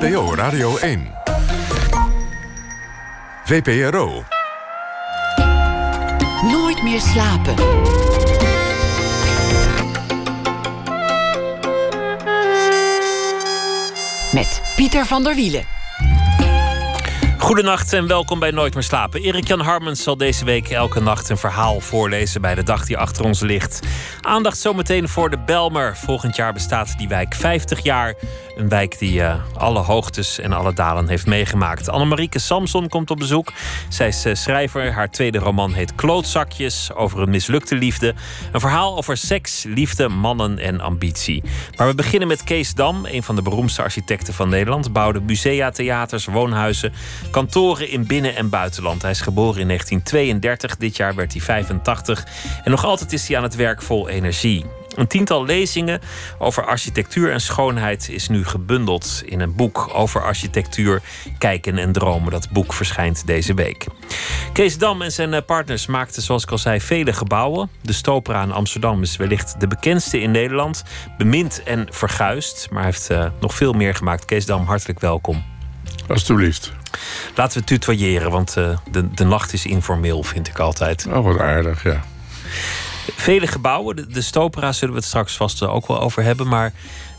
NPO Radio 1. VPRO. Nooit meer slapen. Met Pieter van der Wielen. Goedenacht en welkom bij Nooit meer slapen. Erik-Jan Harmens zal deze week elke nacht een verhaal voorlezen bij de dag die achter ons ligt. Aandacht zometeen voor de Belmer. Volgend jaar bestaat die wijk 50 jaar. Een wijk die uh, alle hoogtes en alle dalen heeft meegemaakt. Annemarieke Samson komt op bezoek. Zij is uh, schrijver. Haar tweede roman heet Klootzakjes over een mislukte liefde. Een verhaal over seks, liefde, mannen en ambitie. Maar we beginnen met Kees Dam, een van de beroemdste architecten van Nederland. Bouwde musea, theaters, woonhuizen, kantoren in binnen- en buitenland. Hij is geboren in 1932. Dit jaar werd hij 85. En nog altijd is hij aan het werk vol energie. Een tiental lezingen over architectuur en schoonheid is nu gebundeld in een boek over architectuur, kijken en dromen. Dat boek verschijnt deze week. Kees Dam en zijn partners maakten, zoals ik al zei, vele gebouwen. De Stopera in Amsterdam is wellicht de bekendste in Nederland. Bemind en verguisd, maar hij heeft uh, nog veel meer gemaakt. Kees Dam, hartelijk welkom. Alsjeblieft. Laten we tutoyeren, want uh, de, de nacht is informeel, vind ik altijd. Oh, wat aardig, ja. Vele gebouwen, de, Stopera zullen we het straks vast ook wel over hebben. Maar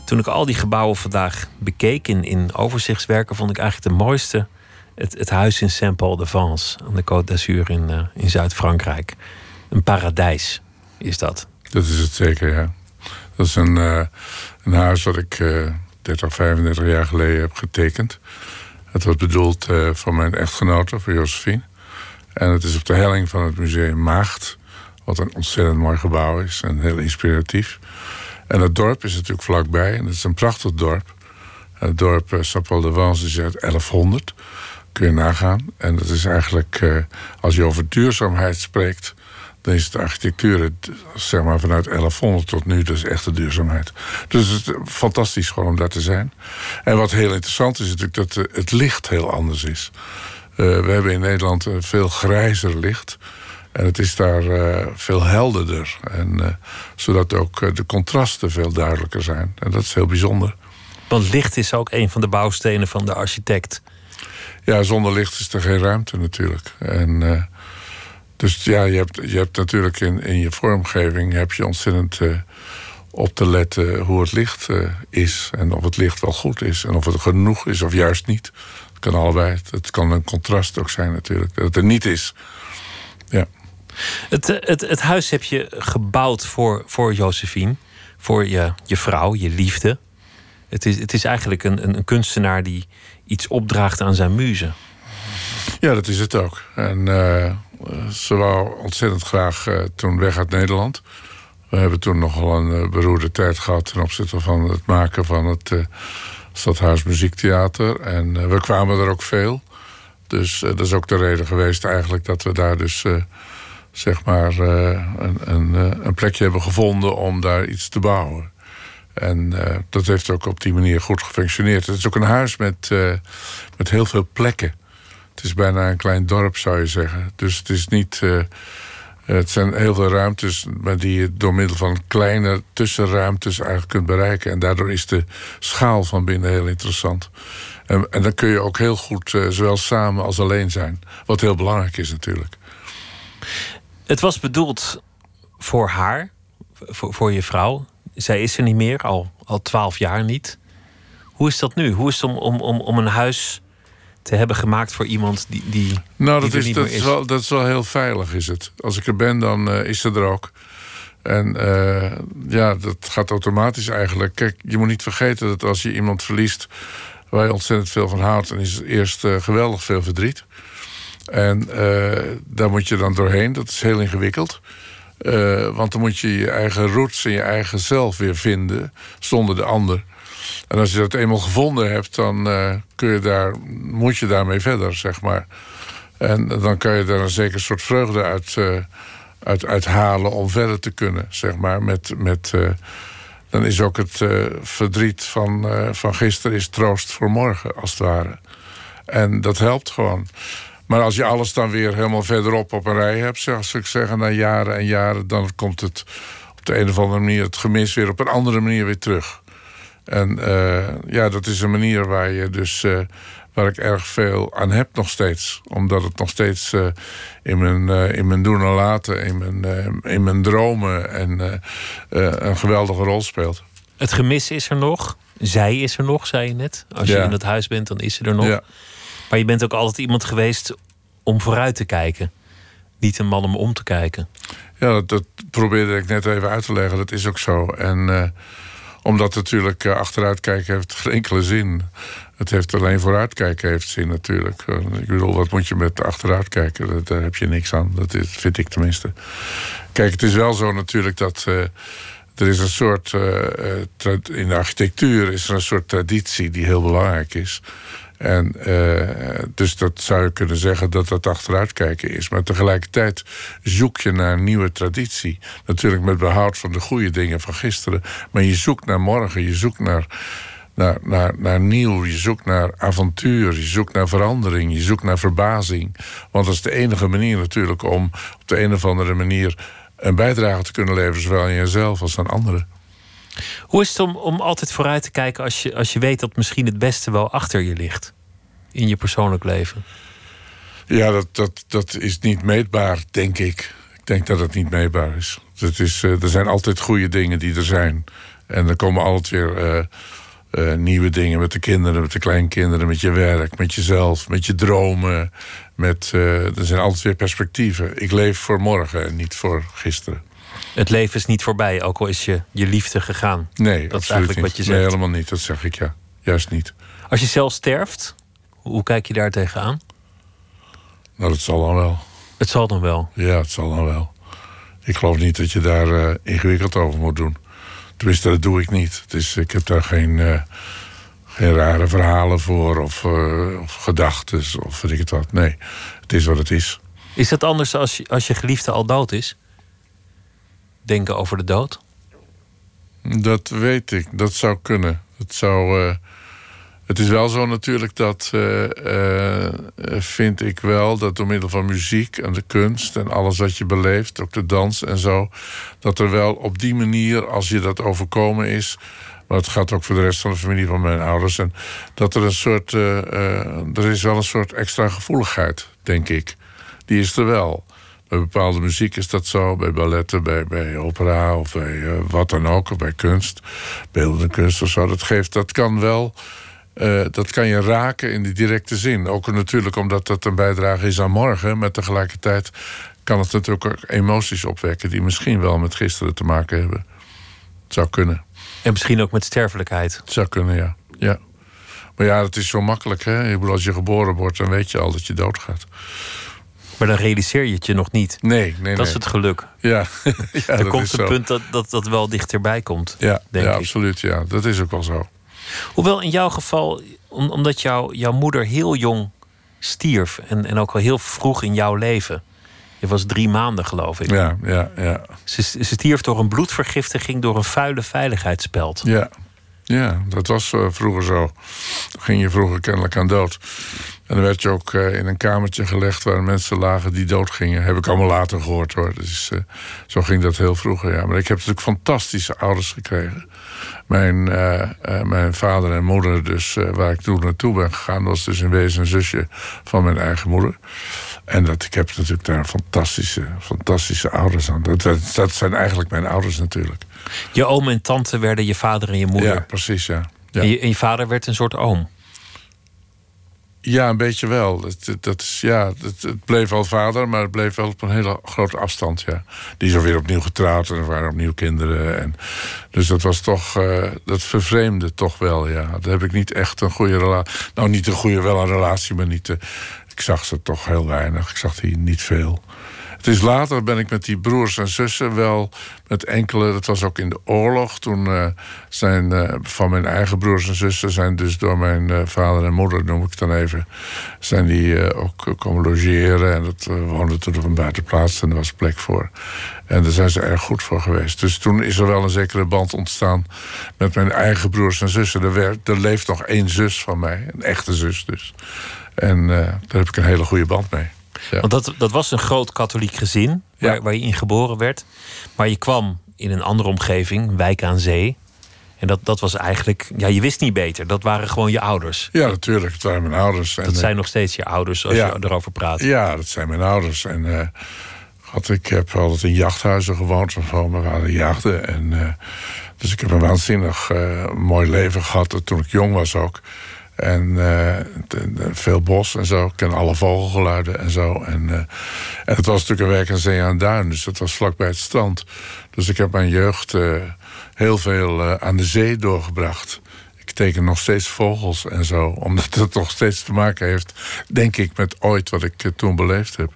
toen ik al die gebouwen vandaag bekeek in, in overzichtswerken, vond ik eigenlijk de mooiste het, het huis in Saint-Paul-de-Vence aan de Côte d'Azur in, uh, in Zuid-Frankrijk. Een paradijs is dat. Dat is het zeker, ja. Dat is een, uh, een huis wat ik uh, 30, 35 jaar geleden heb getekend. Het was bedoeld voor mijn echtgenote, voor Josephine. En het is op de helling van het museum Maagd. Wat een ontzettend mooi gebouw is en heel inspiratief. En het dorp is natuurlijk vlakbij. En het is een prachtig dorp. Het dorp uh, Saint-Paul-de-Vence is uit 1100. Kun je nagaan. En dat is eigenlijk, uh, als je over duurzaamheid spreekt... dan is de architectuur zeg maar, vanuit 1100 tot nu dus echte duurzaamheid. Dus het is fantastisch gewoon om daar te zijn. En wat heel interessant is natuurlijk dat uh, het licht heel anders is. we hebben in Nederland veel grijzer licht... En het is daar uh, veel helderder. En, uh, zodat ook uh, de contrasten veel duidelijker zijn. En dat is heel bijzonder. Want licht is ook een van de bouwstenen van de architect. Ja, zonder licht is er geen ruimte natuurlijk. En, dus ja, je hebt, je hebt natuurlijk in, in je vormgeving... heb je ontzettend op te letten hoe het licht is. En of het licht wel goed is. En of het genoeg is of juist niet. Het kan allebei. Het kan een contrast ook zijn natuurlijk. Dat het er niet is. Ja. Het, het, het huis heb je gebouwd voor, voor Josephine. Voor je, je vrouw, je liefde. Het is, het is eigenlijk een, een, een kunstenaar die iets opdraagt aan zijn muze. Ja, dat is het ook. En uh, ze wou ontzettend graag uh, toen weg uit Nederland. We hebben toen nogal een beroerde tijd gehad ten opzichte van het maken van het Stadhuis Muziektheater. En we kwamen er ook veel. Dus dat is ook de reden geweest eigenlijk dat we daar dus zeg maar, uh, een, een, een, plekje hebben gevonden om daar iets te bouwen. En uh, dat heeft ook op die manier goed gefunctioneerd. Het is ook een huis met, met heel veel plekken. Het is bijna een klein dorp, zou je zeggen. Dus het is niet. het zijn heel veel ruimtes maar die je door middel van kleine tussenruimtes eigenlijk kunt bereiken. En daardoor is de schaal van binnen heel interessant. En, en dan kun je ook heel goed zowel samen als alleen zijn. Wat heel belangrijk is natuurlijk. Het was bedoeld voor haar, voor, voor je vrouw. Zij is er niet meer, al, al twaalf jaar niet. Hoe is dat nu? Hoe is het om, om, om, om een huis te hebben gemaakt voor iemand die, die, nou, dat die is, niet dat meer is. Wel, dat is wel heel veilig, is het. Als ik er ben, dan uh, is ze er ook. En uh, ja, dat gaat automatisch eigenlijk. Kijk, je moet niet vergeten dat als je iemand verliest... waar je ontzettend veel van houdt... dan is het eerst uh, geweldig veel verdriet. En uh, daar moet je dan doorheen. Dat is heel ingewikkeld. Uh, want dan moet je je eigen roots en je eigen zelf weer vinden... zonder de ander. En als je dat eenmaal gevonden hebt... dan uh, kun je daar, moet je daarmee verder, zeg maar. En dan kan je daar een zeker soort vreugde uit, uit, uit halen... om verder te kunnen, zeg maar. Met, met, dan is ook het verdriet van, van gisteren... is troost voor morgen, als het ware. En dat helpt gewoon. Maar als je alles dan weer helemaal verderop op een rij hebt, zoals ik zeggen, na jaren en jaren, dan komt het op de een of andere manier het gemis weer op een andere manier weer terug. En ja, dat is een manier waar je dus waar ik erg veel aan heb nog steeds. Omdat het nog steeds in, mijn, in mijn doen en laten, in mijn, in mijn dromen en een geweldige rol speelt. Het gemis is er nog. Zij is er nog, zei je net. Als je in het huis bent, dan is ze er nog. Ja. Maar je bent ook altijd iemand geweest om vooruit te kijken. Niet een man om om te kijken. Ja, dat, probeerde ik net even uit te leggen. Dat is ook zo. En uh, omdat natuurlijk uh, achteruitkijken heeft geen enkele zin. Het heeft alleen vooruitkijken heeft zin natuurlijk. Uh, ik bedoel, wat moet je met achteruitkijken? Daar heb je niks aan. Dat is, vind ik tenminste. Kijk, het is wel zo natuurlijk dat er is een soort, in de architectuur is er een soort traditie die heel belangrijk is. En uh, dus dat zou je kunnen zeggen dat dat achteruitkijken is. Maar tegelijkertijd zoek je naar een nieuwe traditie. Natuurlijk met behoud van de goede dingen van gisteren. Maar je zoekt naar morgen, je zoekt naar, naar, naar, naar nieuw, je zoekt naar avontuur, je zoekt naar verandering, je zoekt naar verbazing. Want dat is de enige manier natuurlijk om op de een of andere manier een bijdrage te kunnen leveren, zowel aan jezelf als aan anderen. Hoe is het om, om altijd vooruit te kijken als je, als je weet dat misschien het beste wel achter je ligt in je persoonlijk leven? Ja, dat, dat, dat is niet meetbaar, denk ik. Ik denk dat het niet meetbaar is. Het is uh, er zijn altijd goede dingen die er zijn. En er komen altijd weer uh, uh, nieuwe dingen met de kinderen, met de kleinkinderen, met je werk, met jezelf, met je dromen. Met, er zijn altijd weer perspectieven. Ik leef voor morgen en niet voor gisteren. Het leven is niet voorbij, ook al is je, je liefde gegaan. Nee, dat is eigenlijk wat je zegt. Nee, helemaal niet. Dat zeg ik ja. Juist niet. Als je zelf sterft, hoe kijk je daar tegenaan? Nou, dat zal dan wel. Het zal dan wel? Ja, het zal dan wel. Ik geloof niet dat je daar uh, ingewikkeld over moet doen. Tenminste, dat doe ik niet. Dus ik heb daar geen, uh, geen rare verhalen voor of, uh, of gedachten of weet ik het wat. Nee, het is wat het is. Is dat anders als je, als je geliefde al dood is? Denken over de dood? Dat weet ik. Dat zou kunnen. Het, zou, uh, het is wel zo natuurlijk dat, uh, uh, vind ik wel, dat door middel van muziek en de kunst en alles wat je beleeft, ook de dans en zo, dat er wel op die manier, als je dat overkomen is, maar het gaat ook voor de rest van de familie van mijn ouders, en dat er een soort, er is wel een soort extra gevoeligheid, denk ik. Die is er wel. Bij bepaalde muziek is dat zo, bij balletten, bij, bij opera of bij uh, wat dan ook, of bij kunst, beeldende kunst of zo. Dat geeft, dat kan wel, uh, dat kan je raken in die directe zin. Ook natuurlijk omdat dat een bijdrage is aan morgen, maar tegelijkertijd kan het natuurlijk ook emoties opwekken die misschien wel met gisteren te maken hebben. Het zou kunnen. En misschien ook met sterfelijkheid. Het zou kunnen, ja. ja. Maar ja, het is zo makkelijk. Hè? Ik bedoel, als je geboren wordt, dan weet je al dat je doodgaat. Maar dan realiseer je het je nog niet. Nee, nee, Dat is het geluk. Ja, ja er komt een punt dat, dat dat wel dichterbij komt. Ja, denk ja absoluut. Ja, dat is ook wel zo. Hoewel in jouw geval, omdat jou, jouw moeder heel jong stierf... En, en ook al heel vroeg in jouw leven... Je was drie maanden, geloof ik. Ja, ja, ja. Ze, ze stierf door een bloedvergiftiging door een vuile veiligheidsspeld. Ja, ja dat was uh, vroeger zo. Toen ging je vroeger kennelijk aan dood. En dan werd je ook uh, in een kamertje gelegd waar mensen lagen die doodgingen. Heb ik allemaal later gehoord hoor. Dus zo ging dat heel vroeger. Ja. Maar ik heb natuurlijk fantastische ouders gekregen. Mijn, mijn vader en moeder, dus waar ik toen naartoe ben gegaan, was dus in wezen een zusje van mijn eigen moeder. En dat, ik heb natuurlijk daar fantastische, fantastische ouders aan. Dat, dat, dat zijn eigenlijk mijn ouders natuurlijk. Je oom en tante werden je vader en je moeder. Ja, precies, ja. ja. En, je, en je vader werd een soort oom. Ja, een beetje wel. Dat, dat is, ja, het, het, bleef wel vader, maar het bleef wel op een hele grote afstand. Ja. Die is alweer opnieuw getrouwd en er waren opnieuw kinderen. En, dus dat was toch, uh, dat vervreemde toch wel. Ja. Daar heb ik niet echt een goede relatie. Nou, niet een goede, wel een relatie, maar niet. Uh, ik zag ze toch heel weinig. Ik zag die niet veel. Het is later ben ik met die broers en zussen wel met enkele. Dat was ook in de oorlog. Toen uh, zijn uh, van mijn eigen broers en zussen zijn dus door mijn uh, vader en moeder, noem ik dan even, zijn die ook komen logeren. En dat woonden toen op een buitenplaats en er was plek voor. En daar zijn ze erg goed voor geweest. Dus toen is er wel een zekere band ontstaan met mijn eigen broers en zussen. Er, er leeft nog één zus van mij, een echte zus dus. En daar heb ik een hele goede band mee. Want dat, dat was een groot katholiek gezin waar, waar je in geboren werd. Maar je kwam in een andere omgeving, wijk aan zee. En dat, dat was eigenlijk, ja, je wist niet beter. Dat waren gewoon je ouders. Ja, natuurlijk. Het waren mijn ouders. Dat zijn nog steeds je ouders als je erover praat. Ja, dat zijn mijn ouders. En uh, had, ik heb altijd in jachthuizen gewoond. We waren jachten. En, dus ik heb een waanzinnig mooi leven gehad toen ik jong was ook. En veel bos en zo. Ik ken alle vogelgeluiden en zo. En, en het was natuurlijk een werk aan zee aan duin. Dus dat was vlakbij het strand. Dus ik heb mijn jeugd heel veel aan de zee doorgebracht. Ik teken nog steeds vogels en zo, omdat het toch steeds te maken heeft, denk ik, met ooit wat ik toen beleefd heb.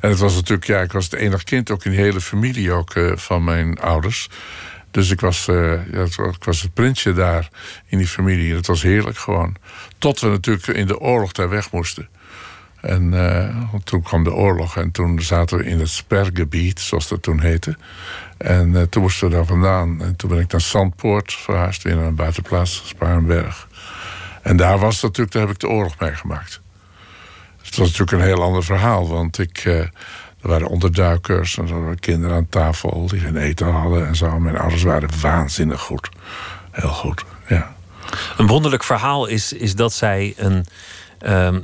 En het was natuurlijk, ja, ik was het enige kind ook in die hele familie ook, van mijn ouders. Dus ik was, ja, ik was het prinsje daar in die familie. Het was heerlijk gewoon. Tot we natuurlijk in de oorlog daar weg moesten. En toen kwam de oorlog en toen zaten we in het spergebied, zoals dat toen heette. En uh, toen moesten we daar vandaan. En toen ben ik naar Zandpoort verhuisd, weer naar een buitenplaats, Sparenberg. En daar was natuurlijk, daar heb ik de oorlog meegemaakt. Het was natuurlijk een heel ander verhaal, want ik, er waren onderduikers en er waren kinderen aan tafel die geen eten hadden en zo. Mijn ouders waren waanzinnig goed. Heel goed, ja. Een wonderlijk verhaal is, is dat zij een. Um,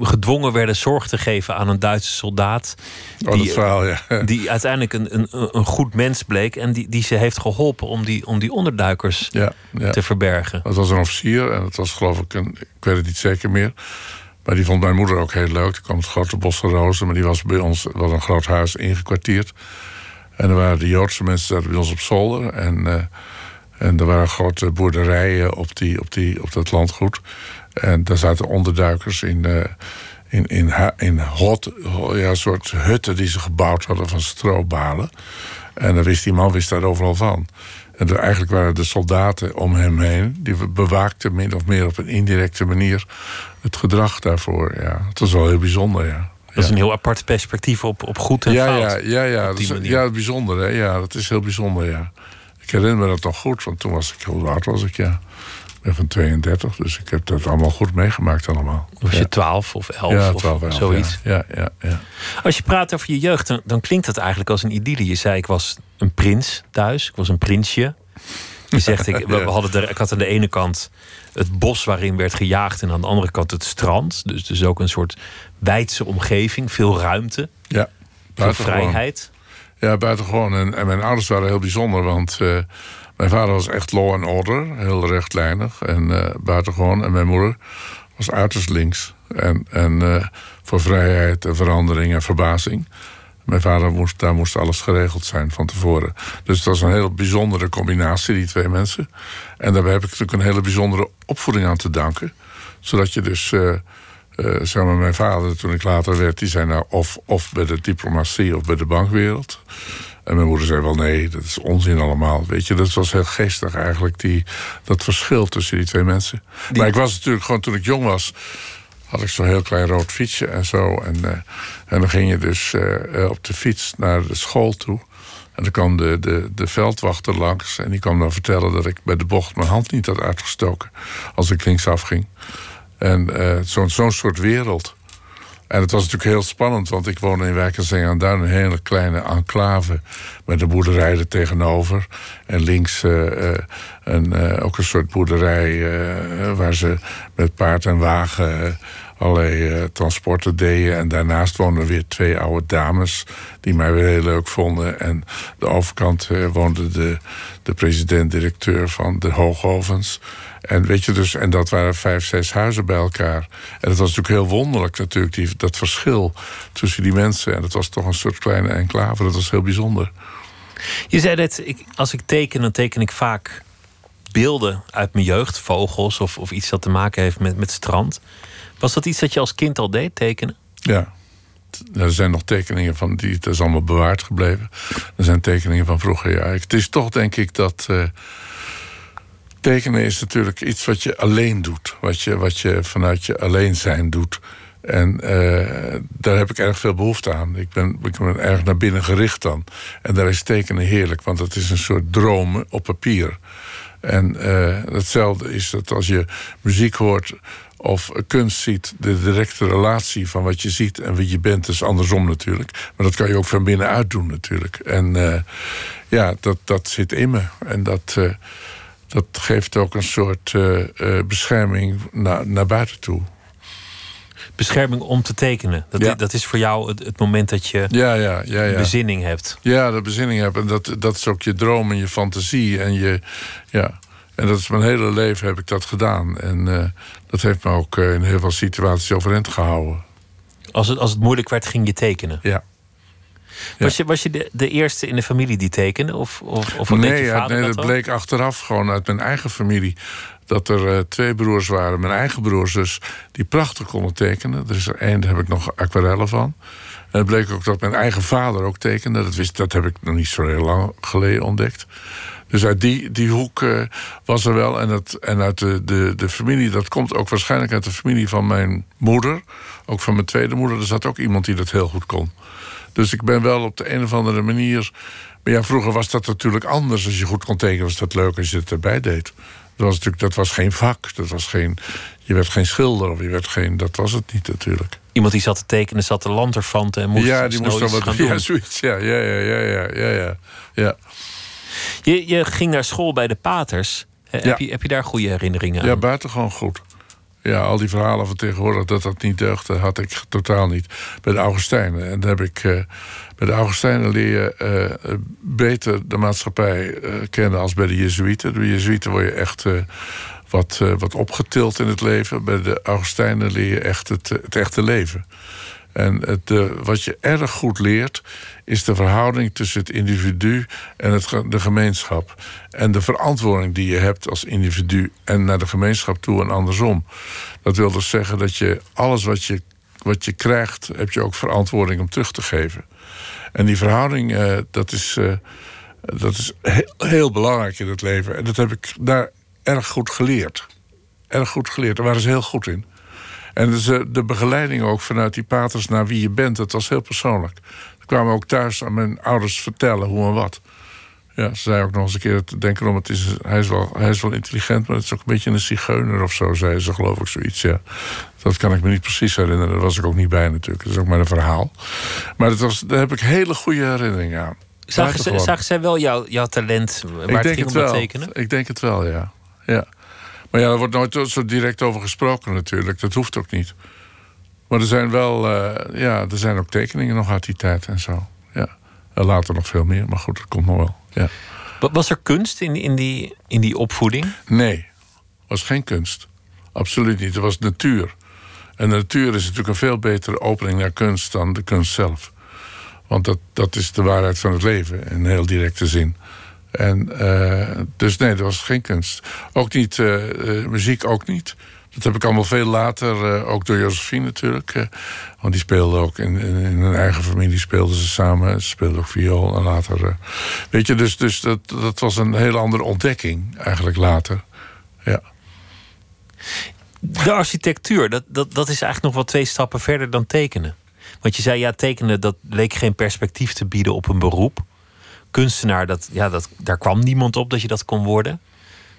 gedwongen werden zorg te geven aan een Duitse soldaat. Oh, die, verhaal, ja. die uiteindelijk een, een, een goed mens bleek en die, die ze heeft geholpen om die, om die onderduikers ja, ja. te verbergen. Dat was een officier en dat was geloof ik, een, ik weet het niet zeker meer. Maar die vond mijn moeder ook heel leuk. Die kwam het grote bos rozen, maar die was bij ons, was een groot huis ingekwartierd. En er waren de Joodse mensen zaten bij ons op zolder. En, uh, en er waren grote boerderijen op, die, op, die, op dat landgoed. En daar zaten onderduikers in, uh, in, in, in hot, ja, soort hutten die ze gebouwd hadden van strobalen. En dan wist die man wist daar overal van. En er, eigenlijk waren de soldaten om hem heen... die bewaakten min of meer op een indirecte manier... het gedrag daarvoor. Ja. Het was wel heel bijzonder, ja. Dat is een heel apart perspectief op, op goed en ja, fout. Ja, ja, ja, dat is, ja bijzonder. Hè? Ja, dat is heel bijzonder, ja. Ik herinner me dat nog goed, want toen was ik, hoe oud was ik, ja ben van 32, dus ik heb dat allemaal goed meegemaakt allemaal. Was je 12 of 11 ja, 12, of zoiets? Ja, ja, ja, Als je praat over je jeugd, dan, dan klinkt het eigenlijk als een idylle. Je zei, ik was een prins thuis, ik was een prinsje. Je zegt, ik, we hadden er, ik had aan de ene kant het bos waarin werd gejaagd... en aan de andere kant het strand. Dus, dus ook een soort wijdse omgeving, veel ruimte. Ja, veel vrijheid. Ja, buitengewoon. En, en mijn ouders waren heel bijzonder, want... Uh, mijn vader was echt law and order, heel rechtlijnig en uh, buitengewoon. En mijn moeder was uiterst links. En, en uh, voor vrijheid en verandering en verbazing. Mijn vader moest, daar moest alles geregeld zijn van tevoren. Dus het was een heel bijzondere combinatie, die twee mensen. En daarbij heb ik natuurlijk een hele bijzondere opvoeding aan te danken. Zodat je dus, uh, zeg maar, mijn vader, toen ik later werd, die zei nou of, of bij de diplomatie of bij de bankwereld. En mijn moeder zei wel nee, dat is onzin allemaal. Weet je, dat was heel geestig eigenlijk, die, dat verschil tussen die twee mensen. Maar ik was natuurlijk gewoon, toen ik jong was, had ik zo'n heel klein rood fietsje en zo. En, uh, en dan ging je dus uh, op de fiets naar de school toe. En dan kwam de, de, de veldwachter langs en die kwam dan vertellen dat ik bij de bocht mijn hand niet had uitgestoken als ik linksaf ging. En uh, zo'n zo'n soort wereld. En het was natuurlijk heel spannend, want ik woonde in Wijkenzee aan Duin, een hele kleine enclave met een boerderij er tegenover. En links uh, een, uh, ook een soort boerderij waar ze met paard en wagen allerlei transporten deden. En daarnaast woonden weer twee oude dames die mij weer heel leuk vonden. En de overkant woonde de, de president-directeur van de Hoogovens. En, weet je, dus, en dat waren vijf, zes huizen bij elkaar. En het was natuurlijk heel wonderlijk, natuurlijk, die, dat verschil tussen die mensen. En het was toch een soort kleine enclave. Dat was heel bijzonder. Je zei dat ik, als ik teken, dan teken ik vaak beelden uit mijn jeugd, vogels of, of iets dat te maken heeft met, met strand. Was dat iets dat je als kind al deed, tekenen? Ja. Er zijn nog tekeningen van die, het is allemaal bewaard gebleven. Er zijn tekeningen van vroeger. Ja, het is toch denk ik dat. Uh, tekenen is natuurlijk iets wat je alleen doet. Wat je, wat je vanuit je alleen zijn doet. En uh, daar heb ik erg veel behoefte aan. Ik ben, ik ben erg naar binnen gericht dan. En daar is tekenen heerlijk, want het is een soort droom op papier. En uh, hetzelfde is dat als je muziek hoort of kunst ziet, de directe relatie van wat je ziet en wie je bent, is andersom natuurlijk. Maar dat kan je ook van binnenuit doen natuurlijk. En uh, ja, dat, dat zit in me. En dat, dat geeft ook een soort bescherming naar, naar buiten toe bescherming om te tekenen. Dat, Ja. dat is voor jou het, het moment dat je Ja, ja, ja, ja. bezinning hebt. Ja, de bezinning hebben. En dat, dat is ook je droom en je fantasie. En, je, ja. en dat is mijn hele leven heb ik dat gedaan. En eh, dat heeft me ook eh, in heel veel situaties overeind gehouden. Als het, als het moeilijk werd, ging je tekenen. Ja. Was je, was je de, de eerste in de familie die tekende? Of, of, of nee, je vader nee dat dat bleek achteraf gewoon uit mijn eigen familie. Dat er eh, twee broers waren, mijn eigen broers dus, die prachtig konden tekenen. Er is er één, daar heb ik nog aquarellen van. En het bleek ook dat mijn eigen vader ook tekende. Dat, wist, dat heb ik nog niet zo heel lang geleden ontdekt. Dus uit die, die hoek eh, was er wel. En, dat, en uit de, de, de familie, dat komt ook waarschijnlijk uit de familie van mijn moeder. Ook van mijn tweede moeder. Er zat ook iemand die dat heel goed kon. Dus ik ben wel op de een of andere manier. Maar ja, vroeger was dat natuurlijk anders. Als je goed kon tekenen, was dat leuk als je het erbij deed. Dat was natuurlijk dat was geen vak. Dat was geen, je werd geen schilder of je werd geen. Dat was het niet natuurlijk. Iemand die zat te tekenen, zat te lanterfanten en moest ja, die moest dan wat. gaan doen. Ja, zoiets. Ja, ja, ja, ja, ja, ja, ja. ja. Je, je ging naar school bij de paters. Ja. Heb, je, heb je daar goede herinneringen aan? Ja, buitengewoon goed. Ja, al die verhalen van tegenwoordig dat dat niet deugde, had ik totaal niet. Bij de Augustijnen. En dan heb ik. eh, bij de Augustijnen leer je eh, beter de maatschappij eh, kennen als bij de Jezuïeten. Bij de Jezuïeten word je echt eh, wat, eh, wat opgetild in het leven. Bij de Augustijnen leer je echt het, eh, het echte leven. En het, eh, wat je erg goed leert, is de verhouding tussen het individu en het, de gemeenschap. En de verantwoording die je hebt als individu en naar de gemeenschap toe en andersom. Dat wil dus zeggen dat je alles wat je, wat je krijgt, heb je ook verantwoording om terug te geven. En die verhouding, eh, dat is, eh, dat is heel, heel belangrijk in het leven. En dat heb ik daar erg goed geleerd. Erg goed geleerd. Daar waren ze heel goed in. En dus, eh, de begeleiding ook vanuit die paters naar wie je bent, dat was heel persoonlijk. Ze kwamen ook thuis aan mijn ouders vertellen hoe en wat. Ja, ze zei ook nog eens een keer, te denken om, het is, hij, is wel, hij is wel intelligent, maar het is ook een beetje een zigeuner of zo, zei ze, geloof ik, zoiets, ja. Dat kan ik me niet precies herinneren, daar was ik ook niet bij natuurlijk. Dat is ook maar een verhaal. Maar dat was, daar heb ik hele goede herinneringen aan. Zagen, ze, zagen zij wel jouw, jouw talent waar Ik het denk ging om wel. tekenen? Ik denk het wel, ja. ja. Maar ja, er wordt nooit zo direct over gesproken natuurlijk. Dat hoeft ook niet. Maar er zijn wel, eh, ja, er zijn ook tekeningen nog uit die tijd en zo. Ja. En later nog veel meer, maar goed, dat komt nog wel. Ja. Wa- Was er kunst in, in, die, in die opvoeding? Nee, was geen kunst. Absoluut niet. Het was natuur. En de natuur is natuurlijk een veel betere opening naar kunst dan de kunst zelf. Want dat, dat is de waarheid van het leven in heel directe zin. En, eh, dus nee, dat was geen kunst. Ook niet, eh, eh, muziek ook niet. Dat heb ik allemaal veel later, ook door Josephine natuurlijk. want die speelde ook in, in, in hun eigen familie speelden ze samen. Ze speelde ook viool en later. weet je, dus, dus dat, dat was een hele andere ontdekking eigenlijk later. Ja. De architectuur, dat, dat, dat is eigenlijk nog wel twee stappen verder dan tekenen. Want je zei, ja, tekenen dat leek geen perspectief te bieden op een beroep. Kunstenaar, dat, ja, dat, daar kwam niemand op dat je dat kon worden.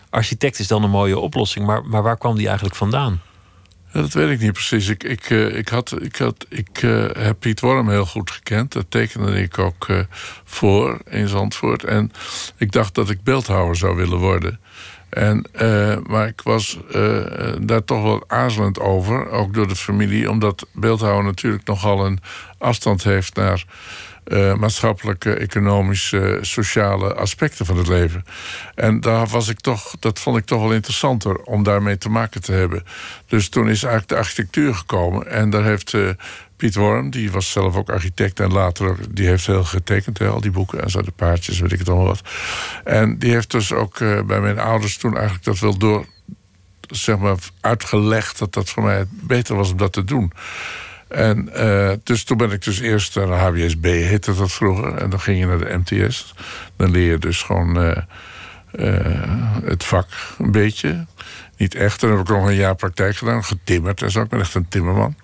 Architect is dan een mooie oplossing, maar, maar waar kwam die eigenlijk vandaan? Dat weet ik niet precies. Ik, ik, eh, ik, had, ik, had, ik eh, heb Piet Worm heel goed gekend. Dat tekende ik ook eh, voor in Zandvoort. En ik dacht dat ik beeldhouwer zou willen worden. En, maar ik was daar toch wel aarzelend over, ook door de familie, omdat beeldhouwen natuurlijk nogal een afstand heeft naar eh, maatschappelijke, economische, sociale aspecten van het leven. En daar was ik toch, dat vond ik toch wel interessanter om daarmee te maken te hebben. Dus toen is eigenlijk de architectuur gekomen. En daar heeft eh, Piet Worm, die was zelf ook architect en later die heeft heel getekend, al die boeken en zo, de paardjes, weet ik het allemaal wat. En die heeft dus ook eh, bij mijn ouders toen eigenlijk dat wel door, zeg maar, uitgelegd dat dat voor mij beter was om dat te doen. En eh, dus toen ben ik dus eerst naar de HBSB, heette dat vroeger. En dan ging je naar de MTS. Dan leer je dus gewoon eh, eh, het vak een beetje. Niet echt. Dan heb ik nog een jaar praktijk gedaan, getimmerd en zo. Ik ben echt een timmerman.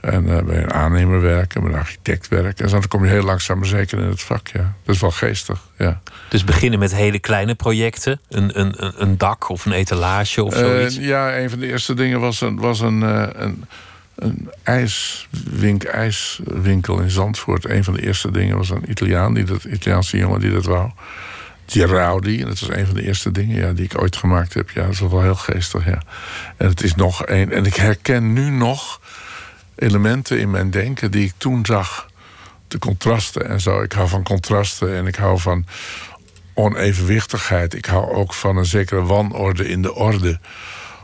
En bij een aannemer werken, bij een architect werken. En zo, dan kom je heel langzaam maar zeker in het vak, ja. Dat is wel geestig, ja. Dus beginnen met hele kleine projecten. Een, een, een- dak of een etalage of zoiets. ja, een van de eerste dingen was een, was een, een, een ijswink, ijswinkel in Zandvoort. Een van de eerste dingen was een Italiaan, die dat, Italiaanse jongen die dat wou. die Rowdy, dat was een van de eerste dingen ja, die ik ooit gemaakt heb. Ja, dat is wel heel geestig, ja. En het is nog een. En ik herken nu nog elementen in mijn denken die ik toen zag. De contrasten en zo. Ik hou van contrasten en ik hou van onevenwichtigheid. Ik hou ook van een zekere wanorde in de orde.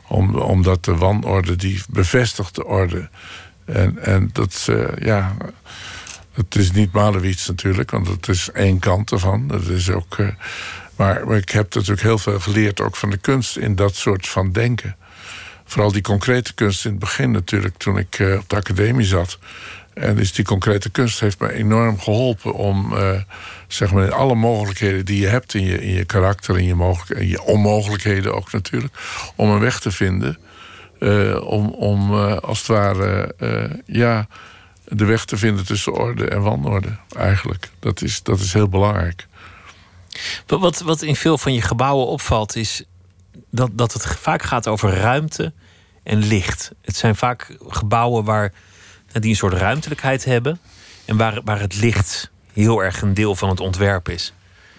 Om, omdat de wanorde die bevestigt de orde. En, en dat, uh, ja, het is niet Malewits natuurlijk, want het is één kant ervan. Dat is ook, uh, maar, ik heb natuurlijk heel veel geleerd ook van de kunst in dat soort van denken. Vooral die concrete kunst in het begin natuurlijk, toen ik uh, op de academie zat. En dus die concrete kunst heeft me enorm geholpen om uh, zeg maar alle mogelijkheden die je hebt in je, in je karakter, in je, je onmogelijkheden ook natuurlijk, om een weg te vinden. Uh, om om uh, als het ware ja, de weg te vinden tussen orde en wanorde, eigenlijk. Dat is, dat is heel belangrijk. Wat, wat in veel van je gebouwen opvalt, is dat, dat het vaak gaat over ruimte en licht. Het zijn vaak gebouwen waar, die een soort ruimtelijkheid hebben en waar, waar het licht heel erg een deel van het ontwerp is.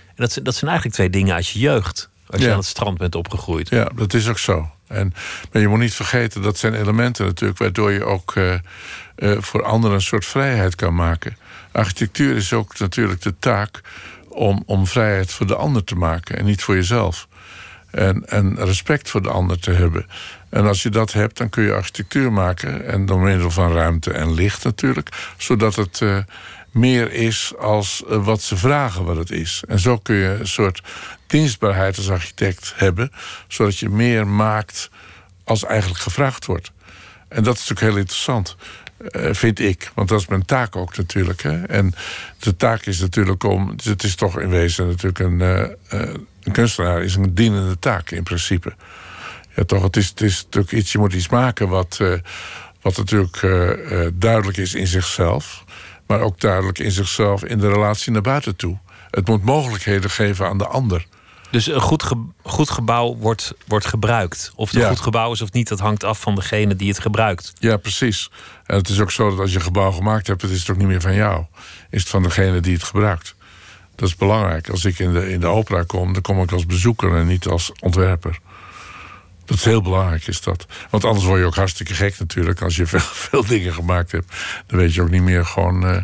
En dat, dat zijn eigenlijk twee dingen uit je jeugd, als je Ja. aan het strand bent opgegroeid. Ja, dat is ook zo. En, maar je moet niet vergeten, dat zijn elementen natuurlijk... waardoor je ook eh, eh, voor anderen een soort vrijheid kan maken. Architectuur is ook natuurlijk de taak om, om vrijheid voor de ander te maken... en niet voor jezelf. En, en respect voor de ander te hebben. En als je dat hebt, dan kun je architectuur maken... en door middel van ruimte en licht natuurlijk... zodat het eh, meer is als eh, wat ze vragen wat het is. En zo kun je een soort dienstbaarheid als architect hebben... zodat je meer maakt als eigenlijk gevraagd wordt. En dat is natuurlijk heel interessant, eh, vind ik. Want dat is mijn taak ook natuurlijk. Hè? En de taak is natuurlijk om... Het is toch in wezen natuurlijk een... een kunstenaar is een dienende taak in principe. Ja, toch, het is, het is natuurlijk iets... Je moet iets maken wat, eh, wat natuurlijk eh, eh, duidelijk is in zichzelf... maar ook duidelijk in zichzelf in de relatie naar buiten toe. Het moet mogelijkheden geven aan de ander. Dus een goed, ge- goed gebouw wordt, wordt gebruikt. Of het een goed gebouw is of niet, dat hangt af van degene die het gebruikt. Ja, precies. En het is ook zo dat als je een gebouw gemaakt hebt... het is het ook niet meer van jou. Is het van degene die het gebruikt. Dat is belangrijk. Als ik in de, in de opera kom, dan kom ik als bezoeker... en niet als ontwerper. Dat is heel belangrijk, is dat. Want anders word je ook hartstikke gek natuurlijk. Als je veel, veel dingen gemaakt hebt... dan weet je ook niet meer gewoon eh,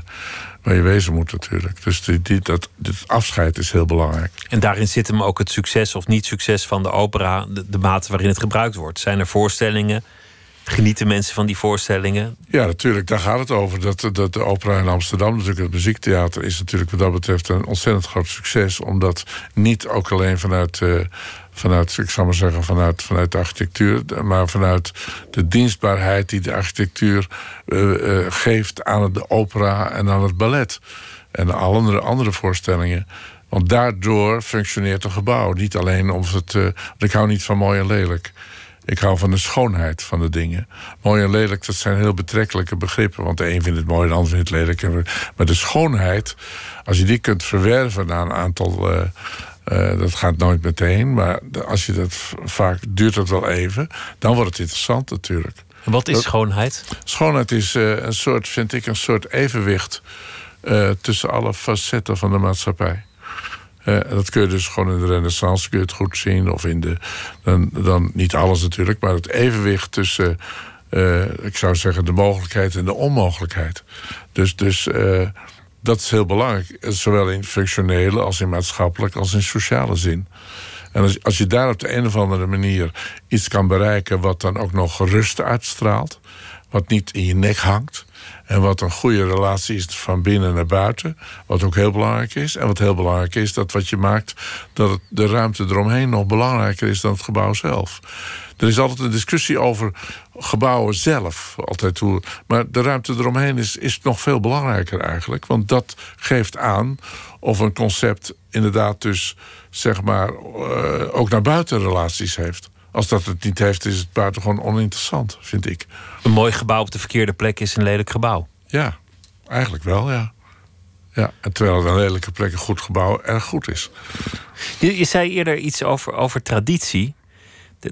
waar je wezen moet natuurlijk. Dus die, die, dat, dit afscheid is heel belangrijk. En daarin zit hem ook het succes of niet succes van de opera, de, de mate waarin het gebruikt wordt. Zijn er voorstellingen? Genieten mensen van die voorstellingen? Ja, natuurlijk, daar gaat het over. Dat, dat de opera in Amsterdam, natuurlijk het muziektheater... is natuurlijk wat dat betreft een ontzettend groot succes. Omdat niet ook alleen vanuit, eh, vanuit ik zou maar zeggen... Vanuit, vanuit de architectuur, maar vanuit de dienstbaarheid... die de architectuur eh, eh, geeft aan de opera en aan het ballet. En alle andere, andere voorstellingen. Want daardoor functioneert een gebouw. Niet alleen of het... want ik hou niet van mooi en lelijk. Ik hou van de schoonheid van de dingen. Mooi en lelijk, dat zijn heel betrekkelijke begrippen. Want de een vindt het mooi en de ander vindt het lelijk. Maar de schoonheid, als je die kunt verwerven na een aantal... eh, dat gaat nooit meteen, maar als je dat vaak duurt dat wel even, dan wordt het interessant natuurlijk. En wat is schoonheid? Schoonheid is eh, een soort, vind ik, een soort evenwicht eh, tussen alle facetten van de maatschappij. En dat kun je dus gewoon in de renaissance kun je het goed zien. Of in de, dan, dan niet alles natuurlijk, maar het evenwicht tussen, ik zou zeggen, de mogelijkheid en de onmogelijkheid. Dus, dus dat is heel belangrijk. Zowel in functionele als in maatschappelijk als in sociale zin. En als, je daar op de een of andere manier iets kan bereiken wat dan ook nog rust uitstraalt, wat niet in je nek hangt. En wat een goede relatie is van binnen naar buiten. Wat ook heel belangrijk is. En wat heel belangrijk is, dat wat je maakt, dat de ruimte eromheen nog belangrijker is dan het gebouw zelf. Er is altijd een discussie over gebouwen zelf. Altijd hoe, maar de ruimte eromheen is, is nog veel belangrijker eigenlijk. Want dat geeft aan of een concept inderdaad dus zeg maar eh, ook naar buiten relaties heeft. Als dat het niet heeft, is het buitengewoon oninteressant, vind ik. Een mooi gebouw op de verkeerde plek is een lelijk gebouw. Ja, eigenlijk wel, ja. Ja, en terwijl het een lelijke plek een goed gebouw erg goed is. Je, je zei eerder iets over, over traditie.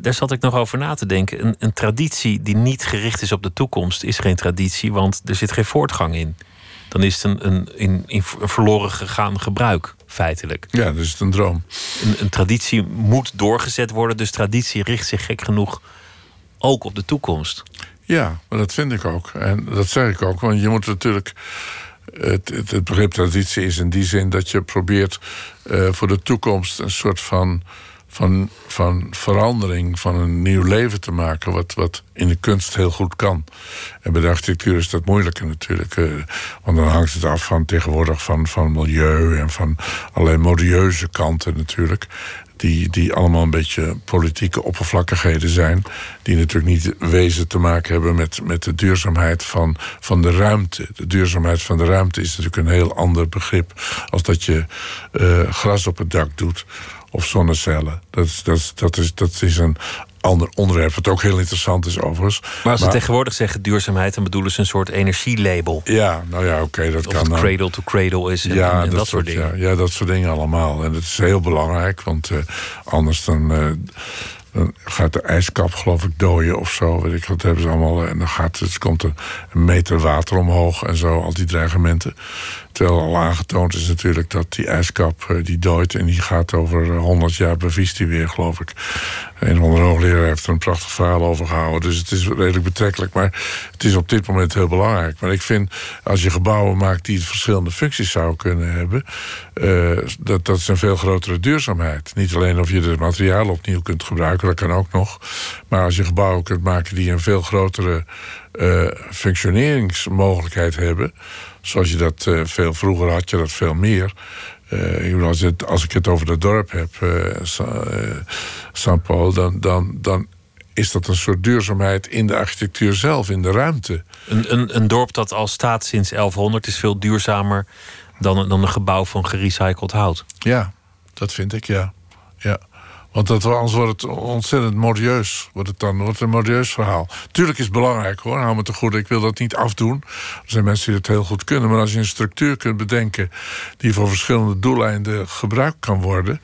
Daar zat ik nog over na te denken. Een, een traditie die niet gericht is op de toekomst is geen traditie, want er zit geen voortgang in. dan is het een, een in, in verloren gegaan gebruik, feitelijk. Ja, dus het een droom. Een, een traditie moet doorgezet worden, dus traditie richt zich gek genoeg ook op de toekomst. Ja, maar dat vind ik ook. En dat zeg ik ook, want je moet natuurlijk. Het, het, het begrip traditie is in die zin dat je probeert uh, voor de toekomst een soort van van, van verandering, van een nieuw leven te maken, wat, wat in de kunst heel goed kan. En bij de architectuur is dat moeilijker natuurlijk, uh, want dan hangt het af van tegenwoordig van, van milieu en van allerlei modieuze kanten natuurlijk. Die, die allemaal een beetje politieke oppervlakkigheden zijn. Die natuurlijk niet wezen te maken hebben met, met de duurzaamheid van, van de ruimte. De duurzaamheid van de ruimte is natuurlijk een heel ander begrip. als dat je uh, gras op het dak doet of zonnecellen. Dat is, dat, dat, is, dat is een ander onderwerp, wat ook heel interessant is overigens. Maar als ze tegenwoordig zeggen duurzaamheid... dan bedoelen ze een soort energielabel. Ja, nou ja, oké, dat of kan. Of cradle to cradle is en, ja, en, dat, dat, soort dingen. Ja, ja, dat soort dingen allemaal. En dat is heel belangrijk, want uh, anders dan... Uh, dan gaat de ijskap, geloof ik, dooien of zo. Weet ik wat hebben ze allemaal. En dan gaat het, komt er een meter water omhoog en zo, al die dreigementen. Terwijl al aangetoond is natuurlijk dat die ijskap uh, die dooit en die gaat over 100 jaar bevriest die weer, geloof ik. Een van hoogleraar heeft er een prachtig verhaal over gehouden. Dus het is redelijk betrekkelijk. Maar het is op dit moment heel belangrijk. Maar ik vind, als je gebouwen maakt die verschillende functies zouden kunnen hebben, uh, dat, dat is een veel grotere duurzaamheid. Niet alleen of je de materialen opnieuw kunt gebruiken, dat kan ook nog. Maar als je gebouwen kunt maken die een veel grotere functioneringsmogelijkheid hebben. Zoals je dat uh, veel vroeger had, je dat veel meer. Uh, als, het, als, ik het over het dorp heb, uh, St. Paul, dan, dan, dan is dat een soort duurzaamheid in de architectuur zelf, in de ruimte. Een, een, een dorp dat al staat sinds 1100 is veel duurzamer dan, dan een gebouw van gerecycled hout. Ja, dat vind ik, ja. ja. Want dat, anders wordt het ontzettend modieus. Wordt het dan wordt een modieus verhaal. Tuurlijk is het belangrijk hoor, hou me te goed. Ik wil dat niet afdoen. Er zijn mensen die het heel goed kunnen. Maar als je een structuur kunt bedenken... die voor verschillende doeleinden gebruikt kan worden...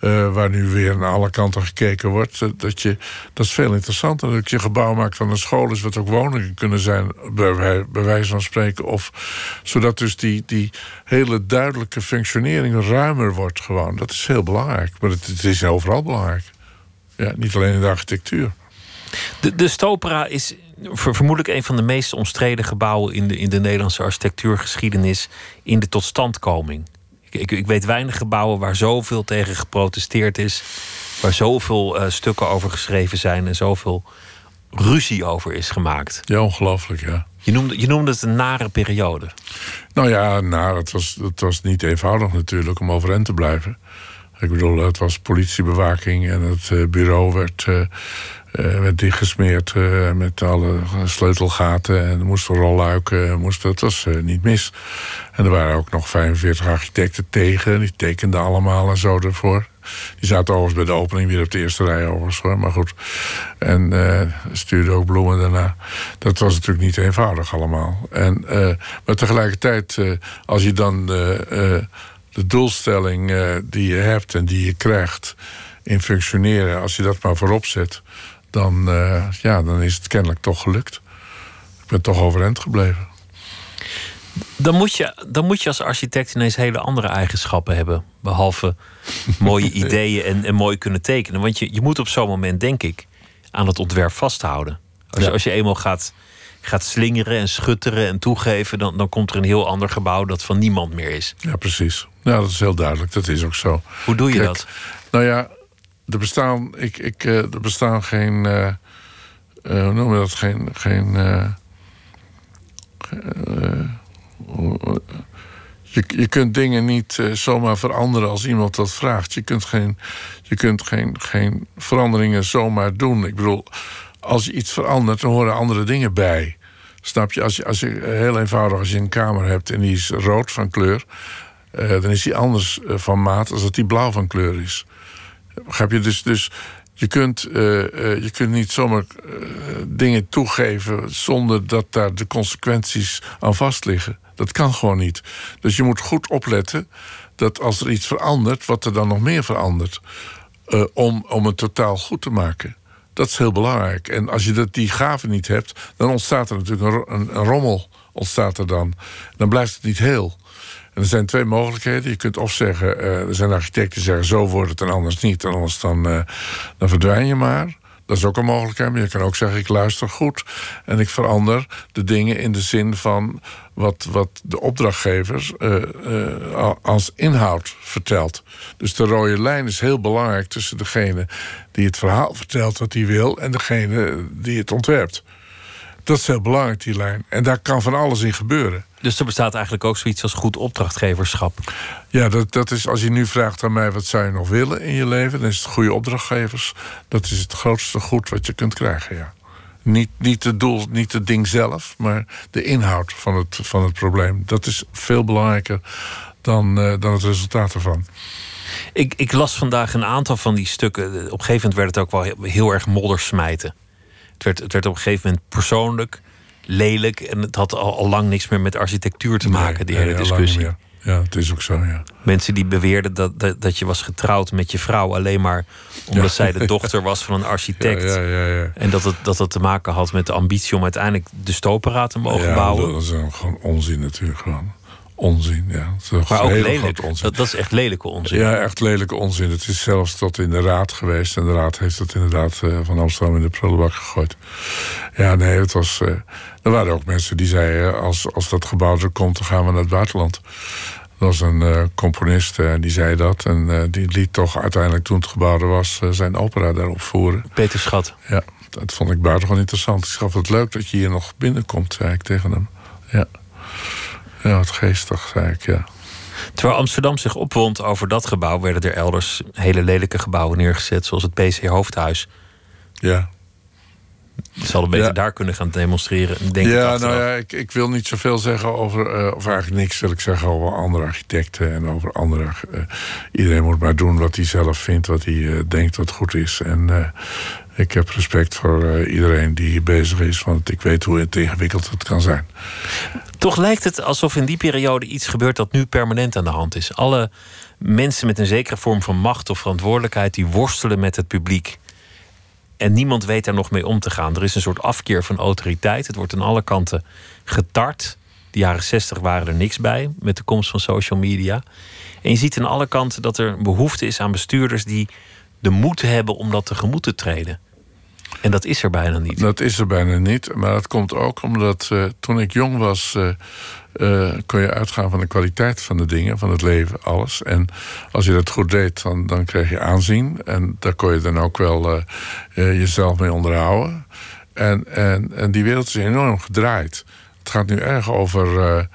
Uh, waar nu weer naar alle kanten gekeken wordt. Dat, je, dat is veel interessanter. Dat je gebouw maakt van een school is wat ook woningen kunnen zijn, bij, wijze van spreken. Of zodat dus die, die hele duidelijke functionering ruimer wordt gewoon. Dat is heel belangrijk. Maar het, het is overal belangrijk. Ja, niet alleen in de architectuur. De, de Stopera is vermoedelijk een van de meest omstreden gebouwen in de, in de Nederlandse architectuurgeschiedenis in de totstandkoming. Ik, ik, weet weinig gebouwen waar zoveel tegen geprotesteerd is. Waar zoveel uh, stukken over geschreven zijn en zoveel ruzie over is gemaakt. Ja, ongelooflijk, ja. Je noemde, je noemde het een nare periode. Nou ja, naar, het, was, het was niet eenvoudig natuurlijk om overeind te blijven. Ik bedoel, het was politiebewaking en het uh, bureau werd, uh, uh, werd dichtgesmeerd met alle sleutelgaten en er moesten rolluiken. Moest, het was niet mis. En er waren ook nog 45 architecten tegen, die tekenden allemaal en zo ervoor. Die zaten overigens bij de opening weer op de eerste rij overigens hoor, maar goed. En stuurden ook bloemen daarna. Dat was natuurlijk niet eenvoudig allemaal. En, maar tegelijkertijd, als je dan de doelstelling die je hebt en die je krijgt in functioneren, als je dat maar voorop zet, dan, uh, ja, dan is het kennelijk toch gelukt. Ik ben toch overeind gebleven. Dan moet, je, dan moet je als architect ineens hele andere eigenschappen hebben. Behalve mooie ideeën en, en mooi kunnen tekenen. Want je, je moet op zo'n moment, denk ik, aan het ontwerp vasthouden. Als, ja. als je eenmaal gaat, gaat slingeren en schutteren en toegeven, dan, dan komt er een heel ander gebouw dat van niemand meer is. Ja, precies. Ja, dat is heel duidelijk. Dat is ook zo. Hoe doe je Kijk, dat? Nou ja, er bestaan, ik, ik, uh, er bestaan geen. Uh, uh, hoe noem je dat? Geen. geen je, je kunt dingen niet zomaar veranderen als iemand dat vraagt. Je kunt geen, je kunt geen, geen veranderingen zomaar doen. Ik bedoel, als je iets verandert, dan horen andere dingen bij. Snap je? Als je, als je heel eenvoudig, als je een kamer hebt en die is rood van kleur, dan is die anders van maat als dat die blauw van kleur is. Je? Dus, dus je, kunt, uh, je kunt niet zomaar dingen toegeven zonder dat daar de consequenties aan vast liggen. Dat kan gewoon niet. Dus je moet goed opletten dat als er iets verandert, wat er dan nog meer verandert. om, om het totaal goed te maken. Dat is heel belangrijk. En als je dat, die gave niet hebt, dan ontstaat er natuurlijk een, een, een rommel. Ontstaat er dan. Dan blijft het niet heel. Er zijn twee mogelijkheden. Je kunt of zeggen, uh, er zijn architecten die zeggen... zo wordt het en anders niet. En anders dan, uh, dan verdwijn je maar. Dat is ook een mogelijkheid. Maar je kan ook zeggen, ik luister goed. En ik verander de dingen in de zin van... wat, wat de opdrachtgevers uh, als inhoud vertelt. Dus de rode lijn is heel belangrijk tussen degene... die het verhaal vertelt wat hij wil... en degene die het ontwerpt. Dat is heel belangrijk, die lijn. En daar kan van alles in gebeuren. Dus er bestaat eigenlijk ook zoiets als goed opdrachtgeverschap. Ja, dat, dat is als je nu vraagt aan mij wat zou je nog willen in je leven, dan is het goede opdrachtgevers. Dat is het grootste goed wat je kunt krijgen, ja. Niet, niet het doel, niet het ding zelf, maar de inhoud van het, van het probleem. Dat is veel belangrijker dan, uh, dan het resultaat ervan. Ik, ik las vandaag een aantal van die stukken. Op een gegeven moment werd het ook wel heel, heel erg moddersmijten. Het werd, het werd op een gegeven moment persoonlijk lelijk. En het had al, al lang niks meer met architectuur te maken, die hele discussie. Ja, het is ook zo, ja. Mensen die beweerden dat, dat, dat je was getrouwd met je vrouw alleen maar omdat zij de dochter was van een architect. Ja, ja, ja, en dat het, dat het te maken had met de ambitie om uiteindelijk de stopera te mogen bouwen. Dat is gewoon onzin natuurlijk gewoon onzin. Ja. Dat maar ook lelijk. Onzin. Dat, dat, is echt lelijke onzin. Ja, echt lelijke onzin. Het is zelfs tot in de raad geweest. En de raad heeft het inderdaad uh, van Amsterdam in de prullenbak gegooid. Ja, nee, het was. Uh, er waren ook mensen die zeiden: als, als dat gebouw er komt, dan gaan we naar het buitenland. Er was een uh, componist en die zei dat. En die liet toch uiteindelijk, toen het gebouwd was, zijn opera daarop voeren. Peter Schat. Ja, dat vond ik buitengewoon interessant. Ik gaf het leuk dat je hier nog binnenkomt, zei ik tegen hem. Ja. Ja, wat geestig, zei ik, ja. Terwijl Amsterdam zich opwond over dat gebouw, werden er elders hele lelijke gebouwen neergezet, zoals het PC Hoofdhuis. Ja. Een beetje ja. daar kunnen gaan demonstreren. Denk ja, nou ja, ik, ik wil niet zoveel zeggen over, uh, of eigenlijk niks wil ik zeggen over andere architecten en over andere. Uh, iedereen moet maar doen wat hij zelf vindt, wat hij uh, denkt wat goed is. En ik heb respect voor iedereen die hier bezig is, want ik weet hoe ingewikkeld het kan zijn. Toch lijkt het alsof in die periode iets gebeurt dat nu permanent aan de hand is. Alle mensen met een zekere vorm van macht of verantwoordelijkheid die worstelen met het publiek. En niemand weet daar nog mee om te gaan. Er is een soort afkeer van autoriteit. Het wordt aan alle kanten getart. De jaren zestig waren er niks bij met de komst van social media. En je ziet aan alle kanten dat er behoefte is aan bestuurders die de moed hebben om dat tegemoet te treden. En dat is er bijna niet. Dat is er bijna niet. Maar dat komt ook omdat uh, toen ik jong was. Uh, uh, kon je uitgaan van de kwaliteit van de dingen, van het leven, alles. En als je dat goed deed, dan, dan kreeg je aanzien. En daar kon je dan ook wel jezelf mee onderhouden. En, en, en die wereld is enorm gedraaid. Het gaat nu erg over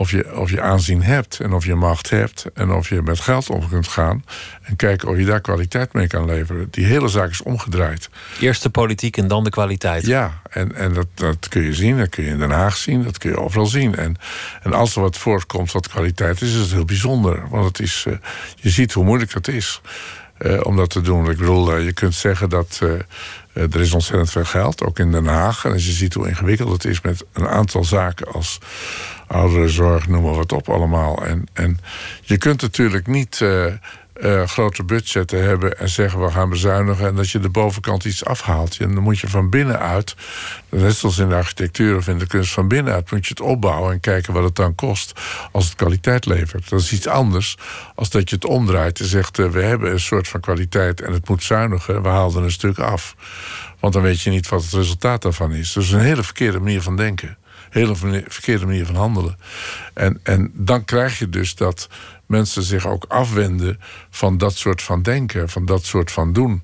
of je, of je aanzien hebt en of je macht hebt en of je met geld om kunt gaan. En kijken of je daar kwaliteit mee kan leveren. Die hele zaak is omgedraaid. Eerst de politiek en dan de kwaliteit. Ja, en, en dat, dat kun je zien. Dat kun je in Den Haag zien. Dat kun je overal zien. En, en als er wat voortkomt wat kwaliteit is, is het heel bijzonder. Want het is, uh, je ziet hoe moeilijk dat is. Uh, om dat te doen. Ik bedoel, uh, je kunt zeggen dat er is ontzettend veel geld, ook in Den Haag. En je ziet hoe ingewikkeld het is met een aantal zaken als ouderenzorg, noem maar wat op allemaal. En, en je kunt natuurlijk niet uh, uh, grote budgetten hebben en zeggen we gaan bezuinigen en dat je de bovenkant iets afhaalt. En dan moet je van binnenuit, net zoals in de architectuur of in de kunst, van binnenuit moet je het opbouwen en kijken wat het dan kost als het kwaliteit levert. Dat is iets anders als dat je het omdraait en zegt uh, we hebben een soort van kwaliteit en het moet zuinigen, we haalden een stuk af. Want dan weet je niet wat het resultaat daarvan is. Dus een hele verkeerde manier van denken hele verkeerde manier van handelen. En, en dan krijg je dus dat mensen zich ook afwenden van dat soort van denken, van dat soort van doen.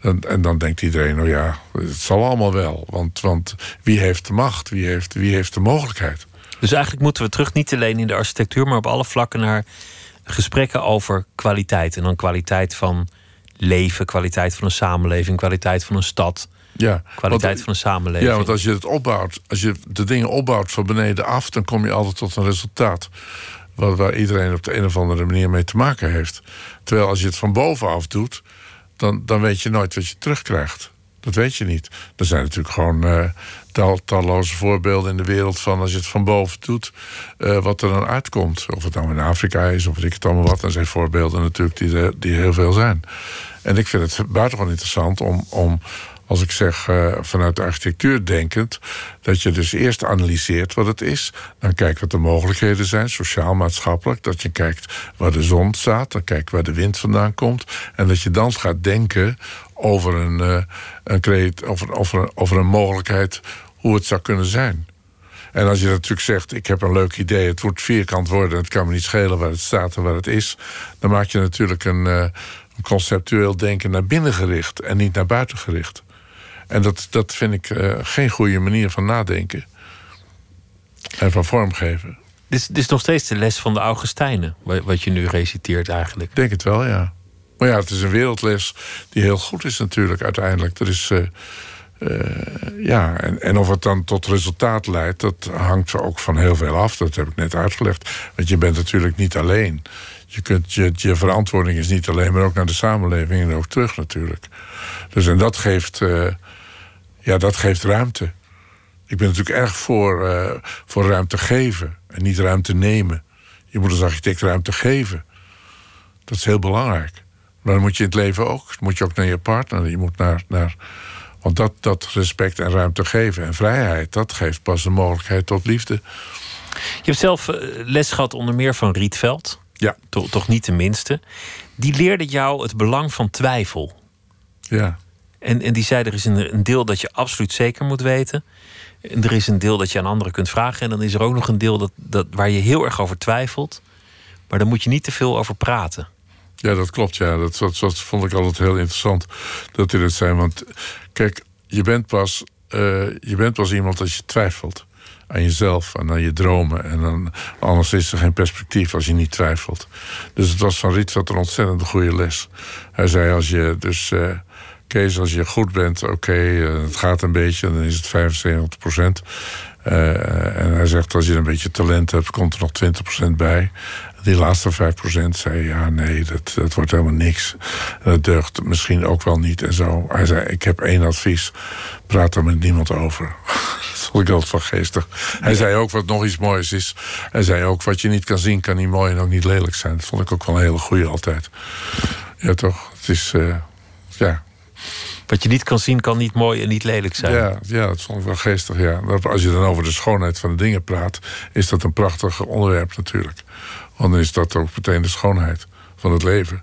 En, en, dan denkt iedereen, nou ja, het zal allemaal wel. Want, want wie heeft de macht? Wie heeft, wie heeft de mogelijkheid? Dus eigenlijk moeten we terug niet alleen in de architectuur, maar op alle vlakken naar gesprekken over kwaliteit. En dan kwaliteit van leven, kwaliteit van een samenleving, kwaliteit van een stad. Ja, kwaliteit van een samenleving. Ja, want als je het opbouwt, als je de dingen opbouwt van beneden af, dan kom je altijd tot een resultaat. Waar, waar iedereen op de een of andere manier mee te maken heeft. Terwijl als je het van bovenaf doet, dan, dan weet je nooit wat je terugkrijgt. Dat weet je niet. Er zijn natuurlijk gewoon uh, tal, talloze voorbeelden in de wereld van als je het van boven doet, uh, wat er dan uitkomt. Of het nou in Afrika is, of ik het allemaal wat. Er zijn voorbeelden natuurlijk die, die heel veel zijn. En ik vind het buitengewoon interessant om, om als ik zeg uh, vanuit de architectuur denkend, dat je dus eerst analyseert wat het is. Dan kijkt wat de mogelijkheden zijn, sociaal, maatschappelijk. Dat je kijkt waar de zon staat, dan kijkt waar de wind vandaan komt. En dat je dan gaat denken over een, uh, een, creat, over, over, over een mogelijkheid hoe het zou kunnen zijn. En als je natuurlijk zegt, ik heb een leuk idee, het wordt vierkant worden, het kan me niet schelen waar het staat en waar het is, dan maak je natuurlijk een, een conceptueel denken naar binnen gericht en niet naar buiten gericht. En dat, dat vind ik uh, geen goede manier van nadenken en van vormgeven. Dit, dit is nog steeds de les van de Augustijnen, wat je nu reciteert eigenlijk. Ik denk het wel, ja. Maar ja, het is een wereldles die heel goed is natuurlijk uiteindelijk. Er is... Uh, uh, ja, en, en of het dan tot resultaat leidt, dat hangt ook van heel veel af. Dat heb ik net uitgelegd. Want je bent natuurlijk niet alleen. Je, kunt, je, je verantwoording is niet alleen, maar ook naar de samenleving en ook terug natuurlijk. Dus en dat geeft, uh, ja, dat geeft ruimte. Ik ben natuurlijk erg voor, uh, voor ruimte geven en niet ruimte nemen. Je moet als architect ruimte geven. Dat is heel belangrijk. Maar dan moet je in het leven ook. Dan moet je ook naar je partner. Je moet naar, naar want dat, dat respect en ruimte geven en vrijheid, dat geeft pas de mogelijkheid tot liefde. Je hebt zelf eh, les gehad onder meer van Rietveld. Ja. Toch, toch niet de minste. Die leerde jou het belang van twijfel. Ja. En, en die zei: er is een, deel dat je absoluut zeker moet weten. En er is een deel dat je aan anderen kunt vragen. En dan is er ook nog een deel dat, dat, waar je heel erg over twijfelt. Maar daar moet je niet te veel over praten. Ja, dat klopt. Ja. Dat, dat, vond ik altijd heel interessant dat hij dat zei. Want kijk, je bent pas, uh, je bent pas iemand als je twijfelt aan jezelf en aan je dromen. En dan, anders is er geen perspectief als je niet twijfelt. Dus het was van Rietveld een ontzettend goede les. Hij zei als je dus... Uh, Kees, als je goed bent, oké, okay, uh, het gaat een beetje, dan is het 75 procent. Uh, en hij zegt, als je een beetje talent hebt, komt er nog 20 procent bij. Die laatste 5% zei, ja, nee, dat, dat wordt helemaal niks. En dat deugt misschien ook wel niet en zo. Hij zei, ik heb één advies, praat er met niemand over. dat vond ik altijd van geestig. Hij zei ook wat nog iets moois is. Hij zei ook, wat je niet kan zien, kan niet mooi en ook niet lelijk zijn. Dat vond ik ook wel een hele goede altijd. Ja, toch? Het is, uh, ja, wat je niet kan zien, kan niet mooi en niet lelijk zijn. Ja, ja dat vond ik wel geestig. Ja. Als je dan over de schoonheid van de dingen praat, is dat een prachtig onderwerp natuurlijk. Want dan is dat ook meteen de schoonheid van het leven.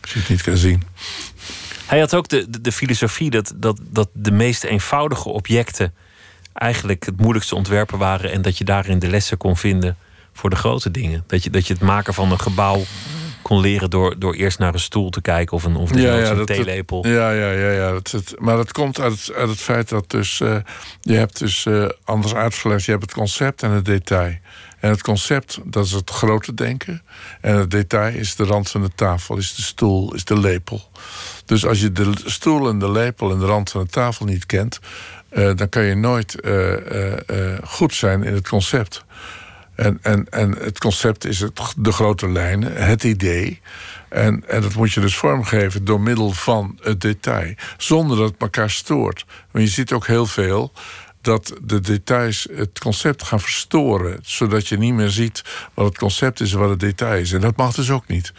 Als je het niet kan zien. Hij had ook de, de, de filosofie dat, dat, dat de meest eenvoudige objecten eigenlijk het moeilijkste ontwerpen waren. En dat je daarin de lessen kon vinden voor de grote dingen. Dat je, dat je het maken van een gebouw kon leren door, door eerst naar een stoel te kijken of een, of ja, ja, een theelepel. Ja, ja, ja, ja. Dat, het, maar dat komt uit het, uit het feit dat dus, uh, je hebt dus uh, anders uitgelegd, je hebt het concept en het detail. En het concept, dat is het grote denken. En het detail is de rand van de tafel, is de stoel, is de lepel. Dus als je de stoel en de lepel en de rand van de tafel niet kent, uh, dan kan je nooit goed zijn in het concept. En, en, en het concept is het, de grote lijnen, het idee. En, en dat moet je dus vormgeven door middel van het detail. Zonder dat het elkaar stoort. Want je ziet ook heel veel dat de details het concept gaan verstoren. Zodat je niet meer ziet wat het concept is en wat het detail is. En dat mag dus ook niet.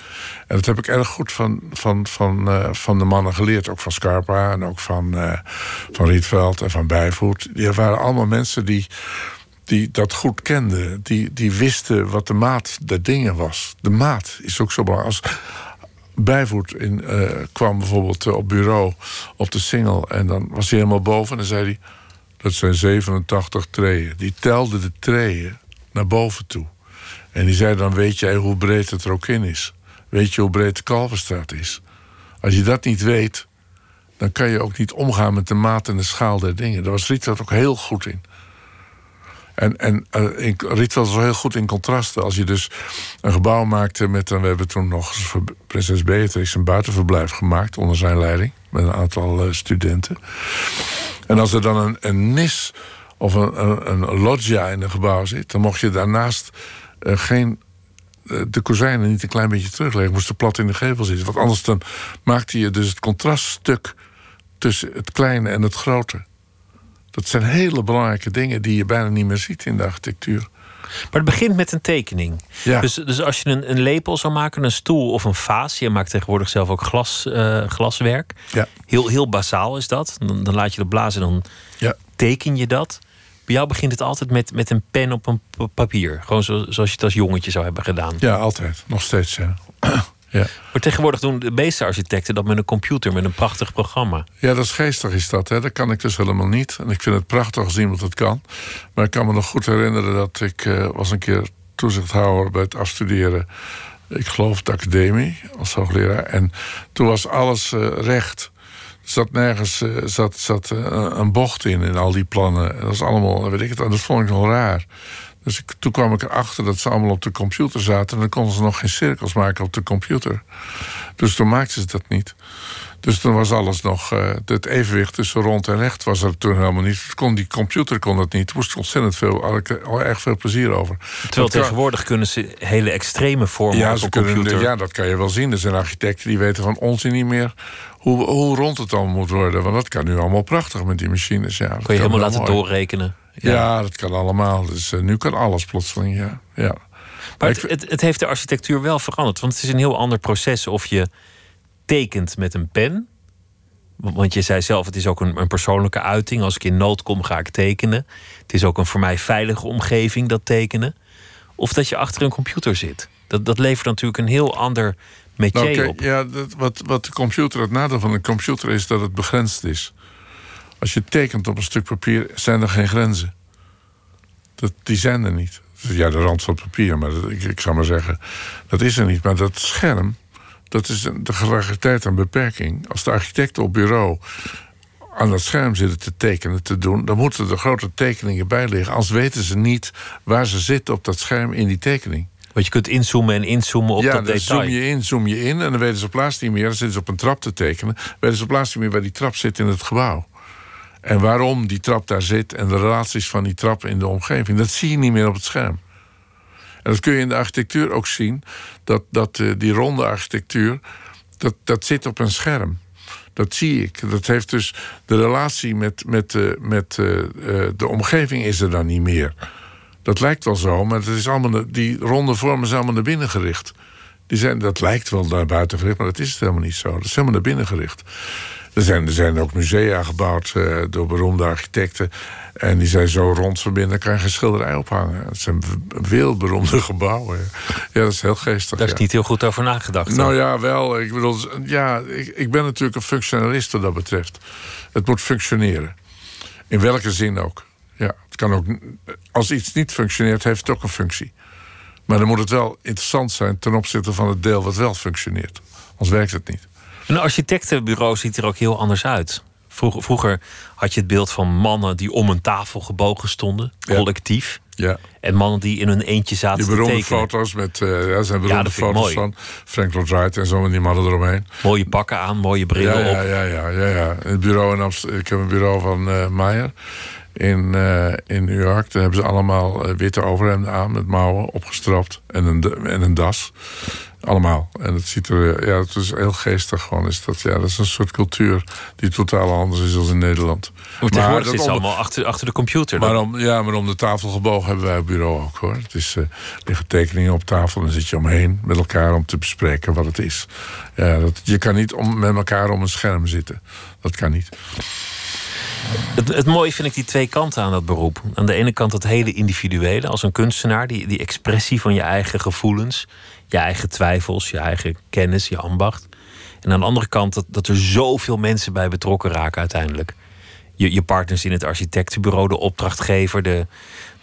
En dat heb ik erg goed van, van, van, uh, van de mannen geleerd. Ook van Scarpa en ook van, uh, van Rietveld en van Bijvoet. Die waren allemaal mensen die die dat goed kenden. Die, die wisten wat de maat der dingen was. De maat is ook zo belangrijk. Als Bijvoet in, uh, kwam bijvoorbeeld uh, op bureau op de single... en dan was hij helemaal boven en dan zei hij... dat zijn 87 treeën. Die telde de treeën naar boven toe. En die zei dan, weet jij hoe breed het er ook in is? Weet je hoe breed de Kalverstraat is? Als je dat niet weet, dan kan je ook niet omgaan met de maat en de schaal der dingen. Daar was Rietveld ook heel goed in. En, en uh, Rietveld was heel goed in contrasten. Als je dus een gebouw maakte met... We hebben toen nog prinses Beatrix een buitenverblijf gemaakt... onder zijn leiding, met een aantal uh, studenten. En als er dan een, een nis of een, een, een, loggia in een gebouw zit... dan mocht je daarnaast uh, geen de kozijnen niet een klein beetje terugleggen. Moest er plat in de gevel zitten. Want anders dan maakte je dus het contraststuk... tussen het kleine en het grote. Dat zijn hele belangrijke dingen die je bijna niet meer ziet in de architectuur. Maar het begint met een tekening. Ja. Dus, dus als je een, een lepel zou maken, een stoel of een vaas. Je maakt tegenwoordig zelf ook glas, eh, glaswerk. Ja. Heel, heel basaal is dat. Dan, dan laat je dat blazen, dan Ja. teken je dat. Bij jou begint het altijd met, met een pen op een pa- papier. Gewoon zo, zoals je het als jongetje zou hebben gedaan. Ja, altijd. Nog steeds, ja. Ja. Maar tegenwoordig doen de meeste architecten dat met een computer, met een prachtig programma. Ja, dat is geestig is dat. Hè. Dat kan ik dus helemaal niet. En ik vind het prachtig als iemand het kan. Maar ik kan me nog goed herinneren dat ik eh, was een keer toezichthouder bij het afstuderen. Ik geloof de academie als hoogleraar. En toen was alles eh, recht. Er zat nergens eh, zat, zat, een bocht in, in al die plannen. Dat was allemaal, weet ik het, dat vond ik nog raar. Dus ik, toen kwam ik erachter dat ze allemaal op de computer zaten. En dan konden ze nog geen cirkels maken op de computer. Dus toen maakten ze dat niet. Dus toen was alles nog. eh, het evenwicht tussen rond en recht was er toen helemaal niet. Kon, die computer kon dat niet. Er moest ontzettend veel. Al erg veel plezier over. Terwijl Dat kan- tegenwoordig kunnen ze hele extreme vormen ja, op computer. ja, dat kan je wel zien. Er zijn architecten die weten van ons niet meer hoe, hoe rond het allemaal moet worden. Want dat kan nu allemaal prachtig met die machines. Ja, dat Kun je helemaal laten mooi. doorrekenen. Ja. dat kan allemaal. Dus eh, nu kan alles plotseling. Ja. Ja. Maar het, het, het heeft de architectuur wel veranderd. Want het is een heel ander proces of je tekent met een pen. Want je zei zelf, het is ook een, een persoonlijke uiting. Als ik in nood kom, ga ik tekenen. Het is ook een voor mij veilige omgeving, dat tekenen. Of dat je achter een computer zit. Dat, dat levert natuurlijk een heel ander Nou, kijk, op. ja, dat, wat, wat de computer, het nadeel van een computer is dat het begrensd is. Als je tekent op een stuk papier, zijn er geen grenzen. Dat, die zijn er niet. Ja, de rand van het papier, maar dat, ik, ik zou maar zeggen, dat is er niet. Maar dat scherm, dat is een- tegelijkertijd een beperking. Als de architecten op bureau aan dat scherm zitten te tekenen, te doen... dan moeten er grote tekeningen bij liggen. Anders weten ze niet waar ze zitten op dat scherm in die tekening. Want je kunt inzoomen en inzoomen op ja, dat dan detail. zoom je in, zoom je in... en dan weten ze op plaats niet meer, dan zitten ze op een trap te tekenen... weten ze op plaats niet meer waar die trap zit in het gebouw. En waarom die trap daar zit en de relaties van die trap in de omgeving... dat zie je niet meer op het scherm. En dat kun je in de architectuur ook zien... dat, dat eh, die ronde architectuur, dat, dat zit op een scherm. Dat zie ik. Dat heeft dus de relatie met, met, eh, met eh, de omgeving is er dan niet meer. Dat lijkt wel zo, maar het is allemaal, die ronde vormen zijn allemaal naar binnen gericht. Die zijn, dat lijkt wel naar buiten gericht, maar dat is het helemaal niet zo. Dat is helemaal naar binnen gericht. Er zijn, er zijn ook musea gebouwd eh, door beroemde architecten. En die zijn zo rond van binnen, kan je geen schilderij ophangen. Het zijn wereldberoemde gebouwen. Ja, dat is heel geestig. Daar is ja. niet heel goed over nagedacht. Nou ja, wel. Ik bedoel, ja, ik, ik ben natuurlijk een functionalist wat dat betreft. Het moet functioneren. In welke zin ook. Ja, het kan ook. Als iets niet functioneert, heeft het ook een functie. Maar dan moet het wel interessant zijn ten opzichte van het deel wat wel functioneert. Anders werkt het niet. Een architectenbureau ziet er ook heel anders uit. Vroeger, vroeger had je het beeld van mannen die om een tafel gebogen stonden, Ja. collectief. Ja. En mannen die in hun eentje zaten Die te beroemde tekenen. foto's met. eh ja, zijn beroemde foto's van Frank Lloyd Wright en zo en die mannen eromheen. Mooie pakken aan, mooie brillen ja, ja, op. ja, ja, ja, ja. Het bureau in Amsterdam. Ik heb een bureau van eh Meijer in, eh, in New York. Daar hebben ze allemaal eh, witte overhemden aan met mouwen opgestrapt en een, en een das. Allemaal. En het ziet er, eh, ja, het is heel geestig gewoon. Is dat, ja, dat is een soort cultuur die totaal anders is dan in Nederland. Maar tegenwoordig dat zit ze allemaal achter, achter de computer. maar om, ja, maar om de tafel gebogen hebben wij op bureau ook hoor. Het is, er liggen tekeningen op tafel en dan zit je omheen met elkaar om te bespreken wat het is. Ja, dat, je kan niet om, met elkaar om een scherm zitten. Dat kan niet. Het, mooie vind ik die twee kanten aan dat beroep. Aan de ene kant het hele individuele, als een kunstenaar, die, die expressie van je eigen gevoelens, je eigen twijfels, je eigen kennis, je ambacht. En aan de andere kant dat, dat er zoveel mensen bij betrokken raken uiteindelijk. Je, je partners in het architectenbureau, de opdrachtgever, de,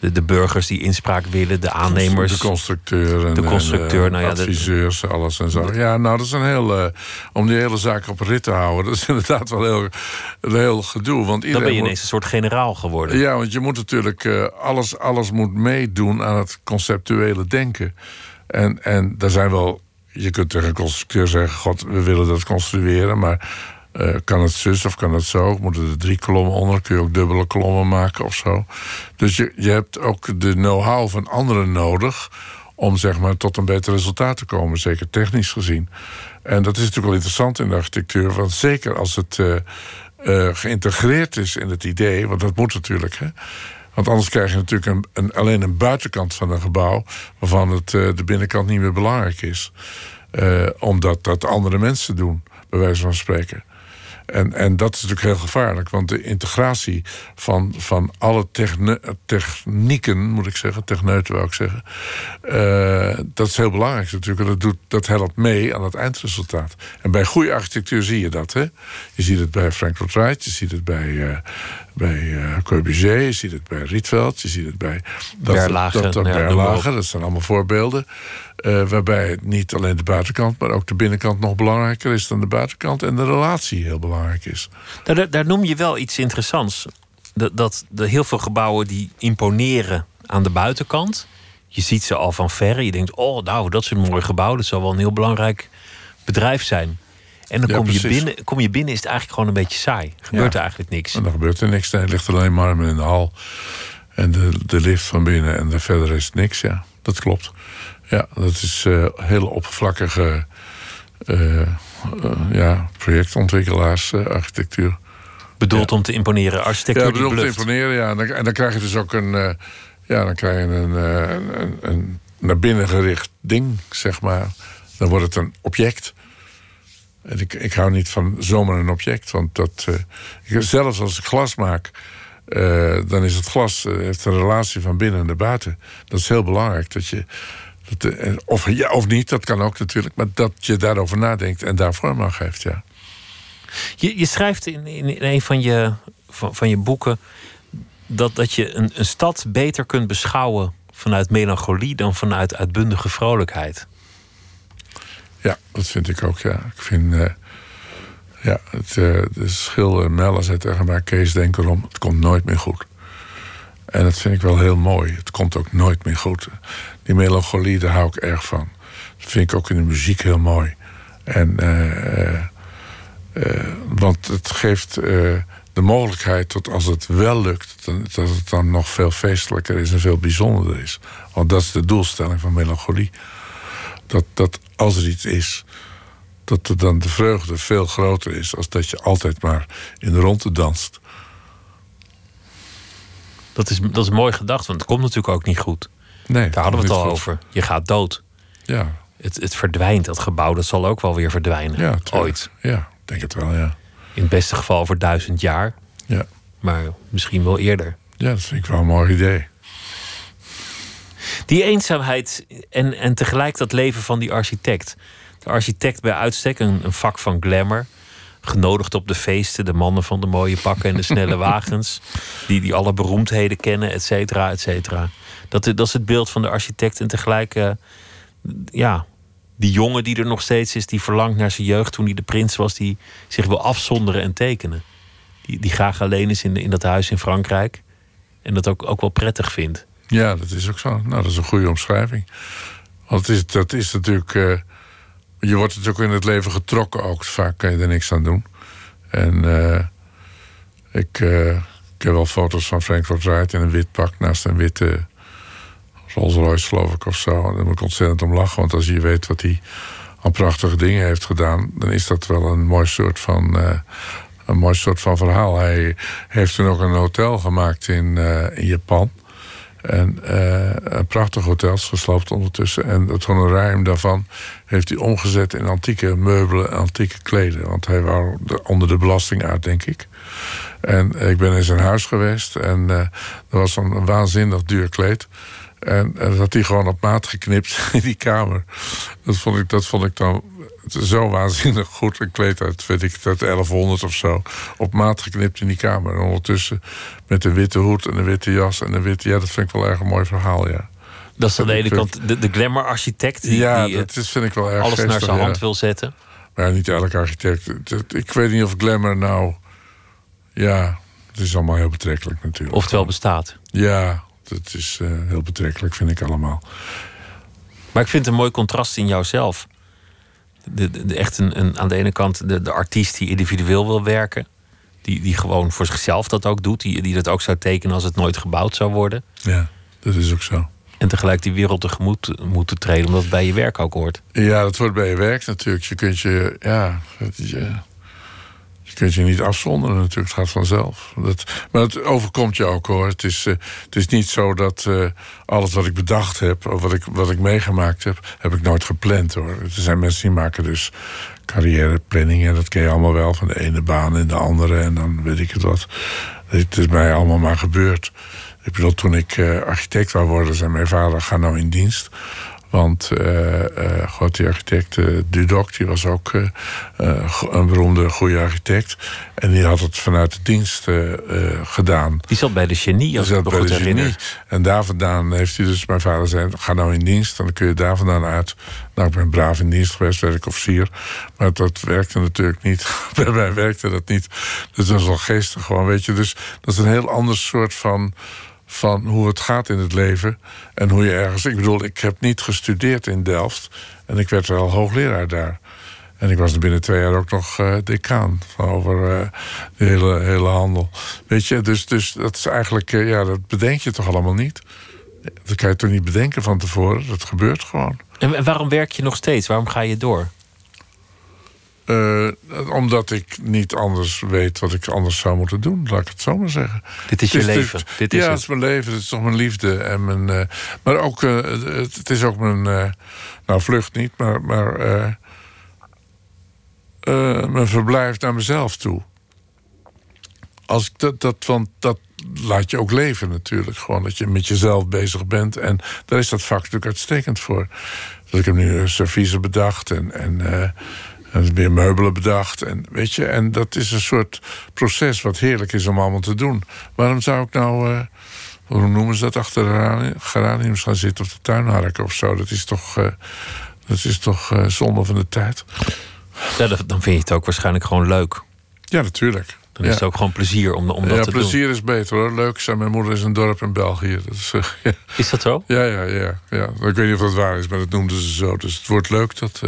de, de burgers die inspraak willen, de aannemers. De constructeur en De constructeur, en, nou ja, de- adviseurs, alles en zo. Ja, nou, dat is een heel... eh, om die hele zaak op rit te houden, dat is inderdaad wel heel, een heel gedoe. Want Dan iedereen ben je moet- ineens een soort generaal geworden. Ja, want je moet natuurlijk eh, alles, alles moet meedoen aan het conceptuele denken. En, en daar zijn wel. Je kunt tegen een constructeur zeggen: God, we willen dat construeren, maar eh, kan het zus of kan het zo? Moeten er drie kolommen onder? Kun je ook dubbele kolommen maken of zo? Dus je, je hebt ook de know-how van anderen nodig om zeg maar tot een beter resultaat te komen, zeker technisch gezien. En dat is natuurlijk wel interessant in de architectuur, want zeker als het eh, eh, geïntegreerd is in het idee, want dat moet natuurlijk, hè, Want anders krijg je natuurlijk een, een, alleen een buitenkant van een gebouw... waarvan het, de binnenkant niet meer belangrijk is. Omdat dat andere mensen doen, bij wijze van spreken. En, en dat is natuurlijk heel gevaarlijk, want de integratie van, van alle technieken, moet ik zeggen, techneuten wou ik zeggen, uh, dat is heel belangrijk natuurlijk. Dat, doet, dat helpt mee aan het eindresultaat. En bij goede architectuur zie je dat. Hè? Je ziet het bij Frank Lloyd Wright, je ziet het bij, uh, bij uh, Corbusier, je ziet het bij Rietveld, je ziet het bij dat, dat, dat, ja, dat zijn allemaal voorbeelden. Uh, waarbij niet alleen de buitenkant, maar ook de binnenkant nog belangrijker is dan de buitenkant. En de relatie heel belangrijk is. Daar, daar noem je wel iets interessants. Dat, dat de heel veel gebouwen die imponeren aan de buitenkant. Je ziet ze al van verre. Je denkt, oh, nou, dat is een mooi gebouw. Dat zal wel een heel belangrijk bedrijf zijn. En dan kom, je binnen, kom je binnen, is het eigenlijk gewoon een beetje saai. Gebeurt er eigenlijk niks. En dan gebeurt er niks. Er ligt alleen marmer in de hal. En de, de lift van binnen. En de verder is het niks, ja. Dat klopt. Ja, dat is uh, hele oppervlakkige uh, uh, ja, projectontwikkelaarsarchitectuur. bedoeld om te imponeren, architectuur Ja, bedoeld om te imponeren, ja. En dan, en dan, krijg je dus ook een, ja, dan krijg je een, een, een, naar binnen gericht ding, zeg maar. Dan wordt het een object. En ik, ik hou niet van zomaar een object, want dat... zelfs als ik glas maak... dan is het glas heeft een relatie van binnen naar buiten. Dat is heel belangrijk. Dat je eh, of ja of niet, dat kan ook natuurlijk. Maar dat je daarover nadenkt en daar vorm aan geeft, ja. Je, je schrijft in, in, een van je, van, van je boeken dat, dat je een, een stad beter kunt beschouwen vanuit melancholie dan vanuit uitbundige vrolijkheid. Ja, dat vind ik ook, ja. Ik vind. Uh, ja, het, uh, de schilder Melle zei tegen mij: Kees, denk erom, het komt nooit meer goed. En dat vind ik wel heel mooi. Het komt ook nooit meer goed. Die melancholie, daar hou ik erg van. Dat vind ik ook in de muziek heel mooi. En, uh, want het geeft de mogelijkheid tot als het wel lukt, dat het dan nog veel feestelijker is en veel bijzonderder is. Want dat is de doelstelling van melancholie. Dat, dat als er iets is, dat er dan de vreugde veel groter is als dat je altijd maar in de ronde danst. Dat is, dat is een mooi gedacht, want het komt natuurlijk ook niet goed. Nee, Daar hadden we het al over. Je gaat dood. Ja. Het, het verdwijnt, dat gebouw, dat zal ook wel weer verdwijnen. Ja, Ooit. Ja, denk het wel, ja. In het beste geval over duizend jaar. Ja. Maar misschien wel eerder. Ja, dat vind ik wel een mooi idee. Die eenzaamheid en, en tegelijk dat leven van die architect. De architect bij uitstek, een, een vak van glamour genodigd op de feesten. De mannen van de mooie pakken en de snelle wagens. Die, die alle beroemdheden kennen, et cetera, et cetera. Dat, dat is het beeld van de architect. En tegelijk, uh, ja, die jongen die er nog steeds is, die verlangt naar zijn jeugd toen hij de prins was, die zich wil afzonderen en tekenen. Die, die graag alleen is in, in dat huis in Frankrijk. En dat ook, ook wel prettig vindt. Ja, dat is ook zo. Nou, dat is een goede omschrijving. Want het is, dat is natuurlijk. Uh, je wordt natuurlijk in het leven getrokken ook. Vaak kan je er niks aan doen. En ik, uh, ik heb wel foto's van Frank Lloyd Wright in een wit pak naast een witte Rolls Royce, geloof ik, of zo. En daar moet ik ontzettend om lachen. Want als je weet wat hij aan prachtige dingen heeft gedaan, dan is dat wel een mooi soort van. Een mooi soort van verhaal. Hij heeft toen ook een hotel gemaakt in, in Japan. En uh, prachtige hotels gesloopt ondertussen. En het honorarium daarvan heeft hij omgezet in antieke meubelen en antieke kleden. Want hij wou onder de belasting uit, denk ik. En ik ben in zijn huis geweest en uh, er was een waanzinnig duur kleed. En, dat had hij gewoon op maat geknipt in die kamer. Dat vond ik, dat vond ik dan zo waanzinnig goed. Een kleed uit, weet ik, uit 1100 of zo. Op maat geknipt in die kamer. En ondertussen met een witte hoed en een witte jas en een witte... Ja, dat vind ik wel erg een mooi verhaal, ja. Dat is aan de ene kant de, de glamour-architect... die, ja, die dat is, vind ik wel erg alles naar zijn hand wil zetten. Maar ja, niet elke architect. Ik weet niet of glamour nou... Ja, het is allemaal heel betrekkelijk natuurlijk. Of het wel bestaat. Ja, dat is uh, heel betrekkelijk, vind ik allemaal. Maar ik vind een mooi contrast in jouzelf. De, de, de echt een, een, aan de ene kant de, de artiest die individueel wil werken. Die, die gewoon voor zichzelf dat ook doet. Die, die dat ook zou tekenen als het nooit gebouwd zou worden. Ja, dat is ook zo. En tegelijk die wereld tegemoet moeten treden, omdat het bij je werk ook hoort. Ja, dat hoort bij je werk natuurlijk. Je kunt je, ja, je kunt je niet afzonderen natuurlijk, het gaat vanzelf. Dat, maar het overkomt je ook hoor. Het is, uh, het is niet zo dat uh, alles wat ik bedacht heb, of wat ik, wat ik meegemaakt heb, heb ik nooit gepland hoor. Er zijn mensen die maken dus carrièreplanningen, dat ken je allemaal wel, van de ene baan in de andere en dan weet ik het wat. Het is mij allemaal maar gebeurd. Ik bedoel, toen ik uh, architect wou worden, zei mijn vader: ga nou in dienst. Want uh, uh, die architect uh, Dudok, die was ook een beroemde goede architect. En die had het vanuit de dienst gedaan. Die zat bij de genie, als ik me goed herinner. En daar vandaan heeft hij dus, mijn vader zei... ga nou in dienst, dan kun je daar vandaan uit. Nou, ik ben braaf in dienst geweest, werkofficier. Maar dat werkte natuurlijk niet. bij mij werkte dat niet. Dus dat was wel geestig gewoon, weet je. Dus dat is een heel ander soort van van hoe het gaat in het leven en hoe je ergens. Ik bedoel, ik heb niet gestudeerd in Delft en ik werd wel hoogleraar daar. En ik was binnen twee jaar ook nog uh, decaan over uh, de hele, hele handel. Weet je, dus, dus dat is eigenlijk, uh, ja, dat bedenk je toch allemaal niet. Dat kan je toch niet bedenken van tevoren. Dat gebeurt gewoon. En waarom werk je nog steeds? Waarom ga je door? Uh, omdat ik niet anders weet wat ik anders zou moeten doen, laat ik het zo maar zeggen. Dit is je leven. Dit, dit is ja, het. is mijn leven. Het is toch mijn liefde. En mijn, uh, maar ook, uh, het, het, is ook mijn. nou, vlucht niet, maar. maar mijn verblijf naar mezelf toe. Als ik dat, dat, want dat laat je ook leven natuurlijk. Gewoon dat je met jezelf bezig bent. En daar is dat vak natuurlijk uitstekend voor. Dus ik heb nu service bedacht en. en en weer meubelen bedacht. En, weet je, en dat is een soort proces wat heerlijk is om allemaal te doen. Waarom zou ik nou, uh, hoe noemen ze dat, achter de geraniums gaan zitten of de tuinharken of zo? Dat is toch, uh, dat is toch uh, zonde van de tijd. Ja, dan vind je het ook waarschijnlijk gewoon leuk. Ja, natuurlijk. Dan is het ook gewoon plezier om, om dat ja, te doen. doen. plezier is beter hoor. Leuk zijn. Mijn moeder is een dorp in België. Dat is, ja. is dat zo? Ja, ja, ja, ja. Ik weet niet of dat waar is, maar dat noemden ze zo. Dus het wordt leuk dat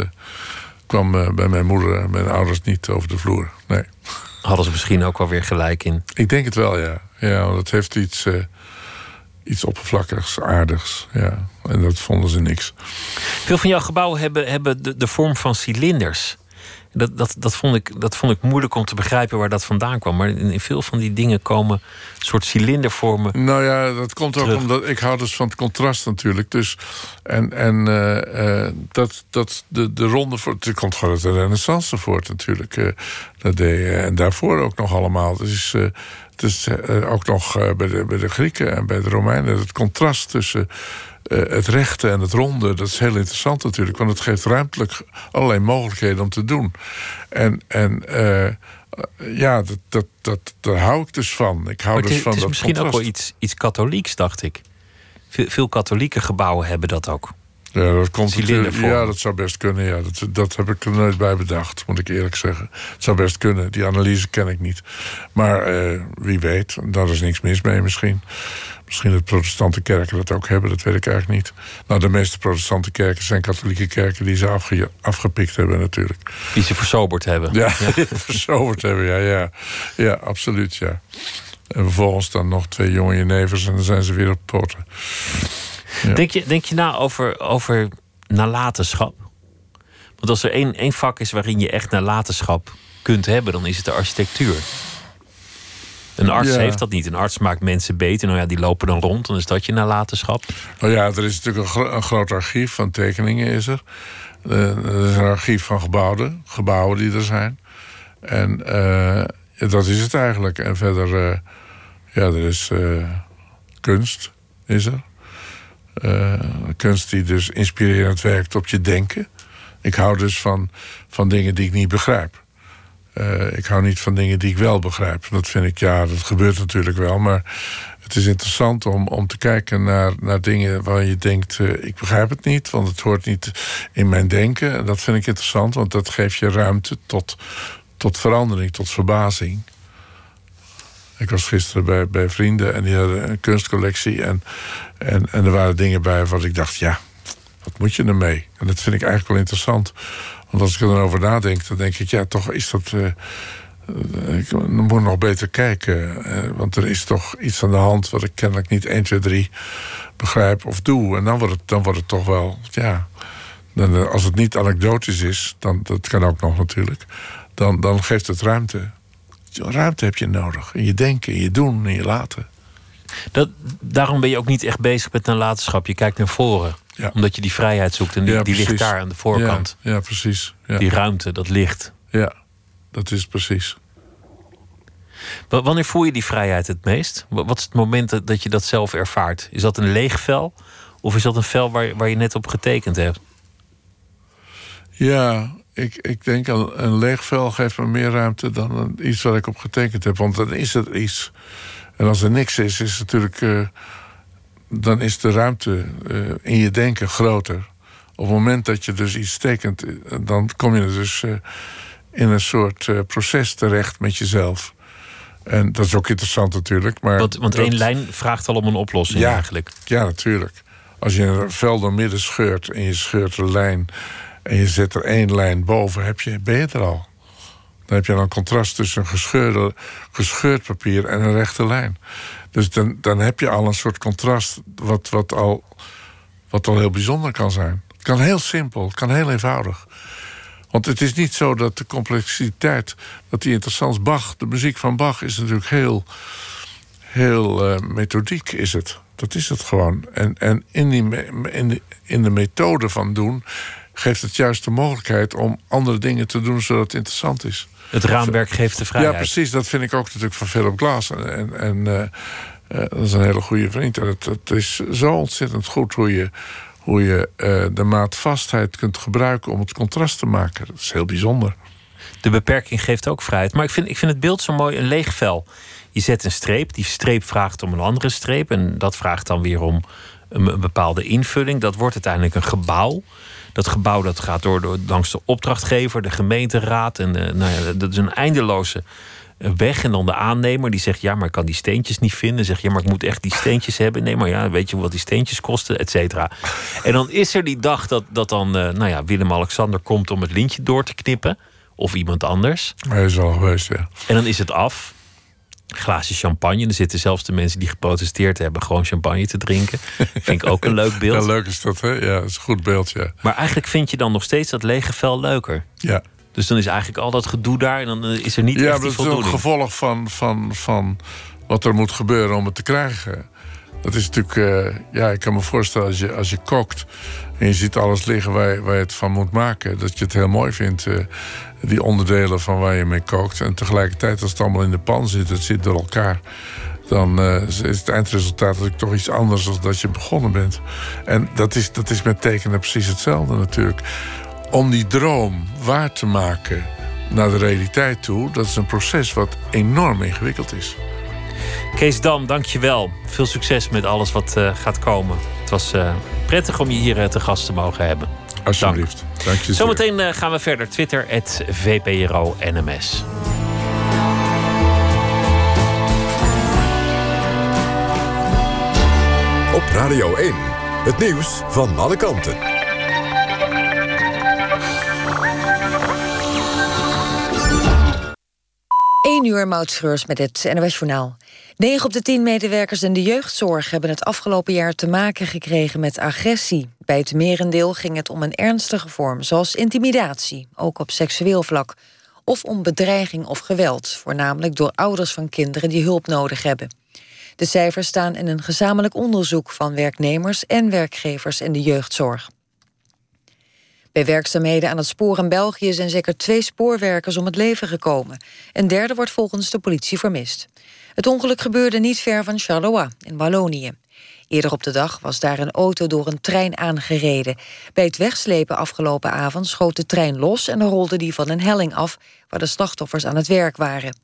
kwam uh, bij mijn moeder en mijn ouders niet over de vloer. Nee. Hadden ze misschien ook wel weer gelijk in? Ik denk het wel, ja. Ja, want het heeft iets, uh, iets oppervlakkigs, aardigs. Ja. En dat vonden ze niks. Veel van jouw gebouwen hebben, hebben de, de vorm van cilinders. Dat, dat, dat, vond ik, dat vond ik moeilijk om te begrijpen waar dat vandaan kwam. Maar in, in veel van die dingen komen een soort cilindervormen. Nou ja, dat komt ook omdat ik hou dus van het contrast natuurlijk. Dus, en en uh, uh, dat, dat de, de ronde voor. Het komt gewoon uit de Renaissance voort natuurlijk. Uh, dat deed, en daarvoor ook nog allemaal. Dus het is ook nog bij, de, bij de Grieken en bij de Romeinen. Het contrast tussen. Uh, het rechte en het ronde, dat is heel interessant natuurlijk. Want het geeft ruimtelijk allerlei mogelijkheden om te doen. En, en uh, ja, dat, dat, dat, daar hou ik dus van. Ik hou maar dus het van het is dat misschien contrast. ook wel iets, iets katholieks, dacht ik. Veel, veel katholieke gebouwen hebben dat ook. Ja, dat komt Cilindervorm. Ja, dat zou best kunnen. Ja. Dat, dat heb ik er nooit bij bedacht, moet ik eerlijk zeggen. Het zou best kunnen. Die analyse ken ik niet. Maar uh, wie weet, daar is niks mis mee misschien. Misschien dat protestante kerken dat ook hebben, dat weet ik eigenlijk niet. Nou, de meeste protestante kerken zijn katholieke kerken die ze afge afgepikt hebben natuurlijk. Die ze versoberd hebben. Ja, ja. versoberd hebben, ja, ja. Ja, absoluut, ja. En vervolgens dan nog twee jonge jenevers en dan zijn ze weer op poten. Ja. Denk, je, denk je na over, over nalatenschap? Want als er één, één vak is waarin je echt nalatenschap kunt hebben, dan is het de architectuur. Een arts Ja. heeft dat niet. Een arts maakt mensen beter. Nou ja, die lopen dan rond. Dan is dat je nalatenschap. Nou ja, er is natuurlijk een, gro een groot archief van tekeningen is er. Uh, er is een archief van gebouwen, gebouwen die er zijn. En uh, ja, dat is het eigenlijk. En verder, uh, ja, er is kunst, is er. Kunst die dus inspirerend werkt op je denken. Ik hou dus van, van dingen die ik niet begrijp. Uh, ik hou niet van dingen die ik wel begrijp. Dat vind ik, ja, dat gebeurt natuurlijk wel. Maar het is interessant om, om te kijken naar, naar dingen waar je denkt... Uh, ik begrijp het niet, want het hoort niet in mijn denken. En dat vind ik interessant, want dat geeft je ruimte tot, tot verandering, tot verbazing. Ik was gisteren bij, bij vrienden en die hadden een kunstcollectie. En, en, en er waren dingen bij waar ik dacht, ja, wat moet je ermee? En dat vind ik eigenlijk wel interessant. Want als ik er dan over nadenk, dan denk ik, ja, toch is dat. Uh, ik moet nog beter kijken. Uh, want er is toch iets aan de hand wat ik kennelijk niet 1, 2, 3 begrijp of doe. En dan wordt het, dan wordt het toch wel, ja. Dan, als het niet anekdotisch is, dan, dat kan ook nog natuurlijk. Dan, dan geeft het ruimte. ruimte heb je nodig. In je denken, in je doen, in je laten. Dat, daarom ben je ook niet echt bezig met nalatenschap. Je kijkt naar voren. Ja. Omdat je die vrijheid zoekt. En die, Ja, die ligt daar aan de voorkant. Ja, ja precies. Ja. Die ruimte, dat licht. ja, dat is precies. Wa- Wanneer voel je die vrijheid het meest? Wa- Wat is het moment dat- je dat zelf ervaart? Is dat een leeg vel? Of is dat een vel waar, waar je net op getekend hebt? Ja, ik, ik denk een, een leeg vel geeft me meer ruimte dan een- iets waar ik op getekend heb. Want dan is er iets. En als er niks is, is het natuurlijk. eh, dan is de ruimte eh, in je denken groter. Op het moment dat je dus iets tekent, eh, dan kom je dus eh, in een soort proces terecht met jezelf. En dat is ook interessant natuurlijk. Maar Want, want dat- één lijn vraagt al om een oplossing Ja. eigenlijk. ja, natuurlijk. Als je een vel door midden scheurt en je scheurt een lijn en je zet er één lijn boven, heb je, ben je er al. Dan heb je dan een contrast tussen een gescheurd papier en een rechte lijn. Dus dan, dan heb je al een soort contrast wat, wat, al, wat al heel bijzonder kan zijn. Het kan heel simpel, het kan heel eenvoudig. Want het is niet zo dat de complexiteit, dat die interessant. Bach, de muziek van Bach is natuurlijk heel, heel eh, methodiek is het. Dat is het gewoon. En, en in, die, in, de, in de methode van doen geeft het juist de mogelijkheid om andere dingen te doen zodat het interessant is. Het raamwerk geeft de vrijheid. Ja, precies. Dat vind ik ook natuurlijk van Philip Glass. En, eh, eh, dat is een hele goede vriend. En het, het is zo ontzettend goed hoe je, hoe je eh, de maatvastheid kunt gebruiken om het contrast te maken. Dat is heel bijzonder. De beperking geeft ook vrijheid. Maar ik vind, ik vind het beeld zo mooi, een leeg vel. Je zet een streep, die streep vraagt om een andere streep. En dat vraagt dan weer om een, een bepaalde invulling. Dat wordt uiteindelijk een gebouw. Dat gebouw dat gaat door, door langs de opdrachtgever, de gemeenteraad. En eh, nou ja, dat is een eindeloze eh, weg. En dan de aannemer die zegt: Ja, maar ik kan die steentjes niet vinden. Zegt ja, maar ik moet echt die steentjes hebben. Nee, maar ja, weet je wat die steentjes kosten, et cetera. En dan is er die dag dat, dat dan eh, nou ja, Willem-Alexander komt om het lintje door te knippen. Of iemand anders. Hij is al geweest, ja. En dan is het af. Glaasje champagne. Er zitten zelfs de mensen die geprotesteerd hebben gewoon champagne te drinken. Vind ik ook een leuk beeld. Ja, leuk is dat, hè? Ja, dat is een goed beeld, ja. Maar eigenlijk vind je dan nog steeds dat lege vel leuker. Ja, Dus dan is eigenlijk al dat gedoe daar en dan eh, is er niet ja echt die dat is ook voldoening. gevolg van, van, van wat er moet gebeuren om het te krijgen. Dat is natuurlijk, eh, ja, ik kan me voorstellen als je, als je kookt en je ziet alles liggen waar je, waar je het van moet maken, dat je het heel mooi vindt, eh, die onderdelen van waar je mee kookt. En tegelijkertijd, als het allemaal in de pan zit, het zit door elkaar, dan eh, is het eindresultaat natuurlijk toch iets anders dan dat je begonnen bent. En dat is, dat is met tekenen precies hetzelfde natuurlijk. Om die droom waar te maken naar de realiteit toe, dat is een proces wat enorm ingewikkeld is. Kees Dam, dank je wel. Veel succes met alles wat eh, gaat komen. Het was eh, prettig om je hier te gast te mogen hebben. Alsjeblieft. Dank, je zeer. Zometeen eh, gaan we verder. Twitter, VPRO NMS. Op Radio 1. Het nieuws van alle kanten. 1 uur Moutschreurs met het NOS Journaal. 9 op de 10 medewerkers in de jeugdzorg hebben het afgelopen jaar te maken gekregen met agressie. Bij het merendeel ging het om een ernstige vorm, zoals intimidatie, ook op seksueel vlak. Of om bedreiging of geweld, voornamelijk door ouders van kinderen die hulp nodig hebben. De cijfers staan in een gezamenlijk onderzoek van werknemers en werkgevers in de jeugdzorg. Bij werkzaamheden aan het spoor in België zijn zeker twee spoorwerkers om het leven gekomen. Een derde wordt volgens de politie vermist. Het ongeluk gebeurde niet ver van Charleroi in Wallonië. Eerder op de dag was daar een auto door een trein aangereden. Bij het wegslepen afgelopen avond schoot de trein los en rolde die van een helling af waar de slachtoffers aan het werk waren.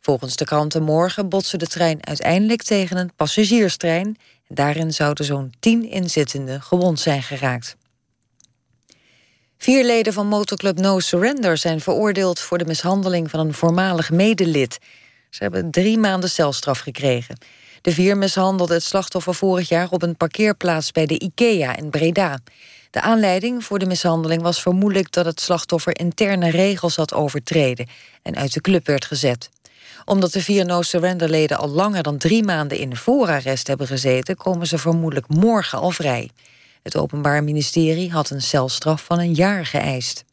Volgens de kranten morgen botste de trein uiteindelijk tegen een passagierstrein. Daarin zouden zo'n tien inzittenden gewond zijn geraakt. Vier leden van motorclub No Surrender zijn veroordeeld voor de mishandeling van een voormalig medelid. Ze hebben drie maanden celstraf gekregen. De vier mishandelden het slachtoffer vorig jaar op een parkeerplaats bij de IKEA in Breda. De aanleiding voor de mishandeling was vermoedelijk dat het slachtoffer interne regels had overtreden en uit de club werd gezet. Omdat de vier No Surrender leden al langer dan drie maanden in voorarrest hebben gezeten, komen ze vermoedelijk morgen al vrij. Het Openbaar Ministerie had een celstraf van een jaar geëist.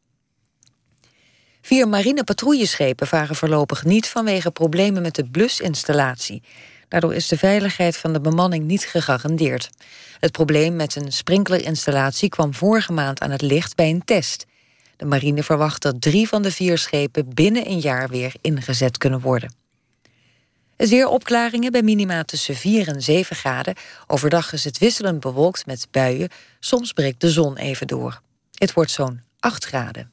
Vier marinepatrouilleschepen varen voorlopig niet vanwege problemen met de blusinstallatie. Daardoor is de veiligheid van de bemanning niet gegarandeerd. Het probleem met een sprinklerinstallatie kwam vorige maand aan het licht bij een test. De marine verwacht dat drie van de vier schepen binnen een jaar weer ingezet kunnen worden. Zeer opklaringen bij minima tussen 4 en 7 graden. Overdag is het wisselend bewolkt met buien. Soms breekt de zon even door. Het wordt zo'n 8 graden.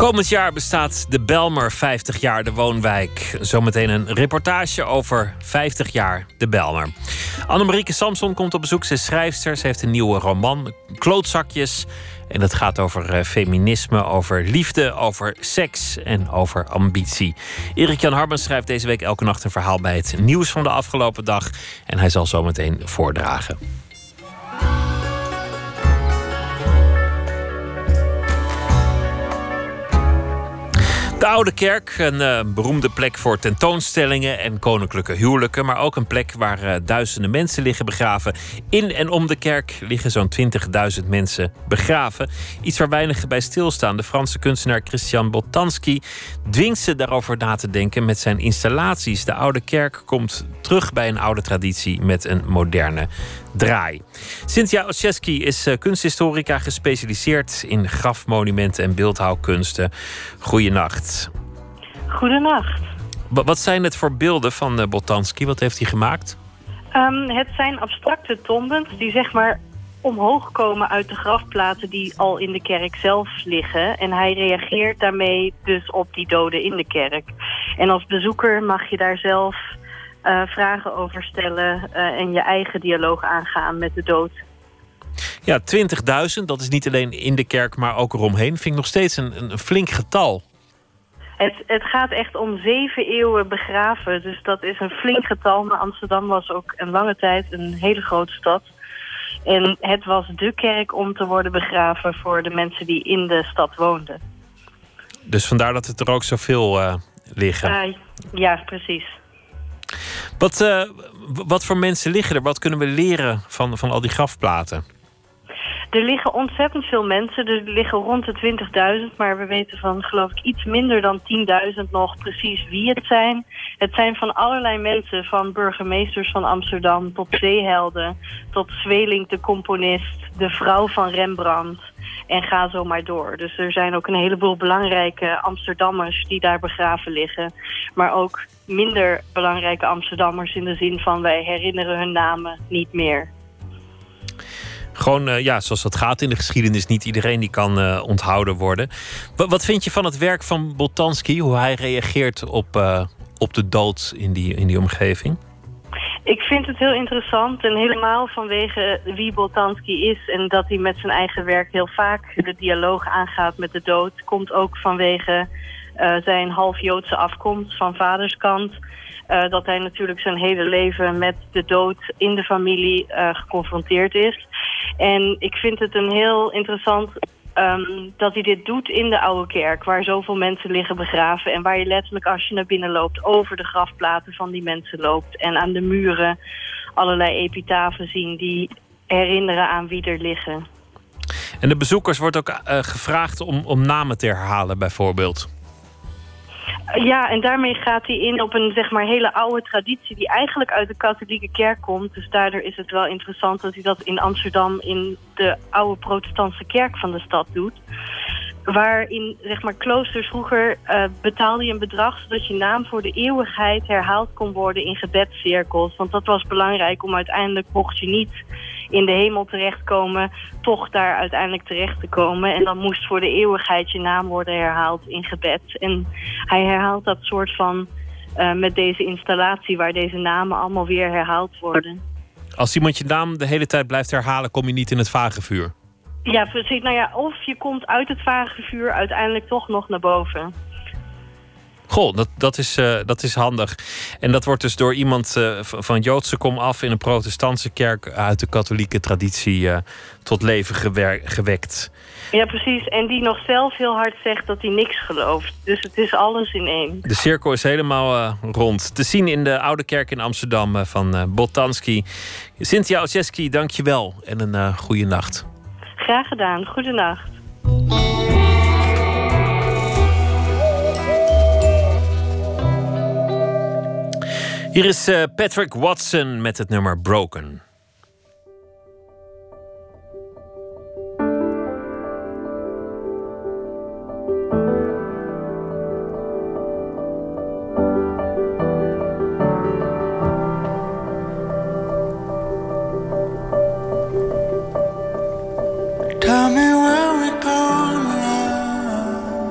Komend jaar bestaat de Belmer 50 jaar de woonwijk. Zometeen een reportage over 50 jaar de Belmer. Annemarieke Samson komt op bezoek. Ze is schrijfster. Ze heeft een nieuwe roman, Klootzakjes. En dat gaat over uh, feminisme, over liefde, over seks en over ambitie. Erik Jan Harmens schrijft deze week elke nacht een verhaal bij het nieuws van de afgelopen dag. En hij zal zometeen voordragen. De Oude Kerk, een uh, beroemde plek voor tentoonstellingen en koninklijke huwelijken, maar ook een plek waar uh, duizenden mensen liggen begraven. In en om de kerk liggen zo'n 20.000 mensen begraven. Iets waar weinig bij stilstaan. De Franse kunstenaar Christian Boltanski dwingt ze daarover na te denken met zijn installaties. De Oude Kerk komt terug bij een oude traditie met een moderne draai. Cynthia Oszewski is uh, kunsthistorica gespecialiseerd in grafmonumenten en beeldhouwkunsten. Goedenacht. Goedenacht. Wat zijn het voor beelden van uh, Botanski? Wat heeft hij gemaakt? Um, het zijn abstracte tombens die zeg maar omhoog komen uit de grafplaten die al in de kerk zelf liggen. En hij reageert daarmee dus op die doden in de kerk. En als bezoeker mag je daar zelf uh, vragen over stellen uh, en je eigen dialoog aangaan met de dood. Ja, 20.000, dat is niet alleen in de kerk, maar ook eromheen. Vind ik nog steeds een, een flink getal. Het, het, gaat echt om zeven eeuwen begraven. Dus dat is een flink getal. Maar Amsterdam was ook een lange tijd een hele grote stad. En het was de kerk om te worden begraven voor de mensen die in de stad woonden. Dus vandaar dat het er ook zoveel uh, liggen? Uh, ja, precies. Wat, uh, wat voor mensen liggen er? Wat kunnen we leren van, van al die grafplaten? Er liggen ontzettend veel mensen. Er liggen rond de 20.000. Maar we weten van geloof ik iets minder dan 10.000 nog precies wie het zijn. Het zijn van allerlei mensen. Van burgemeesters van Amsterdam tot zeehelden. Tot Zweling de componist. De vrouw van Rembrandt. En ga zo maar door. Dus er zijn ook een heleboel belangrijke Amsterdammers die daar begraven liggen. Maar ook minder belangrijke Amsterdammers in de zin van wij herinneren hun namen niet meer. Gewoon, uh, ja, zoals dat gaat in de geschiedenis, niet iedereen die kan uh, onthouden worden. W wat vind je van het werk van Boltanski, hoe hij reageert op, uh, op de dood in die, in die omgeving? Ik vind het heel interessant en helemaal vanwege wie Boltanski is... en dat hij met zijn eigen werk heel vaak de dialoog aangaat met de dood... komt ook vanwege uh, zijn half-Joodse afkomst van vaderskant... Uh, dat hij natuurlijk zijn hele leven met de dood in de familie uh, geconfronteerd is. En ik vind het een heel interessant um, dat hij dit doet in de oude kerk... waar zoveel mensen liggen begraven... en waar je letterlijk als je naar binnen loopt... over de grafplaten van die mensen loopt... en aan de muren allerlei epitafen zien... die herinneren aan wie er liggen. En de bezoekers wordt ook gevraagd om, om namen te herhalen bijvoorbeeld? Ja, en daarmee gaat hij in op een zeg maar hele oude traditie die eigenlijk uit de katholieke kerk komt. Dus daardoor is het wel interessant dat hij dat in Amsterdam in de oude protestantse kerk van de stad doet. Waarin zeg maar kloosters vroeger uh, betaalde je een bedrag zodat je naam voor de eeuwigheid herhaald kon worden in gebedscirkels. Want dat was belangrijk om uiteindelijk mocht je niet in de hemel terechtkomen, toch daar uiteindelijk terecht te komen. En dan moest voor de eeuwigheid je naam worden herhaald in gebed. En hij herhaalt dat soort van uh, met deze installatie waar deze namen allemaal weer herhaald worden. Als iemand je naam de hele tijd blijft herhalen, kom je niet in het vagevuur. Ja, precies. Nou ja, of je komt uit het vagevuur uiteindelijk toch nog naar boven. Goh, dat, dat, is, uh, dat is handig. En dat wordt dus door iemand uh, van Joodse kom af in een protestantse kerk uit de katholieke traditie uh, tot leven gewekt. Ja, precies. En die nog zelf heel hard zegt dat hij niks gelooft. Dus het is alles in één. De cirkel is helemaal rond. Te zien in de Oude Kerk in Amsterdam van Botanski. Cynthia Oseski, dank je wel. En een goede nacht. Graag gedaan. Goedenacht. Hier is uh, Patrick Watson met het nummer Broken. Tell me where we go now.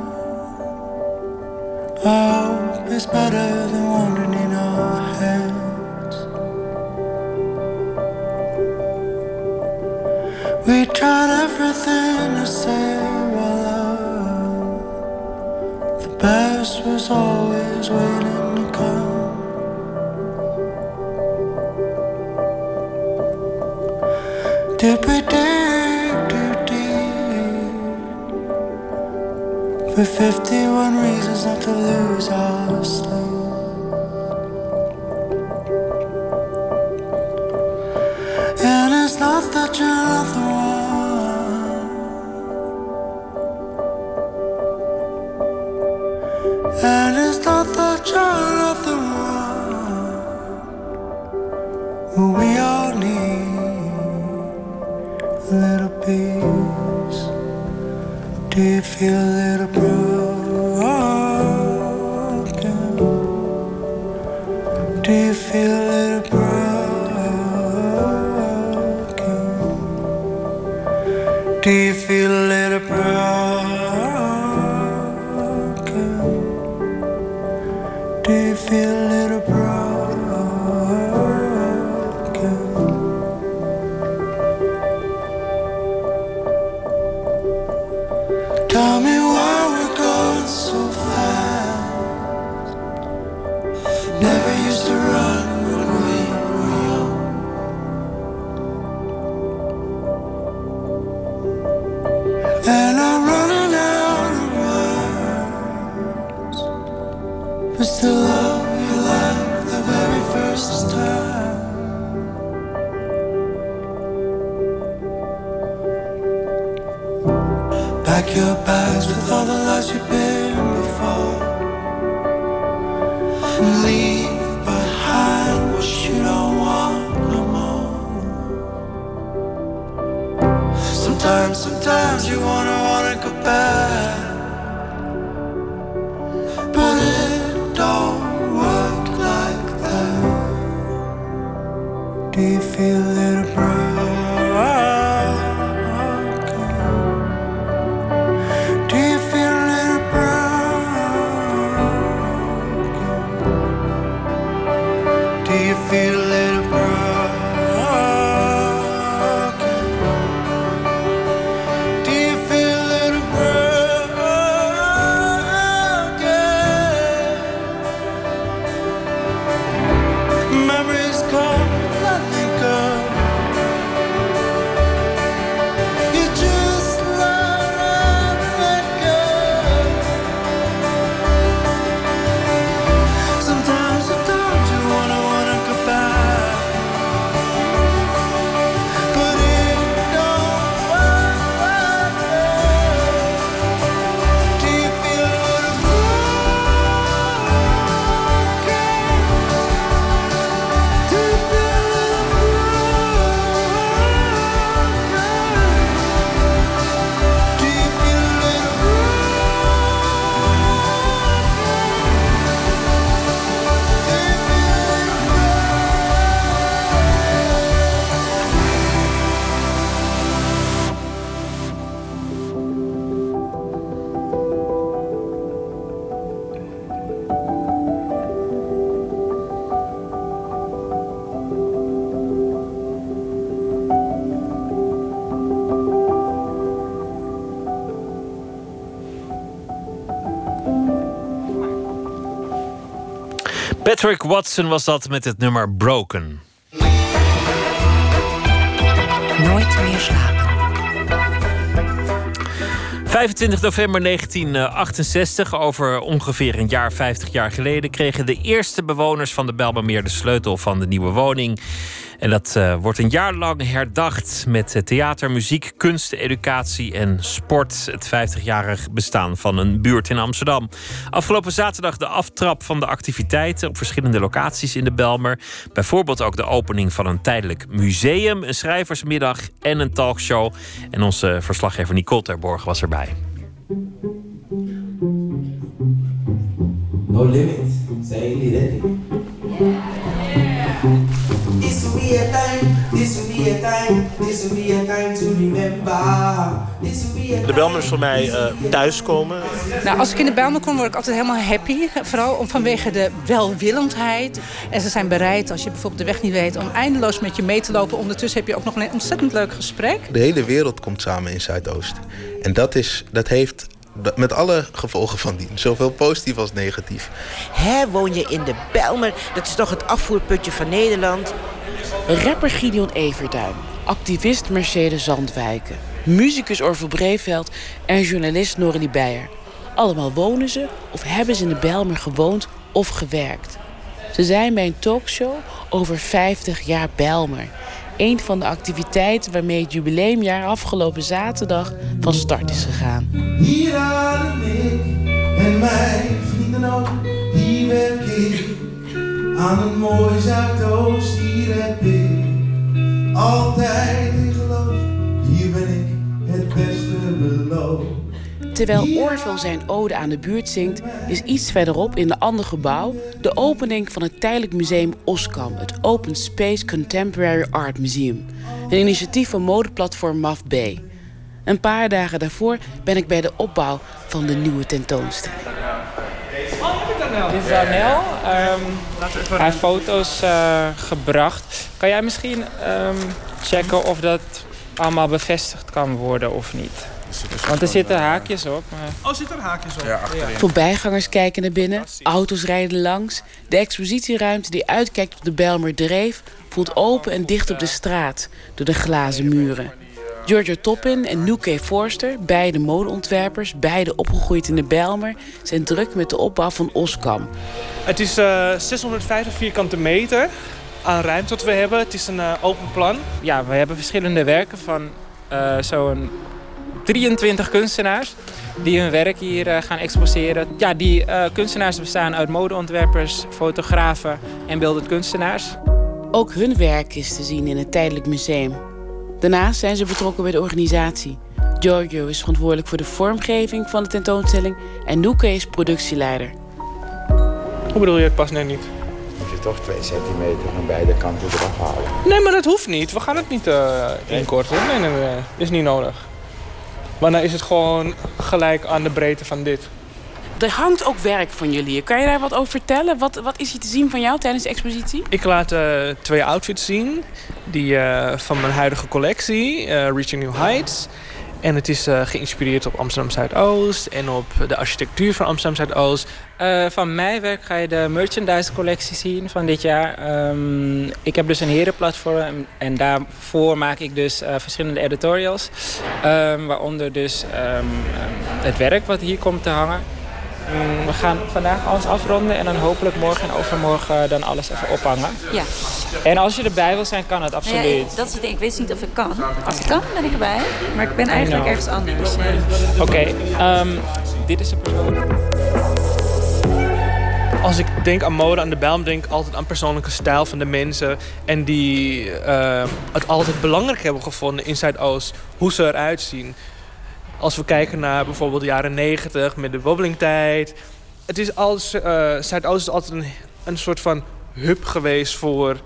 Oh, it's better than wandering in our heads. We tried everything to save our love. The best was always waiting to come. Did we for 51 reasons not to lose our sleep? And it's not that you're not the one. And it's not that you're not the one. We all need a little peace. Do you feel a little broken? Do you feel a little broken? Do you feel Patrick Watson was dat met het nummer Broken. Nooit meer slapen. 25 november 1968, over ongeveer een jaar, 50 jaar geleden, kregen de eerste bewoners van de Belmermeer de sleutel van de nieuwe woning. En dat uh, wordt een jaar lang herdacht met theater, muziek, kunst, educatie en sport. Het 50-jarig bestaan van een buurt in Amsterdam. Afgelopen zaterdag de aftrap van de activiteiten op verschillende locaties in de Belmer. Bijvoorbeeld ook de opening van een tijdelijk museum, een schrijversmiddag en een talkshow. En onze verslaggever Nicole Terborg was erbij. No limit, say ready. De Belmer is voor mij uh, thuiskomen. Nou, als ik in de Belmer kom, word ik altijd helemaal happy. Vooral om, vanwege de welwillendheid. En ze zijn bereid, als je bijvoorbeeld de weg niet weet, om eindeloos met je mee te lopen. Ondertussen heb je ook nog een ontzettend leuk gesprek. De hele wereld komt samen in Zuidoost. En dat, is, dat heeft met alle gevolgen van dien. Zowel positief als negatief. Hè, woon je in de Belmer? Dat is toch het afvoerputje van Nederland? Rapper Gideon Everduin. Activist Mercedes Zandwijken. Muzikus Orville Breeveld en journalist Noralie Beijer. Allemaal wonen ze of hebben ze in de Belmer gewoond of gewerkt. Ze zijn bij een talkshow over 50 jaar Belmer een van de activiteiten waarmee het jubileumjaar afgelopen zaterdag van start is gegaan. Hier adem ik en mijn vrienden ook, hier werk ik aan een mooi Zuidoost, hier heb ik altijd in geloof, hier ben ik het beste beloofd. Terwijl Orville zijn ode aan de buurt zingt, is iets verderop in een ander gebouw de opening van het tijdelijk museum Oskam, het Open Space Contemporary Art Museum. Een initiatief van modeplatform MAF-B. Een paar dagen daarvoor ben ik bij de opbouw van de nieuwe tentoonstelling. Dit is Anel. Um, hij heeft foto's uh, gebracht. Kan jij misschien um, checken of dat allemaal bevestigd kan worden of niet? Want er zitten haakjes op. Maar... Oh, zitten er haakjes op? Ja, achterin. Voorbijgangers kijken naar binnen, auto's rijden langs. De expositieruimte die uitkijkt op de Belmer Dreef... voelt open en dicht op de straat door de glazen muren. Giorgio Toppin en Nuke Forster, beide modeontwerpers... beide opgegroeid in de Belmer, zijn druk met de opbouw van Oskam. Het is uh, 650 vierkante meter aan ruimte wat we hebben. Het is een uh, open plan. Ja, we hebben verschillende werken van uh, zo'n 23 kunstenaars die hun werk hier uh, gaan exposeren. Ja, die uh, kunstenaars bestaan uit modeontwerpers, fotografen en beeldend kunstenaars. Ook hun werk is te zien in het tijdelijk museum. Daarnaast zijn ze betrokken bij de organisatie. Giorgio is verantwoordelijk voor de vormgeving van de tentoonstelling en Noeke is productieleider. Hoe bedoel je, het past net niet? Moet je toch twee centimeter van beide kanten eraf halen? Nee, maar dat hoeft niet. We gaan het niet uh, inkorten. Nee, nee, nee. Is niet nodig. Maar dan is het gewoon gelijk aan de breedte van dit. Er hangt ook werk van jullie hier. Kan je daar wat over vertellen? Wat, wat is hier te zien van jou tijdens de expositie? Ik laat uh, twee outfits zien. Die uh, van mijn huidige collectie, uh, Reaching New Heights. En het is geïnspireerd op Amsterdam Zuidoost en op de architectuur van Amsterdam Zuidoost. Uh, van mijn werk ga je de merchandise collectie zien van dit jaar. Um, ik heb dus een herenplatform en daarvoor maak ik dus uh, verschillende editorials. Um, waaronder dus um, het werk wat hier komt te hangen. We gaan vandaag alles afronden en dan hopelijk morgen en overmorgen dan alles even ophangen. Ja. En als je erbij wil zijn, kan het absoluut. Nou ja, dat is het ding. Ik weet niet of ik kan. Als ik kan, ben ik erbij. Maar ik ben eigenlijk ergens anders. Oké, okay, dit is de persoon. Als ik denk aan mode, aan de Belm, denk ik altijd aan persoonlijke stijl van de mensen. En die uh, het altijd belangrijk hebben gevonden in Zuidoost, hoe ze eruit zien. Als we kijken naar bijvoorbeeld de jaren 90 met de wobbelingtijd. Het is als, uh, Zuidoost is altijd een, een soort van hub geweest voor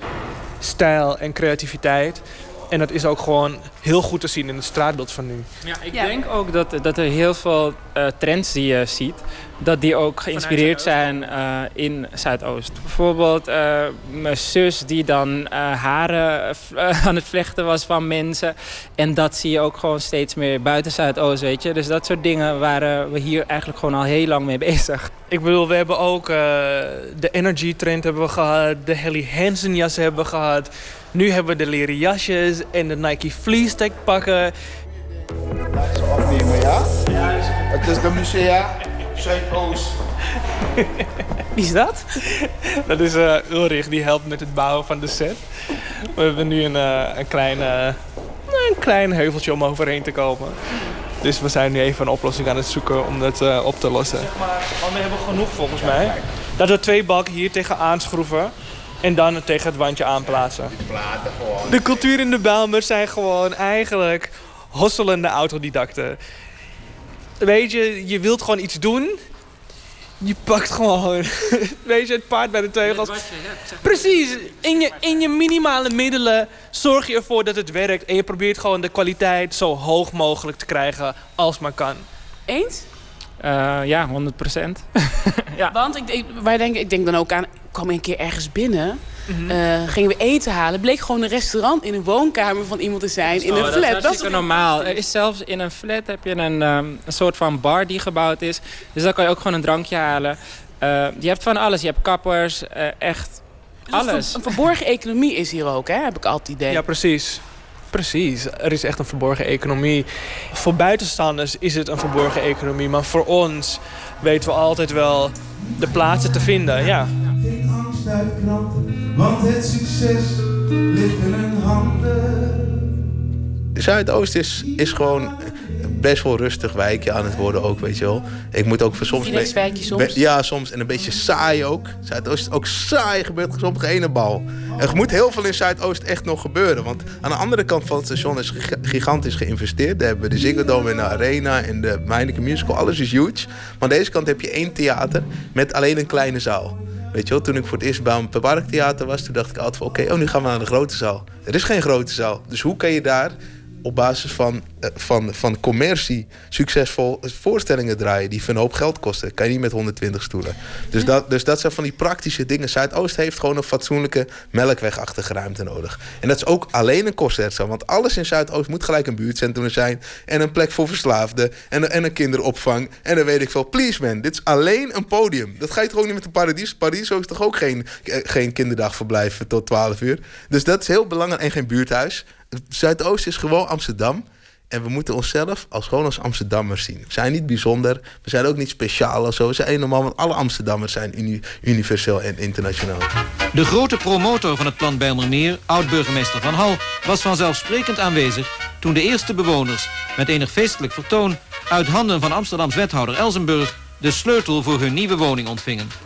stijl en creativiteit. En dat is ook gewoon heel goed te zien in het straatbeeld van nu. Ja, ik denk ook dat, dat er heel veel eh, trends die je ziet, dat die ook geïnspireerd zijn eh, in Zuidoost. Bijvoorbeeld eh, mijn zus die dan haren aan het vlechten was van mensen. En dat zie je ook gewoon steeds meer buiten Zuidoost, weet je. Dus dat soort dingen waren we hier eigenlijk gewoon al heel lang mee bezig. Ik bedoel, we hebben ook de energy trend hebben we gehad, de Helly Hansen jassen hebben we gehad. Nu hebben we de leren jasjes en de Nike Fleece Tech pakken. Laten ze opnemen, ja? Het is de musea Zuidoost. Wie is dat? Dat is uh, Ulrich, die helpt met het bouwen van de set. We hebben nu een, uh, een, klein, uh, een klein heuveltje om overheen te komen. Dus we zijn nu even een oplossing aan het zoeken om dat op te lossen. Zeg maar, we hebben genoeg volgens mij. Dat we twee balken hier tegen aanschroeven. En dan het tegen het wandje aanplaatsen. De cultuur in de Bijlmer zijn gewoon eigenlijk hosselende autodidacten. Weet je, je wilt gewoon iets doen. Je pakt gewoon, weet je, het paard bij de teugels. Precies, in je, in je minimale middelen zorg je ervoor dat het werkt. En je probeert gewoon de kwaliteit zo hoog mogelijk te krijgen als maar kan. Eens? Uh, ja, 100 procent. ja. Want ik, ik, wij denken, ik denk dan ook aan, ik kwam een keer ergens binnen. Mm -hmm. gingen we eten halen. Bleek gewoon een restaurant in een woonkamer van iemand te zijn. in een flat. Dat is, dat is normaal. Er is zelfs in een flat heb je een, um, een soort van bar die gebouwd is. Dus dan kan je ook gewoon een drankje halen. Uh, je hebt van alles. Je hebt kappers. Uh, echt dus alles. Een verborgen economie is hier ook, hè? heb ik altijd idee. Ja, precies. Precies, er is echt een verborgen economie. Voor buitenstaanders is het een verborgen economie, maar voor ons weten we altijd wel de plaatsen te vinden. Ja. Geen angst uit kranten, want het succes ligt in hun handen. Zuidoost is, is gewoon best wel rustig wijkje aan het worden ook, weet je wel. Ik moet ook voor soms... wijkje soms? Ja, soms. En een beetje saai ook. Zuidoost is ook saai, gebeurt soms geen bal. Er moet heel veel in Zuidoost echt nog gebeuren. Want aan de andere kant van het station is gigantisch geïnvesteerd. Daar hebben we de Ziggo Dome en de Arena en de Meineke Musical. Alles is huge. Maar aan deze kant heb je één theater met alleen een kleine zaal. Weet je wel, toen ik voor het eerst bij een parktheater was, toen dacht ik altijd van oké, okay, oh, nu gaan we naar de grote zaal. Er is geen grote zaal. Dus hoe kan je daar op basis van, van, van commercie succesvol voorstellingen draaien die een hoop geld kosten. Kan je niet met 120 stoelen. Dus dat, dus dat zijn van die praktische dingen. Zuidoost heeft gewoon een fatsoenlijke melkwegachtige ruimte nodig. En dat is ook alleen een concertzaal. Want alles in Zuidoost moet gelijk een buurtcentrum zijn. En een plek voor verslaafden. En, en een kinderopvang. En dan weet ik veel. Please man, dit is alleen een podium. Dat ga je toch ook niet met een paradies. Paradiso is toch ook geen, geen kinderdagverblijf tot 12 uur. Dus dat is heel belangrijk. En geen buurthuis. Zuidoost is gewoon Amsterdam. En we moeten onszelf als gewoon als Amsterdammers zien. We zijn niet bijzonder. We zijn ook niet speciaal of zo. We zijn normaal, want alle Amsterdammers zijn uni universeel en internationaal. De grote promotor van het plan Bijlmermeer, oud-burgemeester Van Hal... was vanzelfsprekend aanwezig toen de eerste bewoners... met enig feestelijk vertoon uit handen van Amsterdams wethouder Elsenburg... de sleutel voor hun nieuwe woning ontvingen.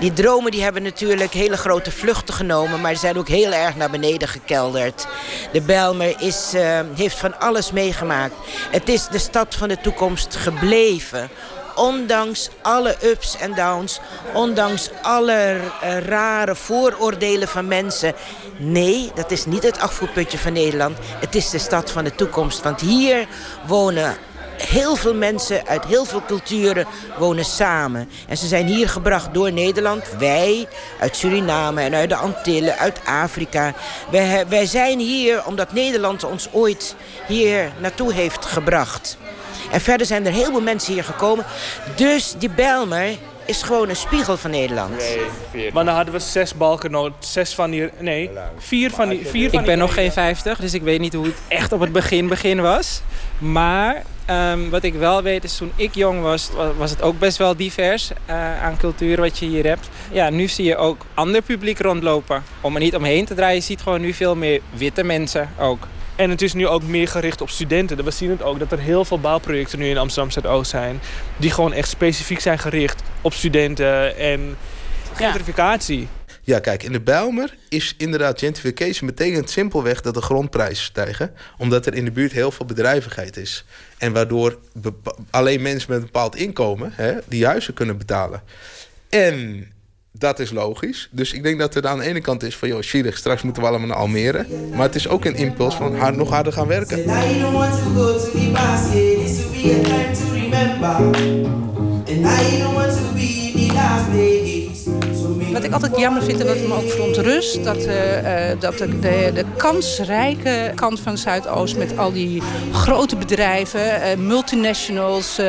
Die dromen die hebben natuurlijk hele grote vluchten genomen... maar zijn ook heel erg naar beneden gekelderd. De Bijlmer is, uh, heeft van alles meegemaakt. Het is de stad van de toekomst gebleven ondanks alle ups en downs, ondanks alle uh, rare vooroordelen van mensen. Nee, dat is niet het afvoerputje van Nederland. Het is de stad van de toekomst. Want hier wonen heel veel mensen uit heel veel culturen wonen samen. En ze zijn hier gebracht door Nederland. Wij uit Suriname en uit de Antillen, uit Afrika. Wij, wij zijn hier omdat Nederland ons ooit hier naartoe heeft gebracht. En verder zijn er heel veel mensen hier gekomen. Dus die Belmer is gewoon een spiegel van Nederland. Nee, maar dan hadden we zes balken nodig. Zes van die... Nee, vier van die... Vier van ik ben nog geen 50, dus ik weet niet hoe het echt op het begin begin was. Maar um, wat ik wel weet is, toen ik jong was, was het ook best wel divers uh, aan cultuur wat je hier hebt. Ja, nu zie je ook ander publiek rondlopen. Om er niet omheen te draaien, je ziet gewoon nu veel meer witte mensen ook. En het is nu ook meer gericht op studenten. We zien het ook dat er heel veel bouwprojecten nu in Amsterdam Zuidoost zijn. Die gewoon echt specifiek zijn gericht op studenten en gentrificatie. Ja. Ja, kijk, in de Bijlmer is inderdaad gentrification betekent simpelweg dat de grondprijzen stijgen. Omdat er in de buurt heel veel bedrijvigheid is. En waardoor alleen mensen met een bepaald inkomen hè, die huizen kunnen betalen. En Dat is logisch. Dus ik denk dat het aan de ene kant is van... joh, zielig, straks moeten we allemaal naar Almere. Maar het is ook een impuls van hard, nog harder gaan werken. And Wat ik altijd jammer vind en wat me ook verontrust... dat, eh, eh, dat de, de, kansrijke kant van Zuidoost... met al die grote bedrijven, eh, multinationals,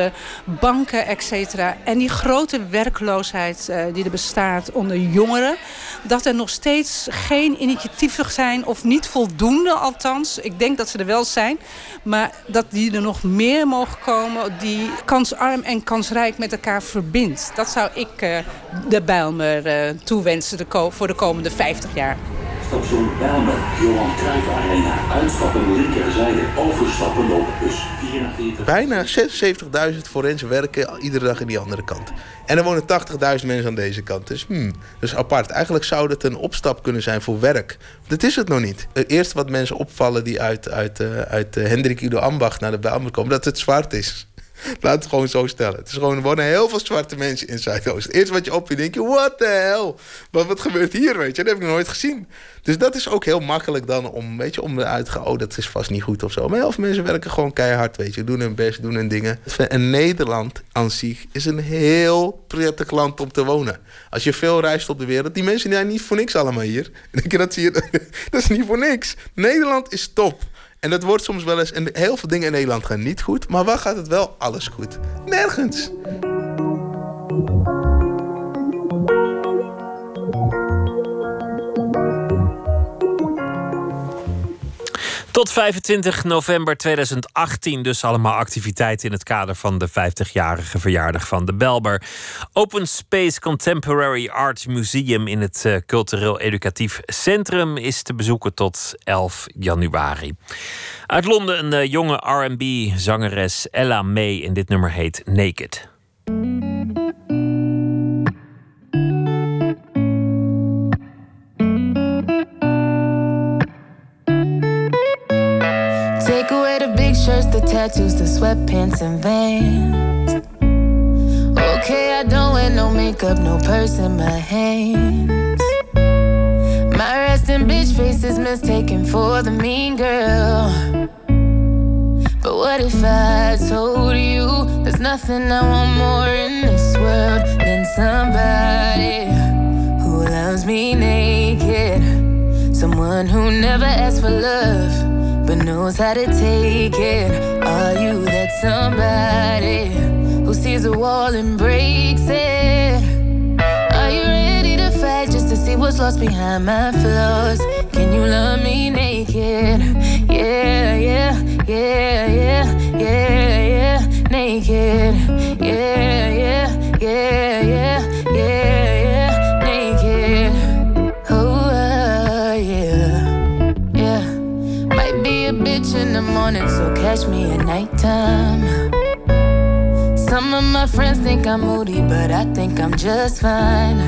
banken, et cetera... en die grote werkloosheid die er bestaat onder jongeren... dat er nog steeds geen initiatieven zijn, of niet voldoende althans. Ik denk dat ze er wel zijn, maar dat die er nog meer mogen komen... die kansarm en kansrijk met elkaar verbindt. Dat zou ik de Bijlmer eh, toewensen de voor de komende 50 jaar. Station Bijlmer, Johan Cruijff Arena. Uitstappen linkerzijde, overstappen op bus 44. Bijna 76.000 forensen werken iedere dag in die andere kant. En er wonen 80.000 mensen aan deze kant. Dus, hmm, dus apart. Eigenlijk zou het een opstap kunnen zijn voor werk. Dat is het nog niet. Het eerste wat mensen opvallen die uit, uit, eh, uit eh, Hendrik Ido Ambacht naar de Bijlmer komen... dat het zwart is. Laat het gewoon zo stellen. Het is gewoon, er wonen heel veel zwarte mensen in Zuidoost. Eerst wat je op je denk je, what the hell? Wat, wat gebeurt hier, weet je? Dat heb ik nog nooit gezien. Dus dat is ook heel makkelijk dan om, weet je, om eruit te gaan... oh, dat is vast niet goed of zo. Maar heel veel mensen werken gewoon keihard, weet je. Doen hun best, doen hun dingen. En Nederland aan zich is een heel prettig land om te wonen. Als je veel reist op de wereld... die mensen zijn niet voor niks allemaal hier. Denk je, dat, zie je, dat is niet voor niks. Nederland is top. En dat wordt soms wel eens... En heel veel dingen in Nederland gaan niet goed. Maar waar gaat het wel alles goed? Nergens. Tot 25 november 2018 dus allemaal activiteiten in het kader van de 50-jarige verjaardag van de Belmer. Open Space Contemporary Art Museum in het eh, Cultureel Educatief Centrum is te bezoeken tot 11 januari. Uit Londen een eh, jonge R&B zangeres Ella May en dit nummer heet Naked. Take away the big shirts, the tattoos, the sweatpants, and vans. Okay, I don't wear no makeup, no purse in my hands. My resting bitch face is mistaken for the mean girl. But what if I told you there's nothing I want more in this world than somebody who loves me naked? Someone who never asks for love but knows how to take it. Are you that somebody who sees a wall and breaks it? Are you ready to fight just to see what's lost behind my flaws? Can you love me naked? Yeah, yeah, yeah, yeah, yeah, yeah, naked. Yeah, yeah, yeah, yeah, morning, so catch me at nighttime. Some of my friends think I'm moody, but I think I'm just fine.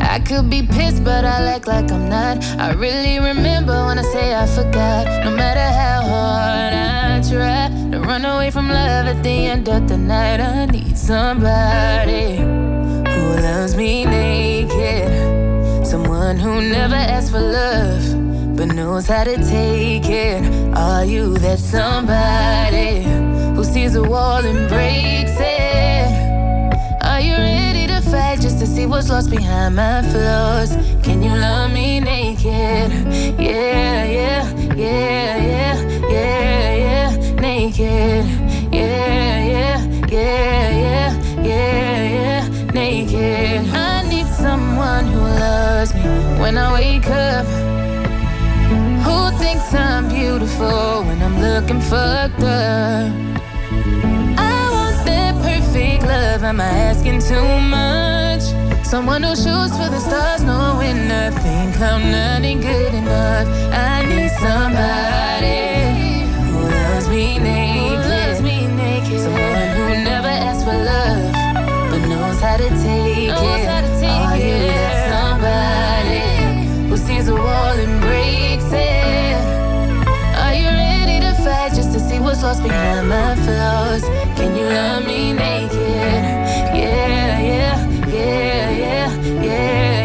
I could be pissed, but I act like I'm not. I really remember when I say I forgot. No matter how hard I try to run away from love at the end of the night, I need somebody who loves me naked. Someone who never asks for love, but knows how to take it. Are you that somebody who sees a wall and breaks it? Are you ready to fight just to see what's lost behind my flaws? Can you love me naked? Yeah, yeah, yeah, yeah, yeah, yeah, naked. Yeah, yeah, yeah, yeah, yeah, yeah, naked. I need someone who loves me when I wake up. Who thinks I'm beautiful when I'm looking fucked up? I want that perfect love. Am I asking too much? Someone who shoots for the stars, knowing nothing. I'm not good enough. I need somebody who loves me naked. Loves me naked. was lost behind my flaws. Can you love me naked? Yeah, yeah, yeah, yeah, yeah.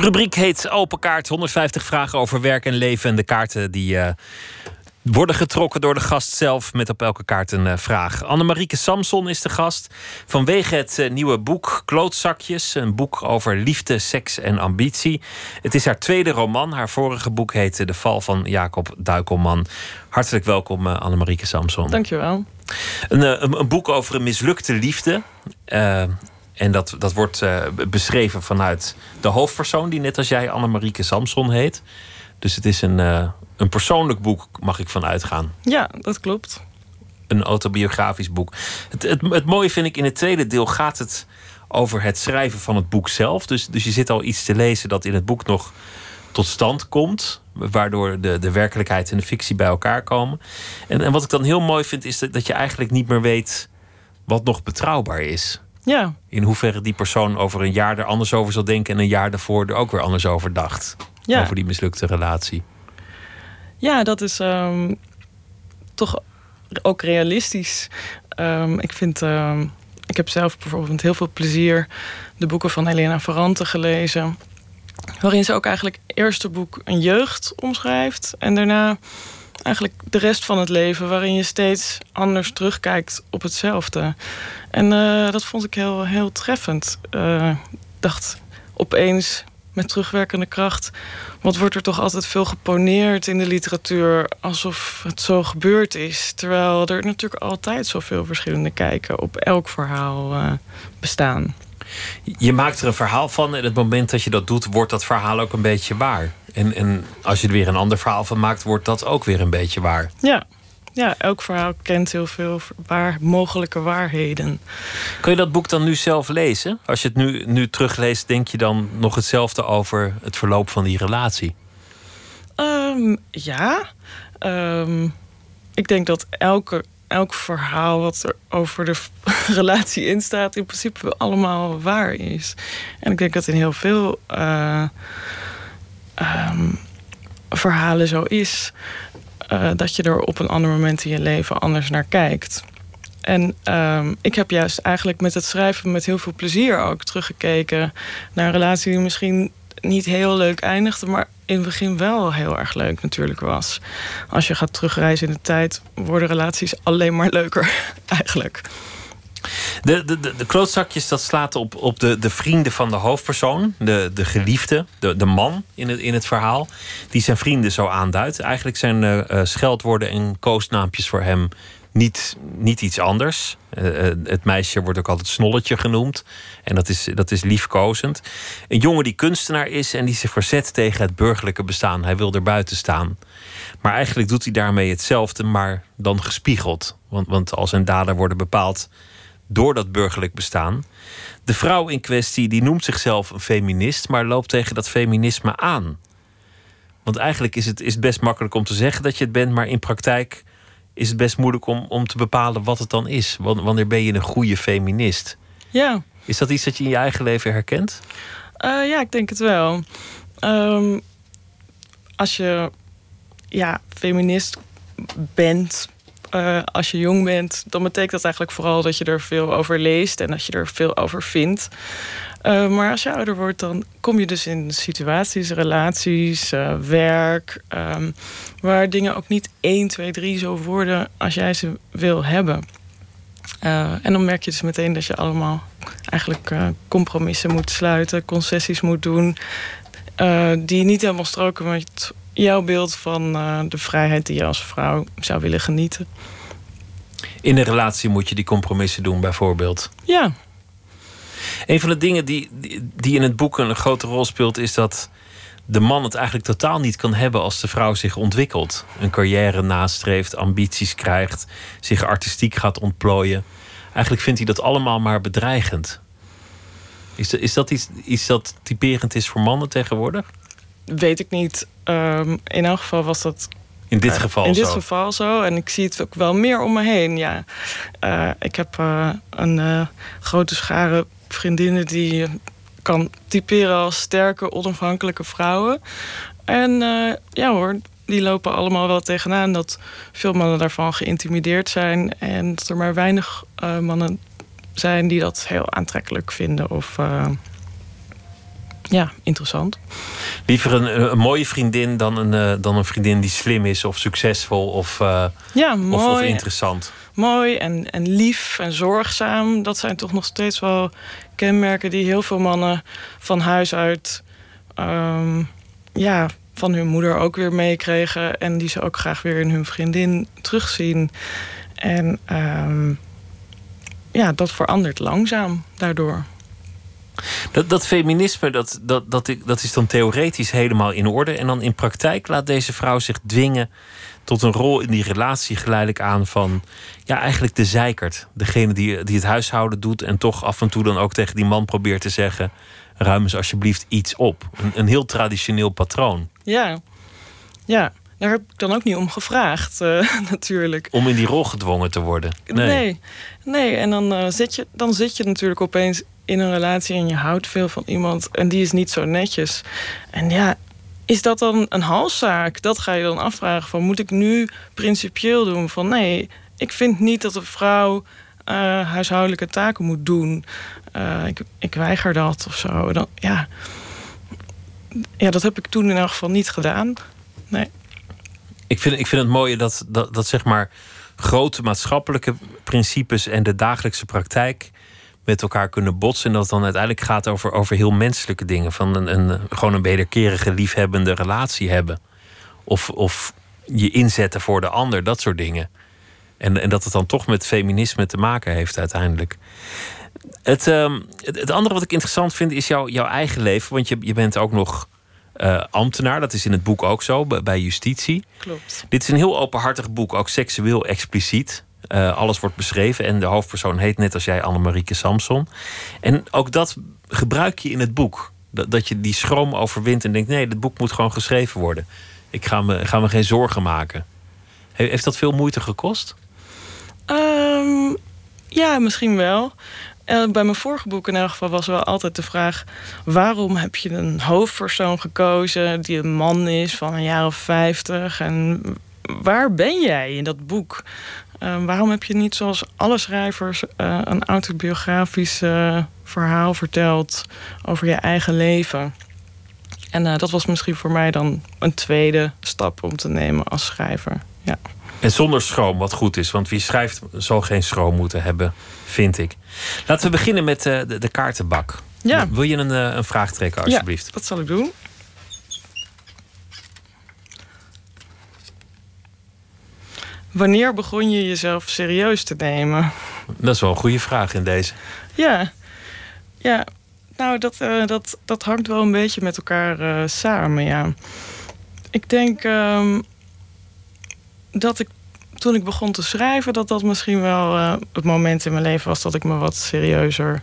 De rubriek heet Open Kaart. 150 vragen over werk en leven. En de kaarten die eh, worden getrokken door de gast zelf. Met op elke kaart een uh, vraag. Annemarieke Samson is de gast. Vanwege het uh, nieuwe boek Klootzakjes. Een boek over liefde, seks en ambitie. Het is haar tweede roman. Haar vorige boek heette De Val van Jacob Duikelman. Hartelijk welkom, Annemarieke Samson. Dankjewel. Een, een, een boek over een mislukte liefde. En dat, dat wordt uh, beschreven vanuit de hoofdpersoon, die net als jij Annemarieke Samson heet. Dus het is een, uh, een persoonlijk boek, mag ik van uitgaan. Ja, dat klopt. Een autobiografisch boek. Het, het, het mooie vind ik, in het tweede deel gaat het over het schrijven van het boek zelf. Dus, dus je zit al iets te lezen dat in het boek nog tot stand komt. Waardoor de, de werkelijkheid en de fictie bij elkaar komen. En, en wat ik dan heel mooi vind, is dat, dat je eigenlijk niet meer weet wat nog betrouwbaar is. Ja. In hoeverre die persoon over een jaar er anders over zal denken en een jaar daarvoor er ook weer anders over dacht. Ja. Over die mislukte relatie. Ja, dat is um, toch ook realistisch. Um, ik vind. Um, ik heb zelf bijvoorbeeld met heel veel plezier de boeken van Helena Ferrante gelezen. Waarin ze ook eigenlijk eerst het boek een jeugd omschrijft. En daarna eigenlijk de rest van het leven, waarin je steeds anders terugkijkt op hetzelfde. En uh, dat vond ik heel, heel treffend. Uh, dacht opeens met terugwerkende kracht. Wat wordt er toch altijd veel geponeerd in de literatuur alsof het zo gebeurd is. Terwijl er natuurlijk altijd zoveel verschillende kijken op elk verhaal uh, bestaan. Je maakt er een verhaal van en het moment dat je dat doet, wordt dat verhaal ook een beetje waar. En, en als je er weer een ander verhaal van maakt, wordt dat ook weer een beetje waar. Ja, ja elk verhaal kent heel veel waar, mogelijke waarheden. Kun je dat boek dan nu zelf lezen? Als je het nu, nu terugleest, denk je dan nog hetzelfde over het verloop van die relatie? Um, ja. Um, ik denk dat elke elk verhaal wat er over de relatie in staat, in principe allemaal waar is. En ik denk dat in heel veel uh, um, verhalen zo is. Uh, dat je er op een ander moment in je leven anders naar kijkt. En um, ik heb juist eigenlijk met het schrijven met heel veel plezier ook teruggekeken naar een relatie die misschien niet heel leuk eindigde, maar in het begin wel heel erg leuk natuurlijk was. Als je gaat terugreizen in de tijd, worden relaties alleen maar leuker eigenlijk. De, de, de, klootzakjes, dat slaat op, op de, de vrienden van de hoofdpersoon, de, de geliefde, de, de man in het, in het verhaal, die zijn vrienden zo aanduidt. Eigenlijk zijn uh, scheldwoorden en koosnaampjes voor hem niet, niet iets anders. Uh, het meisje wordt ook altijd snolletje genoemd. En dat is, dat is liefkozend. Een jongen die kunstenaar is en die zich verzet tegen het burgerlijke bestaan. Hij wil er buiten staan. Maar eigenlijk doet hij daarmee hetzelfde, maar dan gespiegeld. Want, want al zijn daden worden bepaald door dat burgerlijk bestaan. De vrouw in kwestie die noemt zichzelf een feminist, maar loopt tegen dat feminisme aan. Want eigenlijk is het, is best makkelijk om te zeggen dat je het bent, maar in praktijk is het best moeilijk om, om te bepalen wat het dan is. Wanneer ben je een goede feminist? Ja. Is dat iets dat je in je eigen leven herkent? Uh, ja, ik denk het wel. Um, als je ja, feminist bent, uh, als je jong bent, dan betekent dat eigenlijk vooral dat je er veel over leest en dat je er veel over vindt. Uh, maar als je ouder wordt, dan kom je dus in situaties, relaties, uh, werk, um, waar dingen ook niet 1, 2, 3 zo worden als jij ze wil hebben. Uh, en dan merk je dus meteen dat je allemaal eigenlijk compromissen moet sluiten, concessies moet doen, die niet helemaal stroken met jouw beeld van de vrijheid die je als vrouw zou willen genieten. In een relatie moet je die compromissen doen, bijvoorbeeld. Ja, een van de dingen die, die in het boek een grote rol speelt, is dat de man het eigenlijk totaal niet kan hebben als de vrouw zich ontwikkelt. Een carrière nastreeft, ambities krijgt, zich artistiek gaat ontplooien. Eigenlijk vindt hij dat allemaal maar bedreigend. Is, dat, is dat iets, iets dat typerend is voor mannen tegenwoordig? Weet ik niet. Um, in elk geval was dat in dit geval In dit zo. geval zo. En ik zie het ook wel meer om me heen. Ja. Uh, ik heb uh, een grote schare vriendinnen die je kan typeren als sterke, onafhankelijke vrouwen. En ja hoor, die lopen allemaal wel tegenaan dat veel mannen daarvan geïntimideerd zijn. En dat er maar weinig mannen zijn die dat heel aantrekkelijk vinden. Of ja, interessant. Liever een, een mooie vriendin dan een, eh, dan een vriendin die slim is of succesvol of, eh, Ja, mooi. of interessant. Mooi en, en lief en zorgzaam. Dat zijn toch nog steeds wel kenmerken die heel veel mannen van huis uit ehm, ja, van hun moeder ook weer meekregen. En die ze ook graag weer in hun vriendin terugzien. En ehm, ja, dat verandert langzaam daardoor. Dat, dat feminisme, dat, dat, dat, dat is dan theoretisch helemaal in orde. En dan in praktijk laat deze vrouw zich dwingen tot een rol in die relatie geleidelijk aan van ja, eigenlijk de zeikert. Degene die, die het huishouden doet en toch af en toe dan ook tegen die man probeert te zeggen: ruim eens alsjeblieft iets op. Een, een heel traditioneel patroon. Ja, ja. Daar heb ik dan ook niet om gevraagd, eh, natuurlijk. Om in die rol gedwongen te worden. Nee, nee. En dan, eh, zit je, dan zit je natuurlijk opeens in een relatie en je houdt veel van iemand en die is niet zo netjes. En ja, is dat dan een halszaak? Dat ga je dan afvragen van moet ik nu principieel doen van nee, ik vind niet dat een vrouw eh, huishoudelijke taken moet doen. Eh, ik, ik weiger dat of zo. Dan, ja. ja, dat heb ik toen in elk geval niet gedaan. Nee. Ik vind, ik vind het mooie dat, dat, dat zeg maar grote maatschappelijke principes en de dagelijkse praktijk met elkaar kunnen botsen. En dat het dan uiteindelijk gaat over, over heel menselijke dingen. Van een, een, gewoon een wederkerige, liefhebbende relatie hebben. Of, of je inzetten voor de ander, dat soort dingen. En, en dat het dan toch met feminisme te maken heeft uiteindelijk. Het, ehm, het, het andere wat ik interessant vind is jouw, jouw eigen leven. Want je, je bent ook nog eh, ambtenaar. Dat is in het boek ook zo, bij, bij justitie. Klopt. Dit is een heel openhartig boek, ook seksueel expliciet. Eh, alles wordt beschreven en de hoofdpersoon heet net als jij Annemarieke Samson. En ook dat gebruik je in het boek. Dat, dat je die schroom overwint en denkt: nee, dit boek moet gewoon geschreven worden. Ik ga me, ga me geen zorgen maken. He- heeft dat veel moeite gekost? Ehm, ja, misschien wel. Eh, bij mijn vorige boek in elk geval was wel altijd de vraag... waarom heb je een hoofdpersoon gekozen die een man is van een jaar of vijftig? En waar ben jij in dat boek? Eh, waarom heb je niet zoals alle schrijvers eh, een autobiografisch eh, verhaal verteld over je eigen leven? En eh, dat was misschien voor mij dan een tweede stap om te nemen als schrijver. Ja. En zonder schroom, wat goed is. Want wie schrijft zal geen schroom moeten hebben, vind ik. Laten we beginnen met de, de kaartenbak. Ja. Wil je een, een vraag trekken, alsjeblieft? Ja, dat zal ik doen. Wanneer begon je jezelf serieus te nemen? Dat is wel een goede vraag in deze. Ja, ja. nou dat, eh, dat, dat hangt wel een beetje met elkaar eh, samen, ja. Ik denk ehm, dat ik toen ik begon te schrijven, dat dat misschien wel eh, het moment in mijn leven was dat ik me wat serieuzer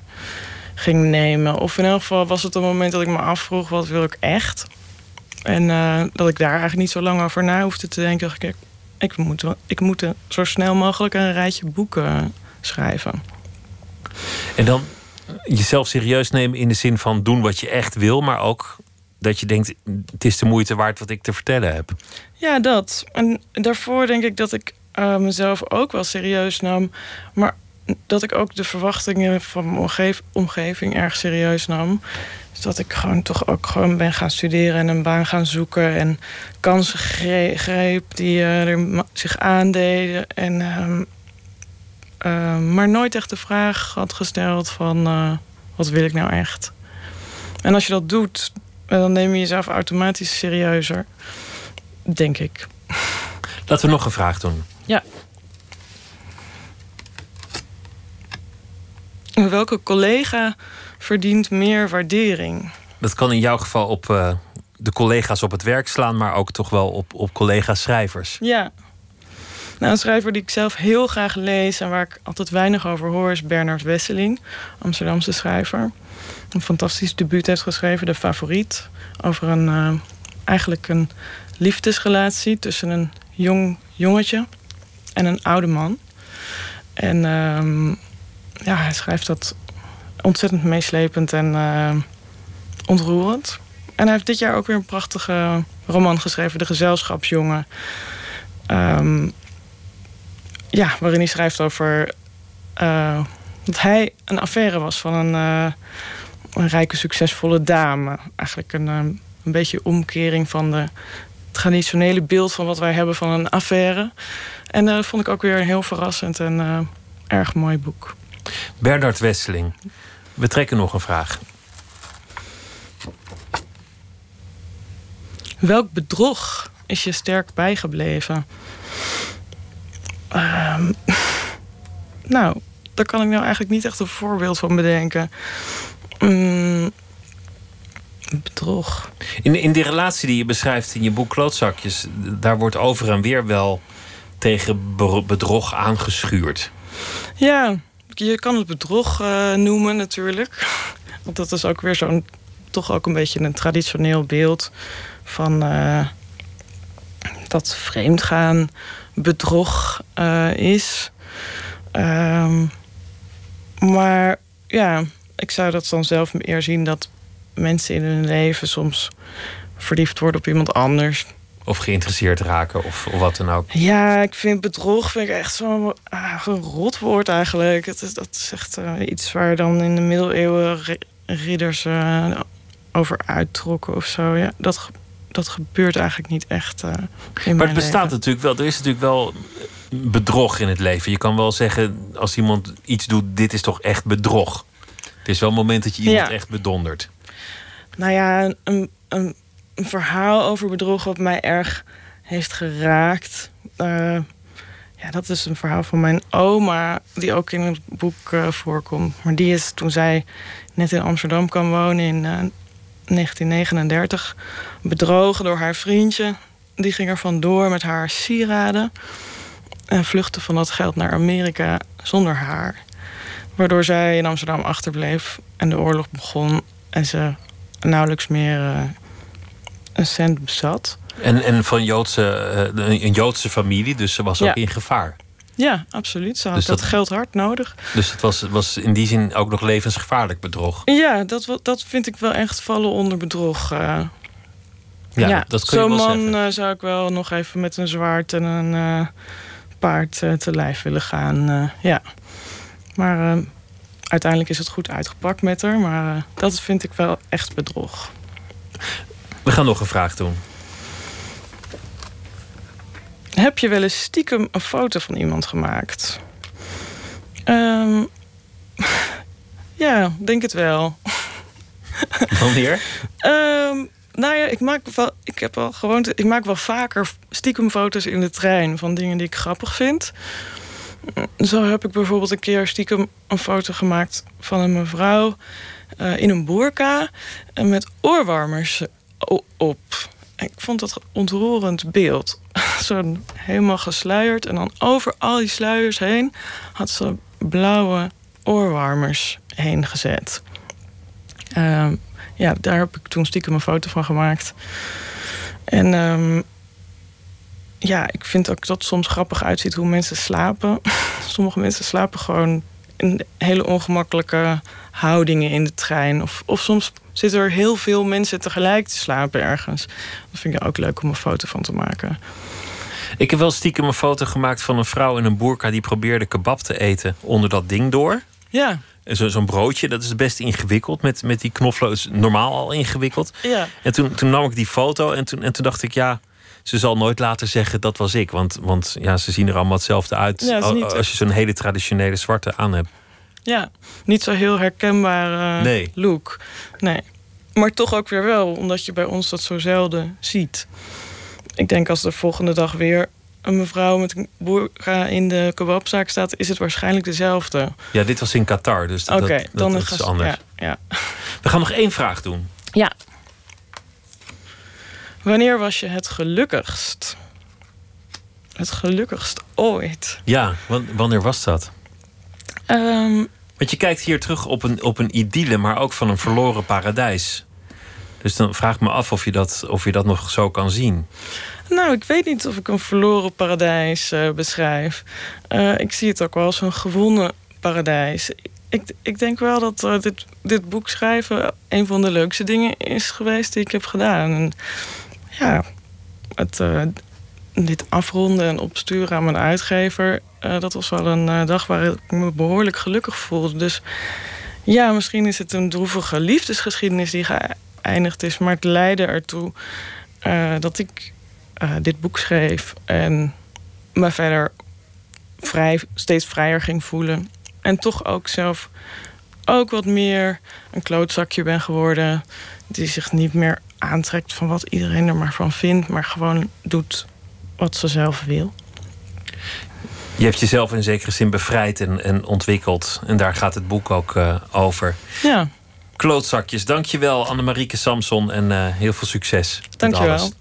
ging nemen. Of in elk geval was het een moment dat ik me afvroeg, wat wil ik echt? En dat ik daar eigenlijk niet zo lang over na hoefde te denken. Dacht ik, ik moet, ik moet eh, zo snel mogelijk een rijtje boeken schrijven. En dan jezelf serieus nemen in de zin van doen wat je echt wil, maar ook dat je denkt: het is de moeite waard wat ik te vertellen heb. Ja, dat. En daarvoor denk ik dat ik eh, mezelf ook wel serieus nam. Maar dat ik ook de verwachtingen van mijn omgeving erg serieus nam. Dus dat ik gewoon toch ook gewoon ben gaan studeren en een baan gaan zoeken. En kansen gre- greep die eh, er zich aandeden. En, ehm, eh, maar nooit echt de vraag had gesteld van eh, wat wil ik nou echt? En als je dat doet, dan neem je jezelf automatisch serieuzer. Denk ik. Laten we nog een vraag doen. Ja. Welke collega verdient meer waardering? Dat kan in jouw geval op eh, de collega's op het werk slaan, maar ook toch wel op, op collega-schrijvers. Ja. Nou, een schrijver die ik zelf heel graag lees en waar ik altijd weinig over hoor, is Bernard Wesseling, Amsterdamse schrijver. Een fantastisch debuut heeft geschreven, De Favoriet. Over een, eh, eigenlijk een liefdesrelatie tussen een jong jongetje en een oude man. En ehm, ja, hij schrijft dat ontzettend meeslepend en eh, ontroerend. En hij heeft dit jaar ook weer een prachtige roman geschreven, De Gezelschapsjongen. Ehm, ja, waarin hij schrijft over eh, dat hij een affaire was van een, eh, een rijke, succesvolle dame. Eigenlijk een, een beetje omkering van de traditionele beeld van wat wij hebben van een affaire. En dat vond ik ook weer een heel verrassend en erg mooi boek. Bernard Wesseling, we trekken nog een vraag. Welk bedrog is je sterk bijgebleven? Um, nou, daar kan ik nou eigenlijk niet echt een voorbeeld van bedenken. Mm, bedrog. In, in die relatie die je beschrijft in je boek Klootzakjes, daar wordt over en weer wel tegen bedrog aangeschuurd. Ja, je kan het bedrog uh, noemen natuurlijk. Want dat is ook weer zo'n toch ook een beetje een traditioneel beeld van uh, dat vreemdgaan bedrog uh, is. Um, maar ja, ik zou dat dan zelf meer zien dat mensen in hun leven soms verliefd worden op iemand anders. Of geïnteresseerd raken of, of wat dan ook. Ja, ik vind bedrog vind ik echt zo'n ah, een rotwoord eigenlijk. Het is, dat is echt uh, iets waar dan in de middeleeuwen ridders uh, over uittrokken of zo. Ja, dat, dat gebeurt eigenlijk niet echt. Uh, in maar het bestaat natuurlijk wel. Er is natuurlijk wel bedrog in het leven. Je kan wel zeggen, als iemand iets doet, dit is toch echt bedrog. Het is wel een moment dat je iemand echt bedondert. Nou ja, een, een, een, verhaal over bedrog wat mij erg heeft geraakt. Uh, ja, dat is een verhaal van mijn oma, die ook in het boek uh, voorkomt. Maar die is toen zij net in Amsterdam kwam wonen in uh, 1939 bedrogen door haar vriendje. Die ging er vandoor met haar sieraden en vluchtte van dat geld naar Amerika zonder haar. Waardoor zij in Amsterdam achterbleef en de oorlog begon en ze nauwelijks meer een cent bezat. En, en van Joodse, uh, een Joodse familie, dus ze was ook in gevaar. Ja, absoluut. Ze had dus dat, dat, geld hard nodig. Dus het was, was in die zin ook nog levensgevaarlijk bedrog. Ja, dat, dat vind ik wel echt vallen onder bedrog. Uh, ja, dat kun je Zo'n man uh, zou ik wel nog even met een zwaard en een uh, paard te lijf willen gaan. ja. Maar uiteindelijk is het goed uitgepakt met haar. Maar dat vind ik wel echt bedrog. We gaan nog een vraag doen. Heb je wel eens stiekem een foto van iemand gemaakt? Um, ja, denk het wel. Wanneer? um, nou ja, ik maak wel, ik heb wel gewoonte, ik maak wel vaker stiekem foto's in de trein van dingen die ik grappig vind. Zo heb ik bijvoorbeeld een keer stiekem een foto gemaakt van een mevrouw uh, in een boerka met oorwarmers op. Ik vond dat ontroerend beeld. Zo'n helemaal gesluierd. En dan over al die sluiers heen had ze blauwe oorwarmers heen gezet. Uh, ja, daar heb ik toen stiekem een foto van gemaakt. En um, ja, ik vind ook dat het soms grappig uitziet hoe mensen slapen. Sommige mensen slapen gewoon in hele ongemakkelijke houdingen in de trein. Of, of soms zitten er heel veel mensen tegelijk te slapen ergens. Dat vind ik ook leuk om een foto van te maken. Ik heb wel stiekem een foto gemaakt van een vrouw in een boerka die probeerde kebab te eten onder dat ding door. Ja. Zo'n zo broodje, dat is best ingewikkeld. Met, met die knoflook is normaal al ingewikkeld. Ja. En toen, toen nam ik die foto en toen, en toen dacht ik, ja, ze zal nooit later zeggen dat was ik. Want, want ja, ze zien er allemaal hetzelfde uit Ja, als je zo'n hele traditionele zwarte aan hebt. Ja, niet zo heel herkenbare Nee. look. Nee. Maar toch ook weer wel, omdat je bij ons dat zo zelden ziet. Ik denk als de volgende dag weer een mevrouw met een boerka in de kebabzaak staat, is het waarschijnlijk dezelfde. Ja, dit was in Qatar, dus dat, Oké, dat, dan dat is is het- anders. Ja, ja. We gaan nog één vraag doen. ja. Wanneer was je het gelukkigst? Het gelukkigst ooit. Ja, wan- wanneer was dat? Ehm, Want je kijkt hier terug op een, op een idylle, maar ook van een verloren paradijs. Dus dan vraag ik me af of je dat, of je dat nog zo kan zien. Nou, ik weet niet of ik een verloren paradijs eh, beschrijf. Eh, ik zie het ook wel als een gewonnen paradijs. Ik, ik denk wel dat eh, dit, dit boek schrijven een van de leukste dingen is geweest die ik heb gedaan. En ja, het, dit afronden en opsturen aan mijn uitgever, eh, dat was wel een eh, dag waar ik me behoorlijk gelukkig voelde. Dus Ja, misschien is het een droevige liefdesgeschiedenis die geëindigd is, maar het leidde ertoe uh, dat ik dit boek schreef en me verder vrij, steeds vrijer ging voelen. En toch ook zelf ook wat meer een klootzakje ben geworden. Die zich niet meer aantrekt van wat iedereen er maar van vindt, maar gewoon doet wat ze zelf wil. Je hebt jezelf in zekere zin bevrijd en, en ontwikkeld. En daar gaat het boek ook uh, over. Ja. Klootzakjes. Dankjewel Annemarieke Samson en uh, heel veel succes. Dankjewel.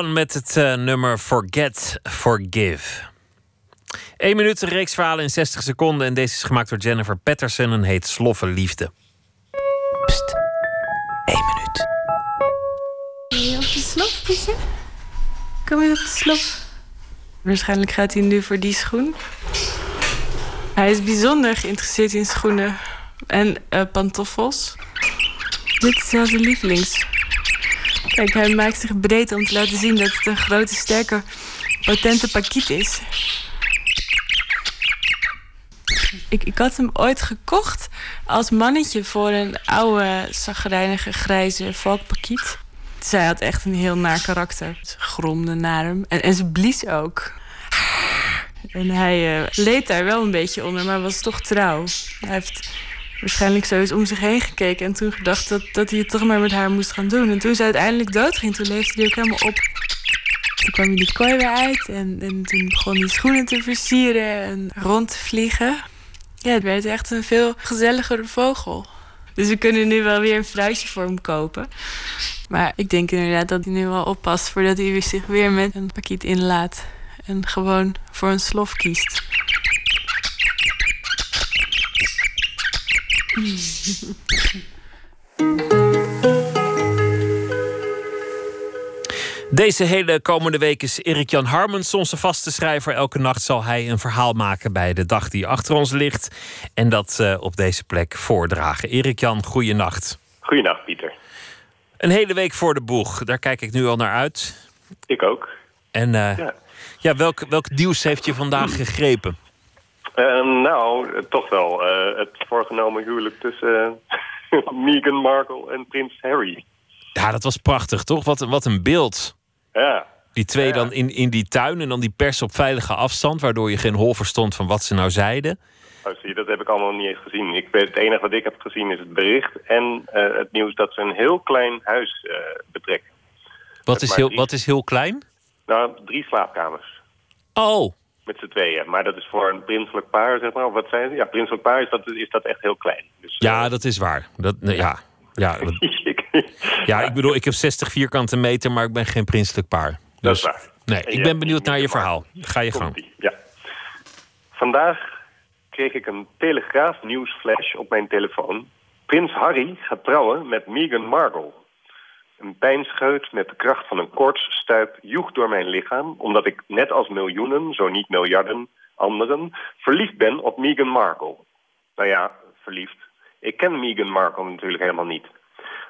Met het uh, nummer Forget, Forgive. 1 minuut, een reeks verhalen in 60 seconden. En deze is gemaakt door Jennifer Patterson en heet Sloffe Liefde. Pst, 1 minuut. Wil je op de slof, Pietje? Kom je op de slof? Waarschijnlijk gaat hij nu voor die schoen. Hij is bijzonder geïnteresseerd in schoenen en uh, pantoffels. Dit is zelfs zijn lievelings. Kijk, hij maakt zich breed om te laten zien dat het een grote, sterke, potente pakiet is. Ik, ik had hem ooit gekocht als mannetje voor een oude, zagrijnige, grijze volkpakiet. Zij had echt een heel naar karakter. Ze gromde naar hem. En, en ze blies ook. En hij uh, leed daar wel een beetje onder, maar was toch trouw. Hij heeft waarschijnlijk zo eens om zich heen gekeken. En toen gedacht dat, dat hij het toch maar met haar moest gaan doen. En toen ze uiteindelijk doodging, toen leefde hij ook helemaal op. Toen kwam hij die kooi weer uit en, en toen begon hij schoenen te versieren en rond te vliegen. Ja, het werd echt een veel gezelligere vogel. Dus we kunnen nu wel weer een fruitje voor hem kopen. Maar ik denk inderdaad dat hij nu wel oppast voordat hij zich weer met een pakiet inlaat. En gewoon voor een slof kiest. Deze hele komende week is Erik-Jan Harmens onze vaste schrijver. Elke nacht zal hij een verhaal maken bij de dag die achter ons ligt. En dat eh, op deze plek voordragen. Erik-Jan, goeienacht. Goeienacht, Pieter. Een hele week voor de boeg. Daar kijk ik nu al naar uit. Ik ook. En eh, Ja. ja. welk, welk nieuws heeft je vandaag gegrepen? Eh, nou, toch wel. eh, het voorgenomen huwelijk tussen eh, Meghan Markle en prins Harry. Ja, dat was prachtig, toch? Wat, een- wat een beeld. Ja. Die twee dan in, in die tuin en dan die pers op veilige afstand... waardoor je geen hol verstond van wat ze nou zeiden. Oh, zie je, dat heb ik allemaal niet eens gezien. Ik, weet- het enige wat ik heb gezien is het bericht en eh, het nieuws dat ze een heel klein huis betrekken. Wat is, heel, drie- wat is heel klein? Nou, drie slaapkamers. Oh. Met z'n tweeën. Maar dat is voor een prinselijk paar, zeg maar. Of wat zijn ze? Ja, prinselijk paar is dat, is dat echt heel klein. Dus, Ja, dat is waar. Dat, nee, ja. Ja, dat- ja, ik bedoel, ik heb 60 vierkante meter, maar ik ben geen prinselijk paar. Dus, Dat is waar. Nee, ik ben benieuwd naar je verhaal. Ga je gang. Ja. Vandaag kreeg ik een telegraaf nieuwsflash op mijn telefoon. Prins Harry gaat trouwen met Meghan Markle. Een pijnscheut met de kracht van een koortsstuip joeg door mijn lichaam... omdat ik net als miljoenen, zo niet miljarden anderen... verliefd ben op Meghan Markle. Nou ja, verliefd. Ik ken Meghan Markle natuurlijk helemaal niet.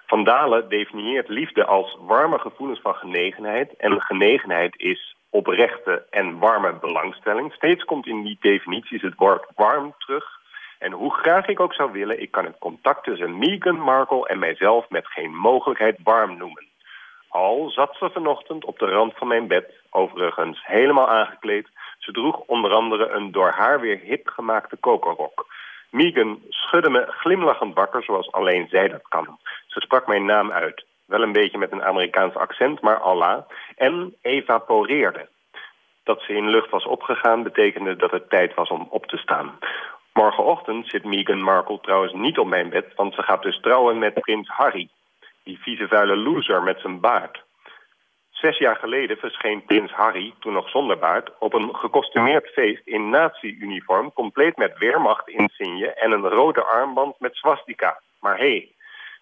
Van Dalen definieert liefde als warme gevoelens van genegenheid. En genegenheid is oprechte en warme belangstelling. Steeds komt in die definities het woord warm terug. En hoe graag ik ook zou willen, ik kan het contact tussen Meghan Markle en mijzelf met geen mogelijkheid warm noemen. Al zat ze vanochtend op de rand van mijn bed, overigens helemaal aangekleed. Ze droeg onder andere een door haar weer hip gemaakte kokerrok. Megan schudde me glimlachend wakker zoals alleen zij dat kan. Ze sprak mijn naam uit. Wel een beetje met een Amerikaans accent, maar Allah. En evaporeerde. Dat ze in lucht was opgegaan betekende dat het tijd was om op te staan. Morgenochtend zit Meghan Markle trouwens niet op mijn bed... want ze gaat dus trouwen met prins Harry. Die vieze vuile loser met zijn baard. Zes jaar geleden verscheen prins Harry, toen nog zonder baard... op een gekostumeerd feest in nazi-uniform... compleet met Wehrmacht-insigne en een rode armband met swastika. Maar hé, hey,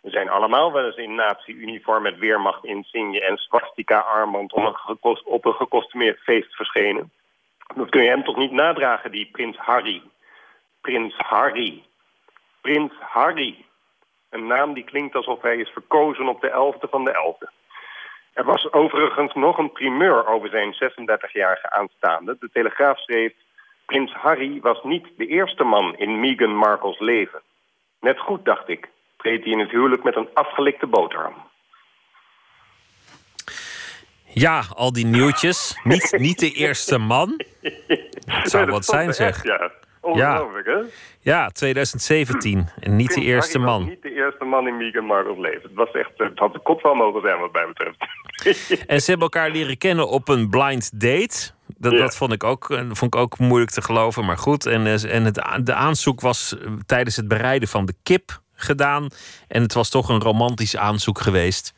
we zijn allemaal wel eens in nazi-uniform... met Wehrmacht-insigne en swastika-armband... op een gekostumeerd feest verschenen. Dat kun je hem toch niet nadragen, die prins Harry. Prins Harry. Prins Harry. Een naam die klinkt alsof hij is verkozen op de 11e van de 11e. Er was overigens nog een primeur over zijn 36-jarige aanstaande. De Telegraaf schreef... Prins Harry was niet de eerste man in Meghan Markles leven. Net goed, dacht ik, treedt hij in het huwelijk met een afgelikte boterham. Ja, al die nieuwtjes. Niet, niet de eerste man. Het zou wat zijn, er zeg. echt, ja. Ongelooflijk, hè? Ja, 2017. En niet de eerste man. niet de eerste man in Meghan Markle's leven. Het, was echt, het had de kop wel mogen zijn, wat mij betreft. En ze hebben elkaar leren kennen op een blind date. Dat, Ja. dat vond, ik ook, eh, vond ik ook moeilijk te geloven, maar goed. En, eh, en het, de aanzoek was eh, tijdens het bereiden van de kip gedaan. En het was toch een romantisch aanzoek geweest.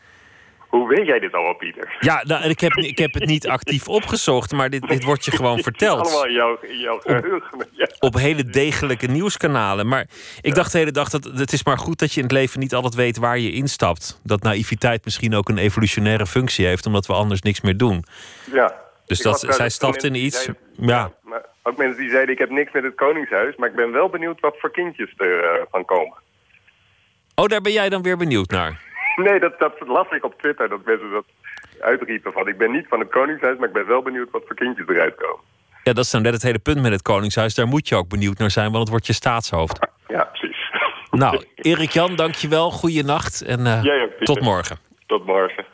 Hoe weet jij dit allemaal, Pieter? Ja, nou, ik, heb, ik heb het niet actief opgezocht, maar dit, dit wordt je gewoon verteld. Allemaal in jouw, geheugen. Ja. Op hele degelijke nieuwskanalen. Maar ik dacht de hele dag dat het is maar goed dat je in het leven niet altijd weet waar je instapt. Dat naïviteit misschien ook een evolutionaire functie heeft, omdat we anders niks meer doen. ja. Dus Ik dat, zij trouwens stapt in iets. Ja, Maar ook mensen die zeiden, ik heb niks met het Koningshuis... maar ik ben wel benieuwd wat voor kindjes er eh, van komen. Oh, daar ben jij dan weer benieuwd naar. Nee, dat, dat las ik op Twitter, dat mensen dat uitriepen van... ik ben niet van het Koningshuis, maar ik ben wel benieuwd wat voor kindjes eruit komen. Ja, dat is nou net het hele punt met het Koningshuis. Daar moet je ook benieuwd naar zijn, want het wordt je staatshoofd. Ja, precies. Nou, Erik Jan, dankjewel. Goeienacht en eh, tot morgen. Tot morgen.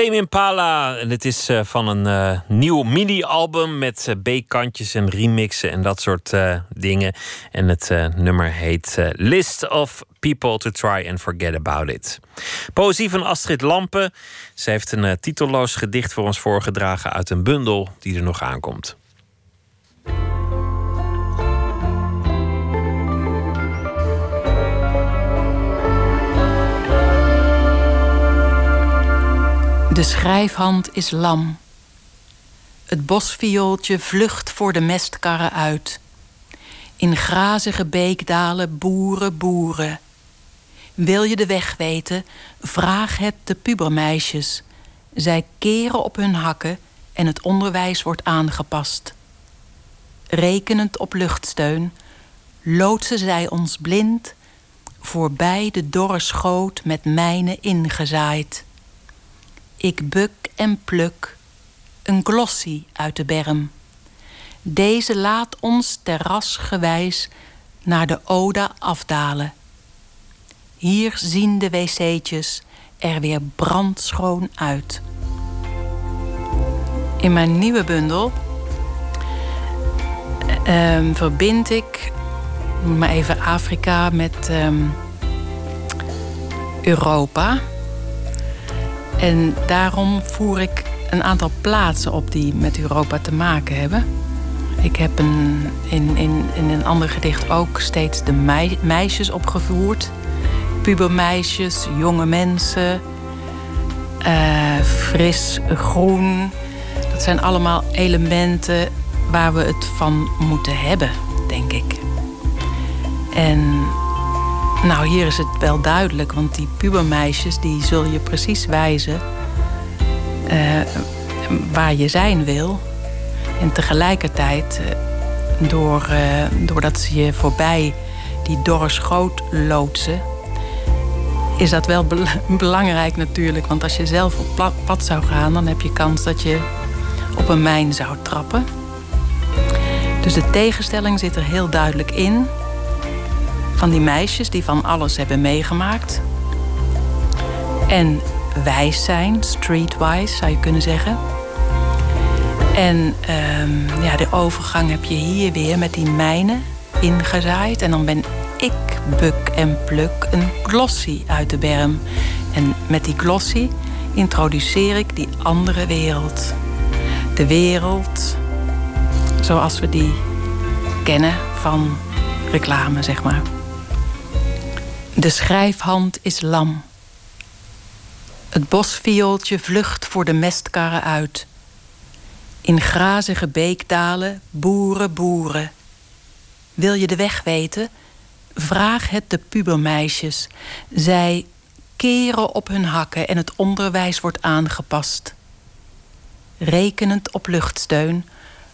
Tame Impala. En het is eh, van een eh, nieuw mini-album met eh, B-kantjes en remixen en dat soort dingen. En het nummer heet List of People to Try and Forget About It. Poëzie van Astrid Lampen. Ze heeft een titelloos gedicht voor ons voorgedragen uit een bundel die er nog aankomt. De schrijfhand is lam. Het bosviooltje vlucht voor de mestkarren uit. In grazige beekdalen boeren, boeren. Wil je de weg weten, vraag het de pubermeisjes. Zij keren op hun hakken en het onderwijs wordt aangepast. Rekenend op luchtsteun loodsen zij ons blind voorbij de dorre schoot met mijnen ingezaaid. Ik buk en pluk een glossie uit de berm. Deze laat ons terrasgewijs naar de Oda afdalen. Hier zien de wc'tjes er weer brandschoon uit. In mijn nieuwe bundel ehm, verbind ik maar even Afrika met ehm, Europa. En daarom voer ik een aantal plaatsen op die met Europa te maken hebben. Ik heb een, in, in, in een ander gedicht ook steeds de mei- meisjes opgevoerd. Pubermeisjes, jonge mensen, eh, fris groen. Dat zijn allemaal elementen waar we het van moeten hebben, denk ik. En nou, hier is het wel duidelijk, want die pubermeisjes die zul je precies wijzen eh, waar je zijn wil. En tegelijkertijd, eh, door, eh, doordat ze je voorbij die dorre schoot loodsen, is dat wel bel- belangrijk natuurlijk. Want als je zelf op pad zou gaan, dan heb je kans dat je op een mijn zou trappen. Dus de tegenstelling zit er heel duidelijk in. Van die meisjes die van alles hebben meegemaakt. En wijs zijn, streetwise zou je kunnen zeggen. En ehm, ja, de overgang heb je hier weer met die mijnen ingezaaid. En dan ben ik, Buk en Pluk, een glossy uit de berm. En met die glossy introduceer ik die andere wereld. De wereld zoals we die kennen van reclame, zeg maar. De schrijfhand is lam. Het bosviooltje vlucht voor de mestkarren uit. In grazige beekdalen boeren boeren. Wil je de weg weten? Vraag het de pubermeisjes. Zij keren op hun hakken en het onderwijs wordt aangepast. Rekenend op luchtsteun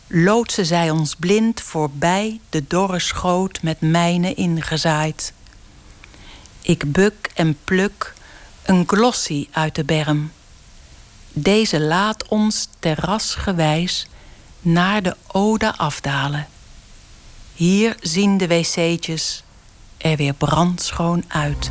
loodsen zij ons blind voorbij de dorre schoot met mijnen ingezaaid. Ik buk en pluk een glossy uit de berm. Deze laat ons terrasgewijs naar de ode afdalen. Hier zien de wc'tjes er weer brandschoon uit.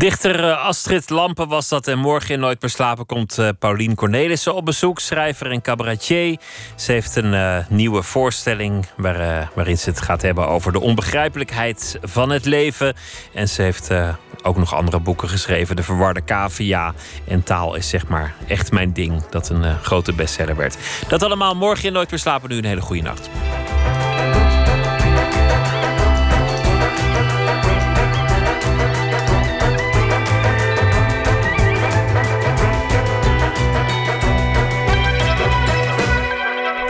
Dichter eh, Astrid Lampen was dat. En morgen in Nooit meer slapen komt uh, Paulien Cornelissen op bezoek. Schrijver en cabaretier. Ze heeft een uh, nieuwe voorstelling waar, waarin ze het gaat hebben over de onbegrijpelijkheid van het leven. En ze heeft ook nog andere boeken geschreven. De verwarde cavia en taal is zeg maar echt mijn ding. Dat een grote bestseller werd. Dat allemaal morgen in Nooit meer slapen. Nu een hele goede nacht.